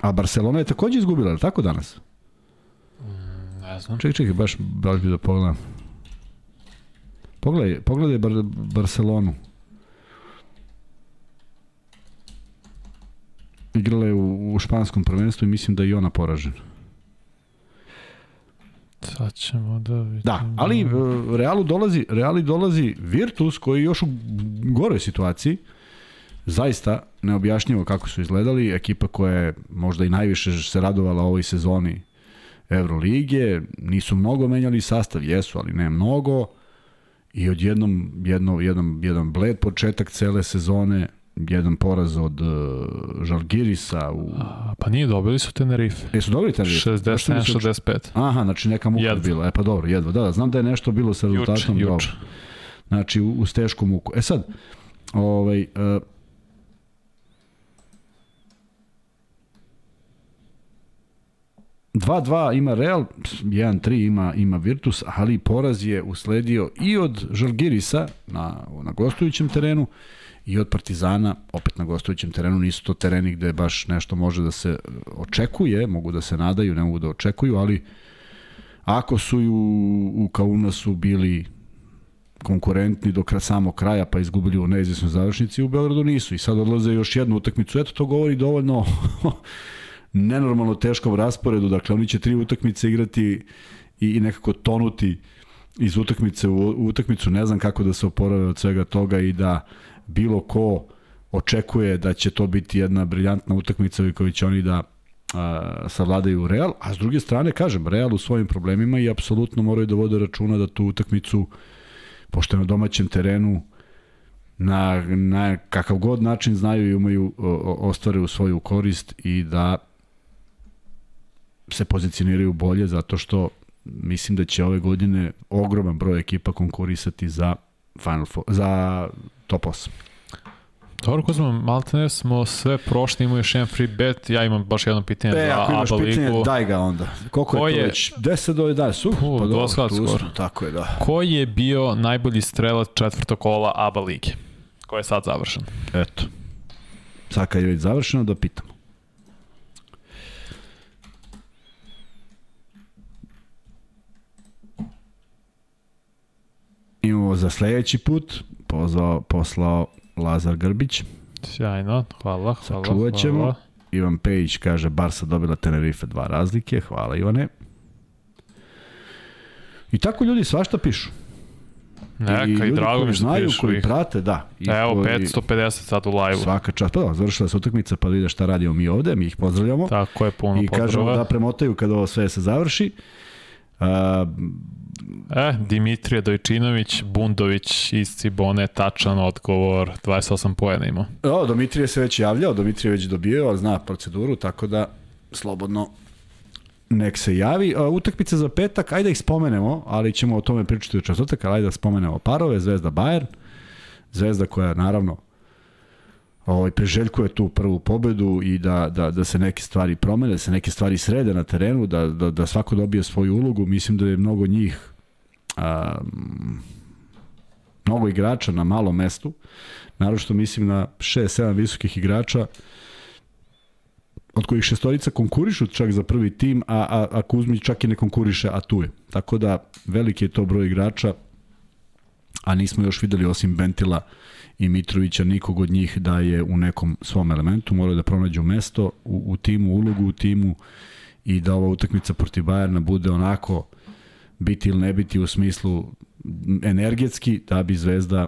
A Barcelona je takođe izgubila, je tako danas? Mm, ne znam. Čekaj, čekaj, baš, baš bi da pogledam. Pogledaj, pogledaj Bar Barcelonu. Igrala je u, u španskom prvenstvu i mislim da je i ona poražena. Sad ćemo da vidimo. Da, ali uh, Realu dolazi, Reali dolazi Virtus koji je još u goroj situaciji. zaista neobjašnjivo kako su izgledali, ekipa koja je možda i najviše se radovala ovoj sezoni Evrolige, nisu mnogo menjali sastav, jesu, ali ne mnogo, i odjednom jedno, jedan, jedan bled početak cele sezone, jedan poraz od uh, Žalgirisa u... A, pa nije, dobili su Tenerife. Jesu dobili Tenerife? 67-65. Aha, znači neka muka jedva. bila. E pa dobro, jedva. Da, da, znam da je nešto bilo sa rezultatom. Juč, juč. Znači, u, u tešku muku. E sad, ovaj, uh, 2-2 ima Real, 1-3 ima, ima Virtus, ali poraz je usledio i od Žalgirisa na, na gostujućem terenu i od Partizana, opet na gostujućem terenu, nisu to tereni gde baš nešto može da se očekuje, mogu da se nadaju, ne mogu da očekuju, ali ako su u, u Kaunasu bili konkurentni do kra, samog kraja pa izgubili u neizvjesnoj završnici u Beogradu nisu. I sad odlaze još jednu utakmicu. Eto to govori dovoljno *laughs* nenormalno teškom rasporedu, dakle oni će tri utakmice igrati i, i nekako tonuti iz utakmice u, u utakmicu, ne znam kako da se oporave od svega toga i da bilo ko očekuje da će to biti jedna briljantna utakmica i koji će oni da a, savladaju Real, a s druge strane, kažem, Real u svojim problemima i apsolutno moraju da vode računa da tu utakmicu, pošto na domaćem terenu, na, na kakav god način znaju i umaju ostvare u svoju korist i da se pozicioniraju bolje zato što mislim da će ove godine ogroman broj ekipa konkurisati za Final Four, za top 8. Dobro, ko smo, maltene smo sve prošli, imamo još jedan free bet, ja imam baš jedno pitanje e, za ABA ligu. E, ako imaš pitanje, daj ga onda. Koliko Ko je to je, već? 10 do 11, su? Uh, pa dobro, tu smo, tako je, da. Ko je bio najbolji strelac četvrtog kola ABA lige? Ko je sad završen? Eto. Sad kad je već završeno, da pitamo. Imamo za sledeći put, pozvao, poslao Lazar Grbić. Sjajno, hvala, hvala. Sačuvat ćemo. Hvala. Ivan Pejić kaže, Barsa dobila Tenerife dva razlike. Hvala Ivane. I tako ljudi svašta pišu. Neka i, i drago mi što znaju, pišu koji ih. prate, da. I Evo, koji, 550 sad u live-u. Svaka čast, pa da, završila se utakmica, pa da vide šta radimo mi ovde, mi ih pozdravljamo. Tako je, puno I pozdrava. kažemo da premotaju kada ovo sve se završi. Uh, E, Dimitrije Dojčinović, Bundović iz Cibone, tačan odgovor, 28 pojena imao. O, Dimitrije se već javljao, Dimitrije već dobio, zna proceduru, tako da slobodno nek se javi. Utakmice za petak, ajde da ih spomenemo, ali ćemo o tome pričati u časotak, ali ajde da spomenemo parove, Zvezda Bayern, Zvezda koja naravno ovaj, preželjkuje tu prvu pobedu i da, da, da se neke stvari promene, da se neke stvari srede na terenu, da, da, da svako dobije svoju ulogu. Mislim da je mnogo njih a, mnogo igrača na malom mestu, naročito mislim na 6-7 visokih igrača, od kojih šestorica konkurišu čak za prvi tim, a, a, a Kuzmić čak i ne konkuriše, a tu je. Tako da veliki je to broj igrača, a nismo još videli osim Bentila i Mitrovića nikog od njih da je u nekom svom elementu, moraju da pronađu mesto u, u timu, ulogu u timu i da ova utakmica protiv Bajerna bude onako biti ili ne biti u smislu energetski da bi Zvezda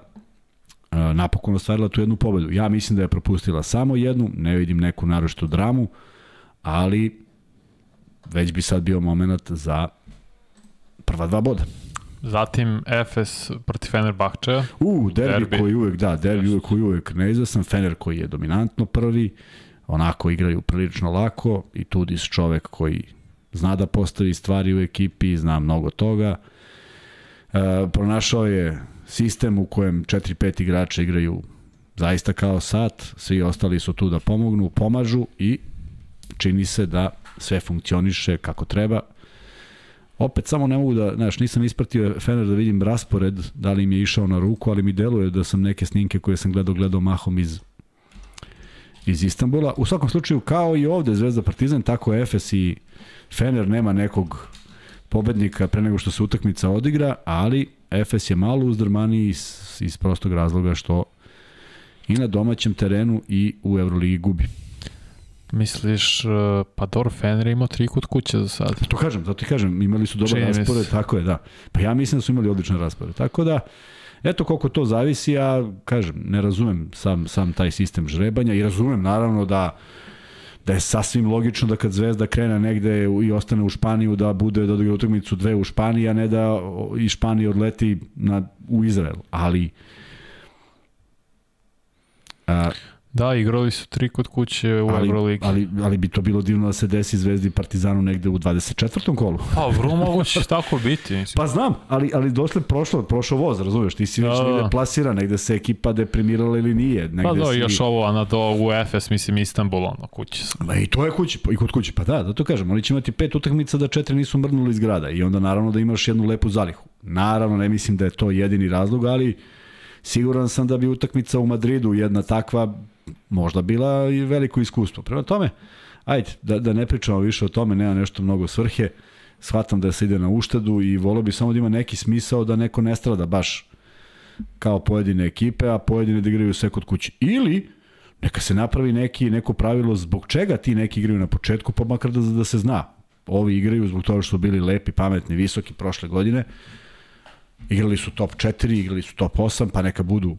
napokon ostvarila tu jednu pobedu. Ja mislim da je propustila samo jednu, ne vidim neku naročitu dramu, ali već bi sad bio moment za prva dva boda. Zatim Efes protiv Fenerbahčeja. U, derbi, derbi. koji uvek, da, derbi uvek koji uvek neizvesan, Fener koji je dominantno prvi, onako igraju prilično lako i Tudis čovek koji zna da postavi stvari u ekipi, zna mnogo toga. E, pronašao je sistem u kojem 4-5 igrača igraju zaista kao sat, svi ostali su tu da pomognu, pomažu i čini se da sve funkcioniše kako treba. Opet samo ne mogu da, znaš, nisam ispratio Fener da vidim raspored, da li im je išao na ruku, ali mi deluje da sam neke snimke koje sam gledao, gledao mahom iz iz Istanbula. U svakom slučaju, kao i ovde Zvezda Partizan, tako Efes i Fener nema nekog pobednika pre nego što se utakmica odigra, ali Efes je malo uzdrmani iz, iz prostog razloga što i na domaćem terenu i u Euroligi gubi. Misliš, uh, pa dobro, Fener imao tri kod kuće za sad. To kažem, zato ti kažem, imali su dobar raspored, tako je, da. Pa ja mislim da su imali odličan raspored. Tako da, Eto koliko to zavisi, ja kažem, ne razumem sam, sam taj sistem žrebanja i razumem naravno da da je sasvim logično da kad Zvezda krene negde i ostane u Španiju da bude da odigra utakmicu dve u Španiji, a ne da i Španija odleti na, u Izrael. Ali a, Da, igrali su tri kod kuće u ali, Euroligi. Ali, ali bi to bilo divno da se desi Zvezdi Partizanu negde u 24. kolu. Pa, vrlo moguće tako biti. Pa znam, ali, ali došle prošlo, prošlo voz, razumiješ, ti si već da, negde da. plasira, negde se ekipa deprimirala ili nije. Negde pa da, si... još ovo, na do u Efes, mislim, Istanbul, ono, kuće sam. I to je kuće, i kod kuće, pa da, da to kažem, oni će imati pet utakmica da četiri nisu mrnuli iz grada i onda naravno da imaš jednu lepu zalihu. Naravno, ne mislim da je to jedini razlog, ali siguran sam da bi utakmica u Madridu jedna takva možda bila i veliko iskustvo. Prema tome, ajde, da, da ne pričamo više o tome, nema nešto mnogo svrhe, shvatam da se ide na uštedu i volio bi samo da ima neki smisao da neko ne strada baš kao pojedine ekipe, a pojedine da igraju sve kod kuće. Ili neka se napravi neki, neko pravilo zbog čega ti neki igraju na početku, pa makar da, da se zna. Ovi igraju zbog toga što su bili lepi, pametni, visoki prošle godine. Igrali su top 4, igrali su top 8, pa neka budu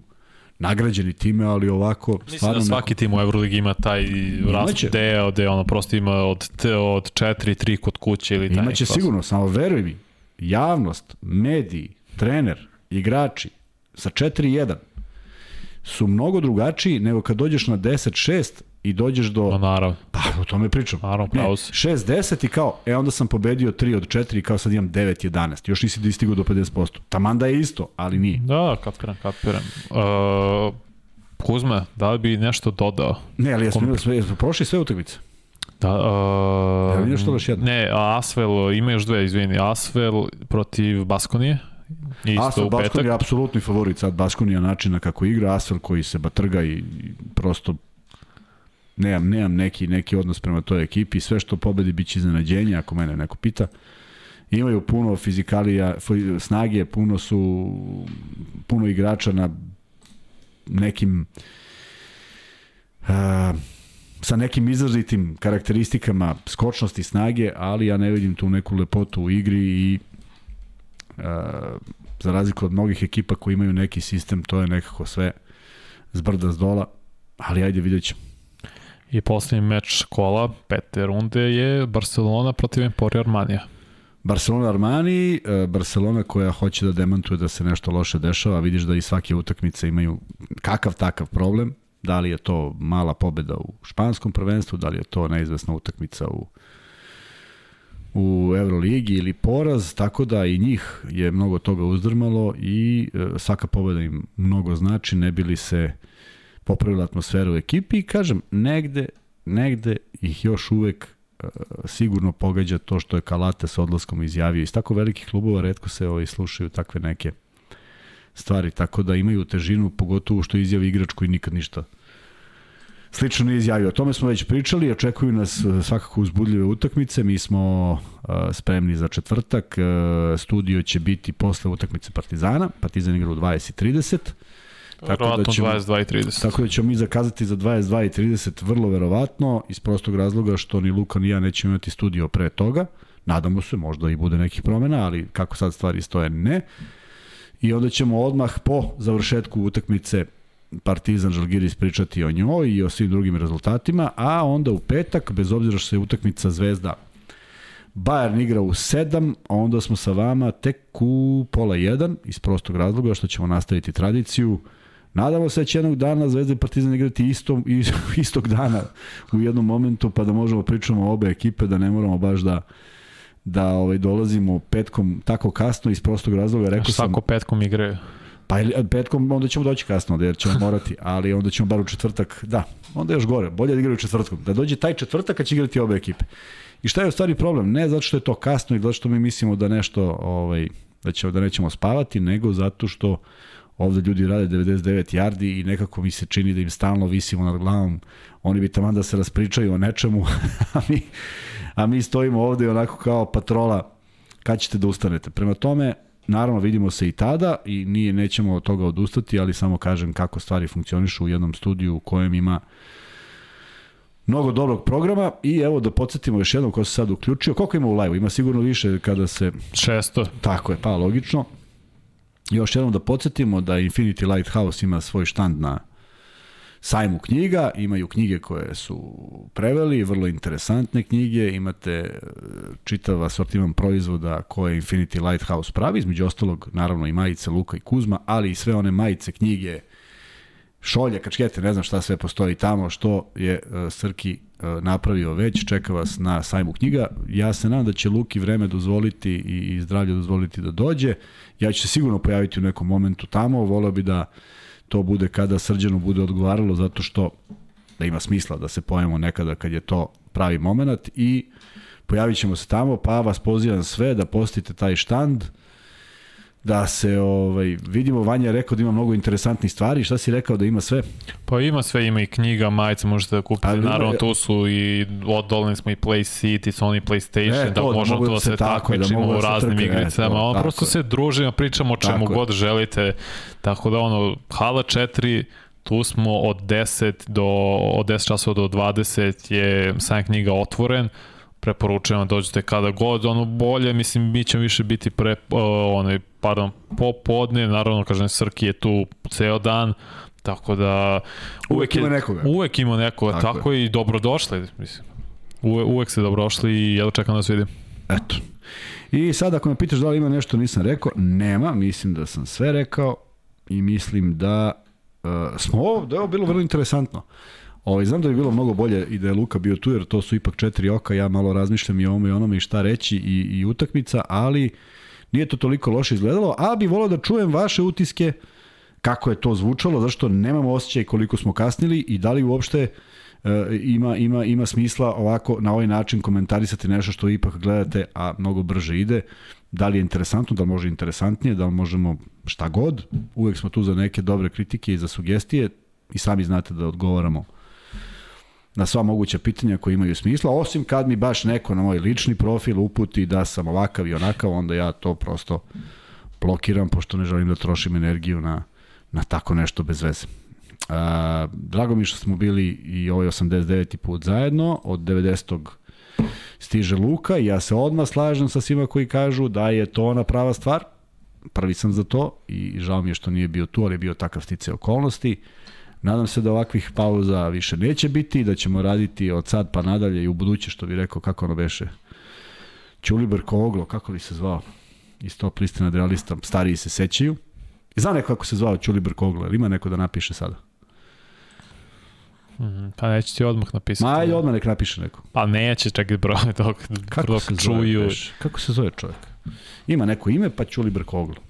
nagrađeni time, ali ovako... Mislim da svaki neko... tim u Euroligi ima taj rast deo, gde ono prosto ima od, od 4, 3 kod kuće ili taj. Imaće sigurno, samo veruj mi, javnost, mediji, trener, igrači sa 4-1 su mnogo drugačiji nego kad dođeš na 10-6 i dođeš do... No, naravno. Pa, o tome pričam. Naravno, pravo si. 6-10 i kao, e, onda sam pobedio 3 od 4 i kao sad imam 9-11. Još nisi distigao do 50%. Taman da je isto, ali nije. Da, kapiram, kapiram. Uh, Kuzma, da li bi nešto dodao? Ne, ali jesmo, jesmo, jesmo prošli sve utakmice. Da, uh, Evo vidiš što još jedno. Ne, Asvel, ima još dve, izvini. Asvel protiv Baskonije. Isto Asvel Baskon je apsolutni favorit sad Baskonija načina kako igra, Asvel koji se batrga i prosto nemam, nemam neki, neki odnos prema toj ekipi, sve što pobedi biće iznenađenje, ako mene neko pita. Imaju puno fizikalija, snage, puno su, puno igrača na nekim uh, sa nekim izrazitim karakteristikama skočnosti snage, ali ja ne vidim tu neku lepotu u igri i uh, za razliku od mnogih ekipa koji imaju neki sistem, to je nekako sve zbrda z dola, ali ajde vidjet ćemo. I poslednji meč kola, pete runde, je Barcelona protiv Emporio Armanija. Barcelona Armani, e, Barcelona koja hoće da demantuje da se nešto loše dešava, vidiš da i svake utakmice imaju kakav takav problem, da li je to mala pobeda u španskom prvenstvu, da li je to neizvesna utakmica u u Euroligi ili poraz, tako da i njih je mnogo toga uzdrmalo i e, svaka pobeda im mnogo znači, ne bili se popravila atmosferu u ekipi i kažem, negde, negde ih još uvek uh, sigurno pogađa to što je Kalate sa odlaskom izjavio. Iz tako velikih klubova redko se ovaj, slušaju takve neke stvari, tako da imaju težinu, pogotovo što izjavi igrač koji nikad ništa slično ne izjavio. O tome smo već pričali, očekuju nas e, svakako uzbudljive utakmice, mi smo uh, spremni za četvrtak, studio će biti posle utakmice Partizana, Partizan igra u 20.30, Tako da ćemo, 22 i 30. Tako da ćemo mi zakazati za 22 i 30 vrlo verovatno, iz prostog razloga što ni Luka ni ja nećemo imati studio pre toga. Nadamo se, možda i bude nekih promena, ali kako sad stvari stoje, ne. I onda ćemo odmah po završetku utakmice Partizan Žalgiris pričati o njoj i o svim drugim rezultatima, a onda u petak, bez obzira što se utakmica Zvezda Bayern igra u 7, a onda smo sa vama tek u pola 1, iz prostog razloga što ćemo nastaviti tradiciju Nadamo se da će jednog dana Zvezda i Partizan igrati istom, *laughs* istog dana u jednom momentu, pa da možemo pričamo o obe ekipe, da ne moramo baš da da ovaj dolazimo petkom tako kasno iz prostog razloga. Rekao sam, Svako petkom igraju. Pa petkom onda ćemo doći kasno, jer ćemo morati, ali onda ćemo bar u četvrtak, da, onda još gore, bolje da igraju četvrtkom. Da dođe taj četvrtak kad će igrati obe ekipe. I šta je u stvari problem? Ne zato što je to kasno i zato što mi mislimo da nešto, ovaj, da, ćemo, da nećemo spavati, nego zato što ovde ljudi rade 99 yardi i nekako mi se čini da im stalno visimo nad glavom. Oni bi tamo da se raspričaju o nečemu, *laughs* a mi, a mi stojimo ovde onako kao patrola kad ćete da ustanete. Prema tome, naravno vidimo se i tada i nije nećemo od toga odustati, ali samo kažem kako stvari funkcionišu u jednom studiju u kojem ima mnogo dobrog programa i evo da podsjetimo još jednom ko se sad uključio. Koliko ima u live-u? Ima sigurno više kada se... 600. Tako je, pa logično. Još jednom da podsjetimo da Infinity Lighthouse ima svoj štand na sajmu knjiga, imaju knjige koje su preveli, vrlo interesantne knjige, imate e, čitav asortiman proizvoda koje Infinity Lighthouse pravi, između ostalog naravno i majice Luka i Kuzma, ali i sve one majice, knjige, šolje, kačkete, ne znam šta sve postoji tamo, što je uh, Srki napravio već, čeka vas na sajmu knjiga. Ja se nadam da će Luki vreme dozvoliti i, zdravlje dozvoliti da dođe. Ja ću se sigurno pojaviti u nekom momentu tamo, voleo bi da to bude kada srđanu bude odgovaralo, zato što da ima smisla da se pojemo nekada kad je to pravi moment i pojavit ćemo se tamo, pa vas pozivam sve da postite taj štand, uh, da se ovaj vidimo Vanja je rekao da ima mnogo interesantnih stvari. Šta si rekao da ima sve? Pa ima sve ima i knjiga majice možete da kupite. Ali, naravno tu su i odolni smo i Play City Sony PlayStation e, da možemo to da se takmičimo da u raznim igricama. e, on prosto se družimo pričamo o čemu tako god je. želite. Tako da ono Hala 4 tu smo od 10 do od 10 časova do 20 je sam knjiga otvoren preporučujem da dođete kada god, ono bolje, mislim, mi ćemo više biti pre, uh, onaj, pardon, popodne, naravno, kažem, Srki je tu ceo dan, tako da... Uvek, uvek ima nekoga. Uvek ima nekoga, tako, tako je. i dobrodošli, mislim. Uve, uvek ste dobrodošli i jedno čekam da vas vidim. Eto. I sad ako me pitaš da li ima nešto nisam rekao, nema, mislim da sam sve rekao i mislim da uh, smo, da je ovo bilo vrlo interesantno. Ovaj, znam da bi bilo mnogo bolje i da je Luka bio tu, jer to su ipak četiri oka, ja malo razmišljam i o ovome i onome i šta reći i, i utakmica, ali nije to toliko loše izgledalo, a bi volao da čujem vaše utiske kako je to zvučalo, zašto nemamo osjećaj koliko smo kasnili i da li uopšte e, ima, ima, ima smisla ovako na ovaj način komentarisati nešto što ipak gledate, a mnogo brže ide. Da li je interesantno, da li može interesantnije, da li možemo šta god. Uvek smo tu za neke dobre kritike i za sugestije i sami znate da odgovaramo na sva moguća pitanja koja imaju smisla, osim kad mi baš neko na moj lični profil uputi da sam ovakav i onakav, onda ja to prosto blokiram, pošto ne želim da trošim energiju na, na tako nešto bez veze. A, drago mi što smo bili i ovaj 89. put zajedno, od 90. stiže Luka i ja se odmah slažem sa svima koji kažu da je to ona prava stvar, prvi sam za to i žao mi je što nije bio tu, ali je bio takav stice okolnosti. Nadam se da ovakvih pauza više neće biti, da ćemo raditi od sad pa nadalje i u buduće, što bi rekao, kako ono beše. Ćuliber Koglo, kako li se zvao? Iz top liste nadrealista, stariji se sećaju. I zna neko kako se zvao Ćuliber Koglo, ili ima neko da napiše sada? Mm, pa neće ti odmah napisati. Ma ajde odmah nek napiše neko. Pa neće čekaj broj *laughs* dok, kako dok se čuju. Zove, kako se zove čovjek? Ima neko ime pa Ćuliber Koglo.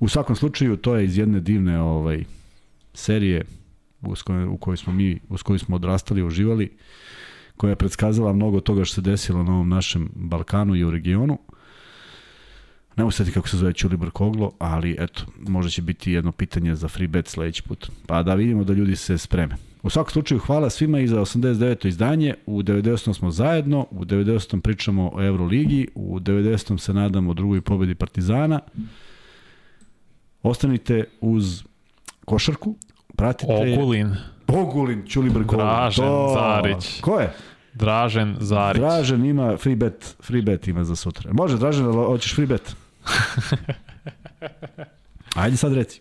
U svakom slučaju to je iz jedne divne ovaj, serije u kojoj, smo mi, u kojoj smo odrastali, uživali, koja je predskazala mnogo toga što se desilo na ovom našem Balkanu i u regionu. Ne mogu seti kako se zove Ćulibr Koglo, ali eto, možda će biti jedno pitanje za free bet sledeći put. Pa da vidimo da ljudi se spreme. U svakom slučaju hvala svima i za 89. izdanje. U 90. smo zajedno, u 90. pričamo o Euroligi, u 90. se nadamo drugoj pobedi Partizana. Ostanite uz košarku, pratite... Ogulin. Ogulin, Ćulibr Ogulin. Dražen to... Zarić. Ko je? Dražen Zarić. Dražen ima free bet, free bet ima za sutra. Može Dražen, da hoćeš free bet? *laughs* Ajde sad reci.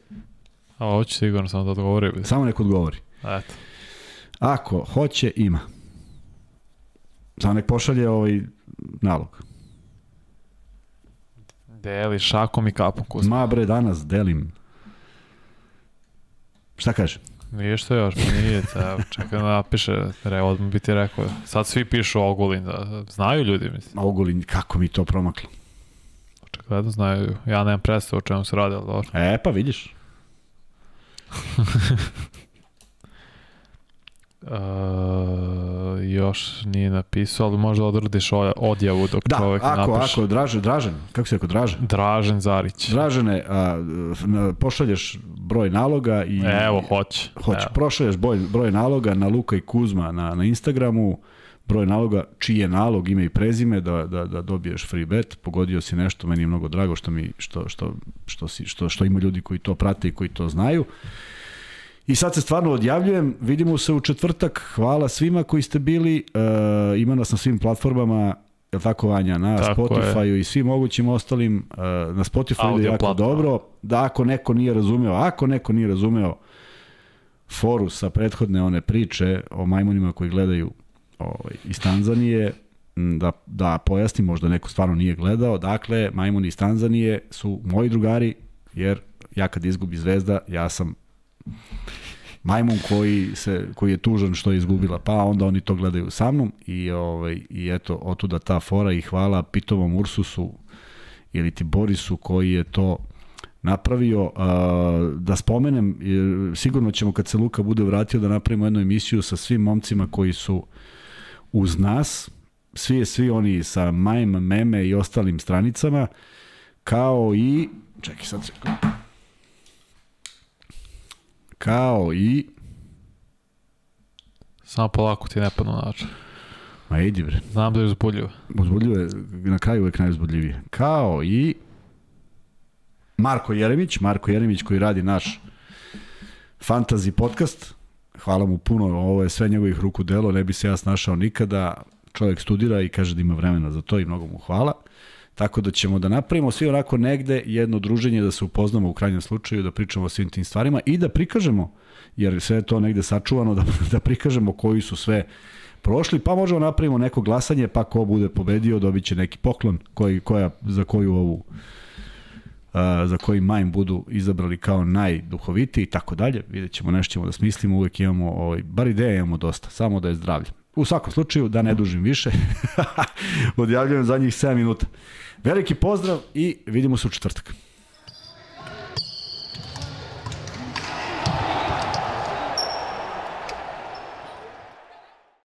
A hoće sigurno samo da odgovori. Samo neko odgovori. Eto. Ako hoće, ima. Samo nek pošalje ovaj nalog. Deli šakom i kapom kuzma. Ma bre, danas delim. Šta kaže? Nije što još, pa nije, evo, čekaj da napiše, re, odmah bi ti rekao. Sad svi pišu Ogulin, da, znaju ljudi, mislim. Ogulin, kako mi to promaklo? Očekajno znaju, ja nemam predstavu o čemu se radi, ali dobro. E, pa vidiš. *laughs* Uh, još nije napisao, ali možda odradiš odjavu dok da, čovjek ako, napiše. Da, ako, Dražen, Dražen, kako se rekao, Dražen? Dražen Zarić. Dražene, a, pošalješ broj naloga i... Evo, hoće. Hoće, Evo. prošalješ broj, broj naloga na Luka i Kuzma na, na Instagramu, broj naloga, čiji je nalog, ime i prezime, da, da, da dobiješ free bet, pogodio si nešto, meni je mnogo drago što, mi, što, što, što, si, što, što ima ljudi koji to prate i koji to znaju. I sad se stvarno odjavljujem, vidimo se u četvrtak, hvala svima koji ste bili, e, ima nas na svim platformama, je tako Vanja, na tako Spotify-u i svim mogućim ostalim, uh, na Spotify ide jako platform. dobro, da ako neko nije razumeo, ako neko nije razumeo foru sa prethodne one priče o majmunima koji gledaju ovaj, iz Tanzanije, da, da pojasnim, možda neko stvarno nije gledao, dakle, majmuni iz Tanzanije su moji drugari, jer ja kad izgubi zvezda, ja sam majmun koji, se, koji je tužan što je izgubila, pa onda oni to gledaju sa mnom i, ovaj, i eto, otuda ta fora i hvala Pitovom Ursusu ili ti Borisu koji je to napravio. Da spomenem, sigurno ćemo kad se Luka bude vratio da napravimo jednu emisiju sa svim momcima koji su uz nas, svi, svi oni sa Majm, Meme i ostalim stranicama, kao i, čekaj sad se, kao i... Samo polako ti ne padno način. Ma idi bre. Znam da je uzbudljivo. Uzbudljivo je na kraju uvek najuzbudljivije. Kao i Marko Jeremić, Marko Jeremić koji radi naš fantasy podcast. Hvala mu puno, ovo je sve njegovih ruku delo, ne bi se ja snašao nikada. Čovjek studira i kaže da ima vremena za to i mnogo mu hvala. Tako da ćemo da napravimo svi onako negde jedno druženje da se upoznamo u krajnjem slučaju, da pričamo o svim tim stvarima i da prikažemo, jer sve je to negde sačuvano, *laughs* da, da prikažemo koji su sve prošli, pa možemo napravimo neko glasanje, pa ko bude pobedio dobit će neki poklon koji, koja, za koju ovu za koji majm budu izabrali kao najduhovitiji i tako dalje. Vidjet ćemo nešto ćemo da smislimo, uvek imamo, ovaj, bar ideja imamo dosta, samo da je zdravlje. U svakom slučaju, da ne dužim više, *laughs* odjavljujem za njih 7 minuta. Veliki pozdrav i vidimo se u četvrtak.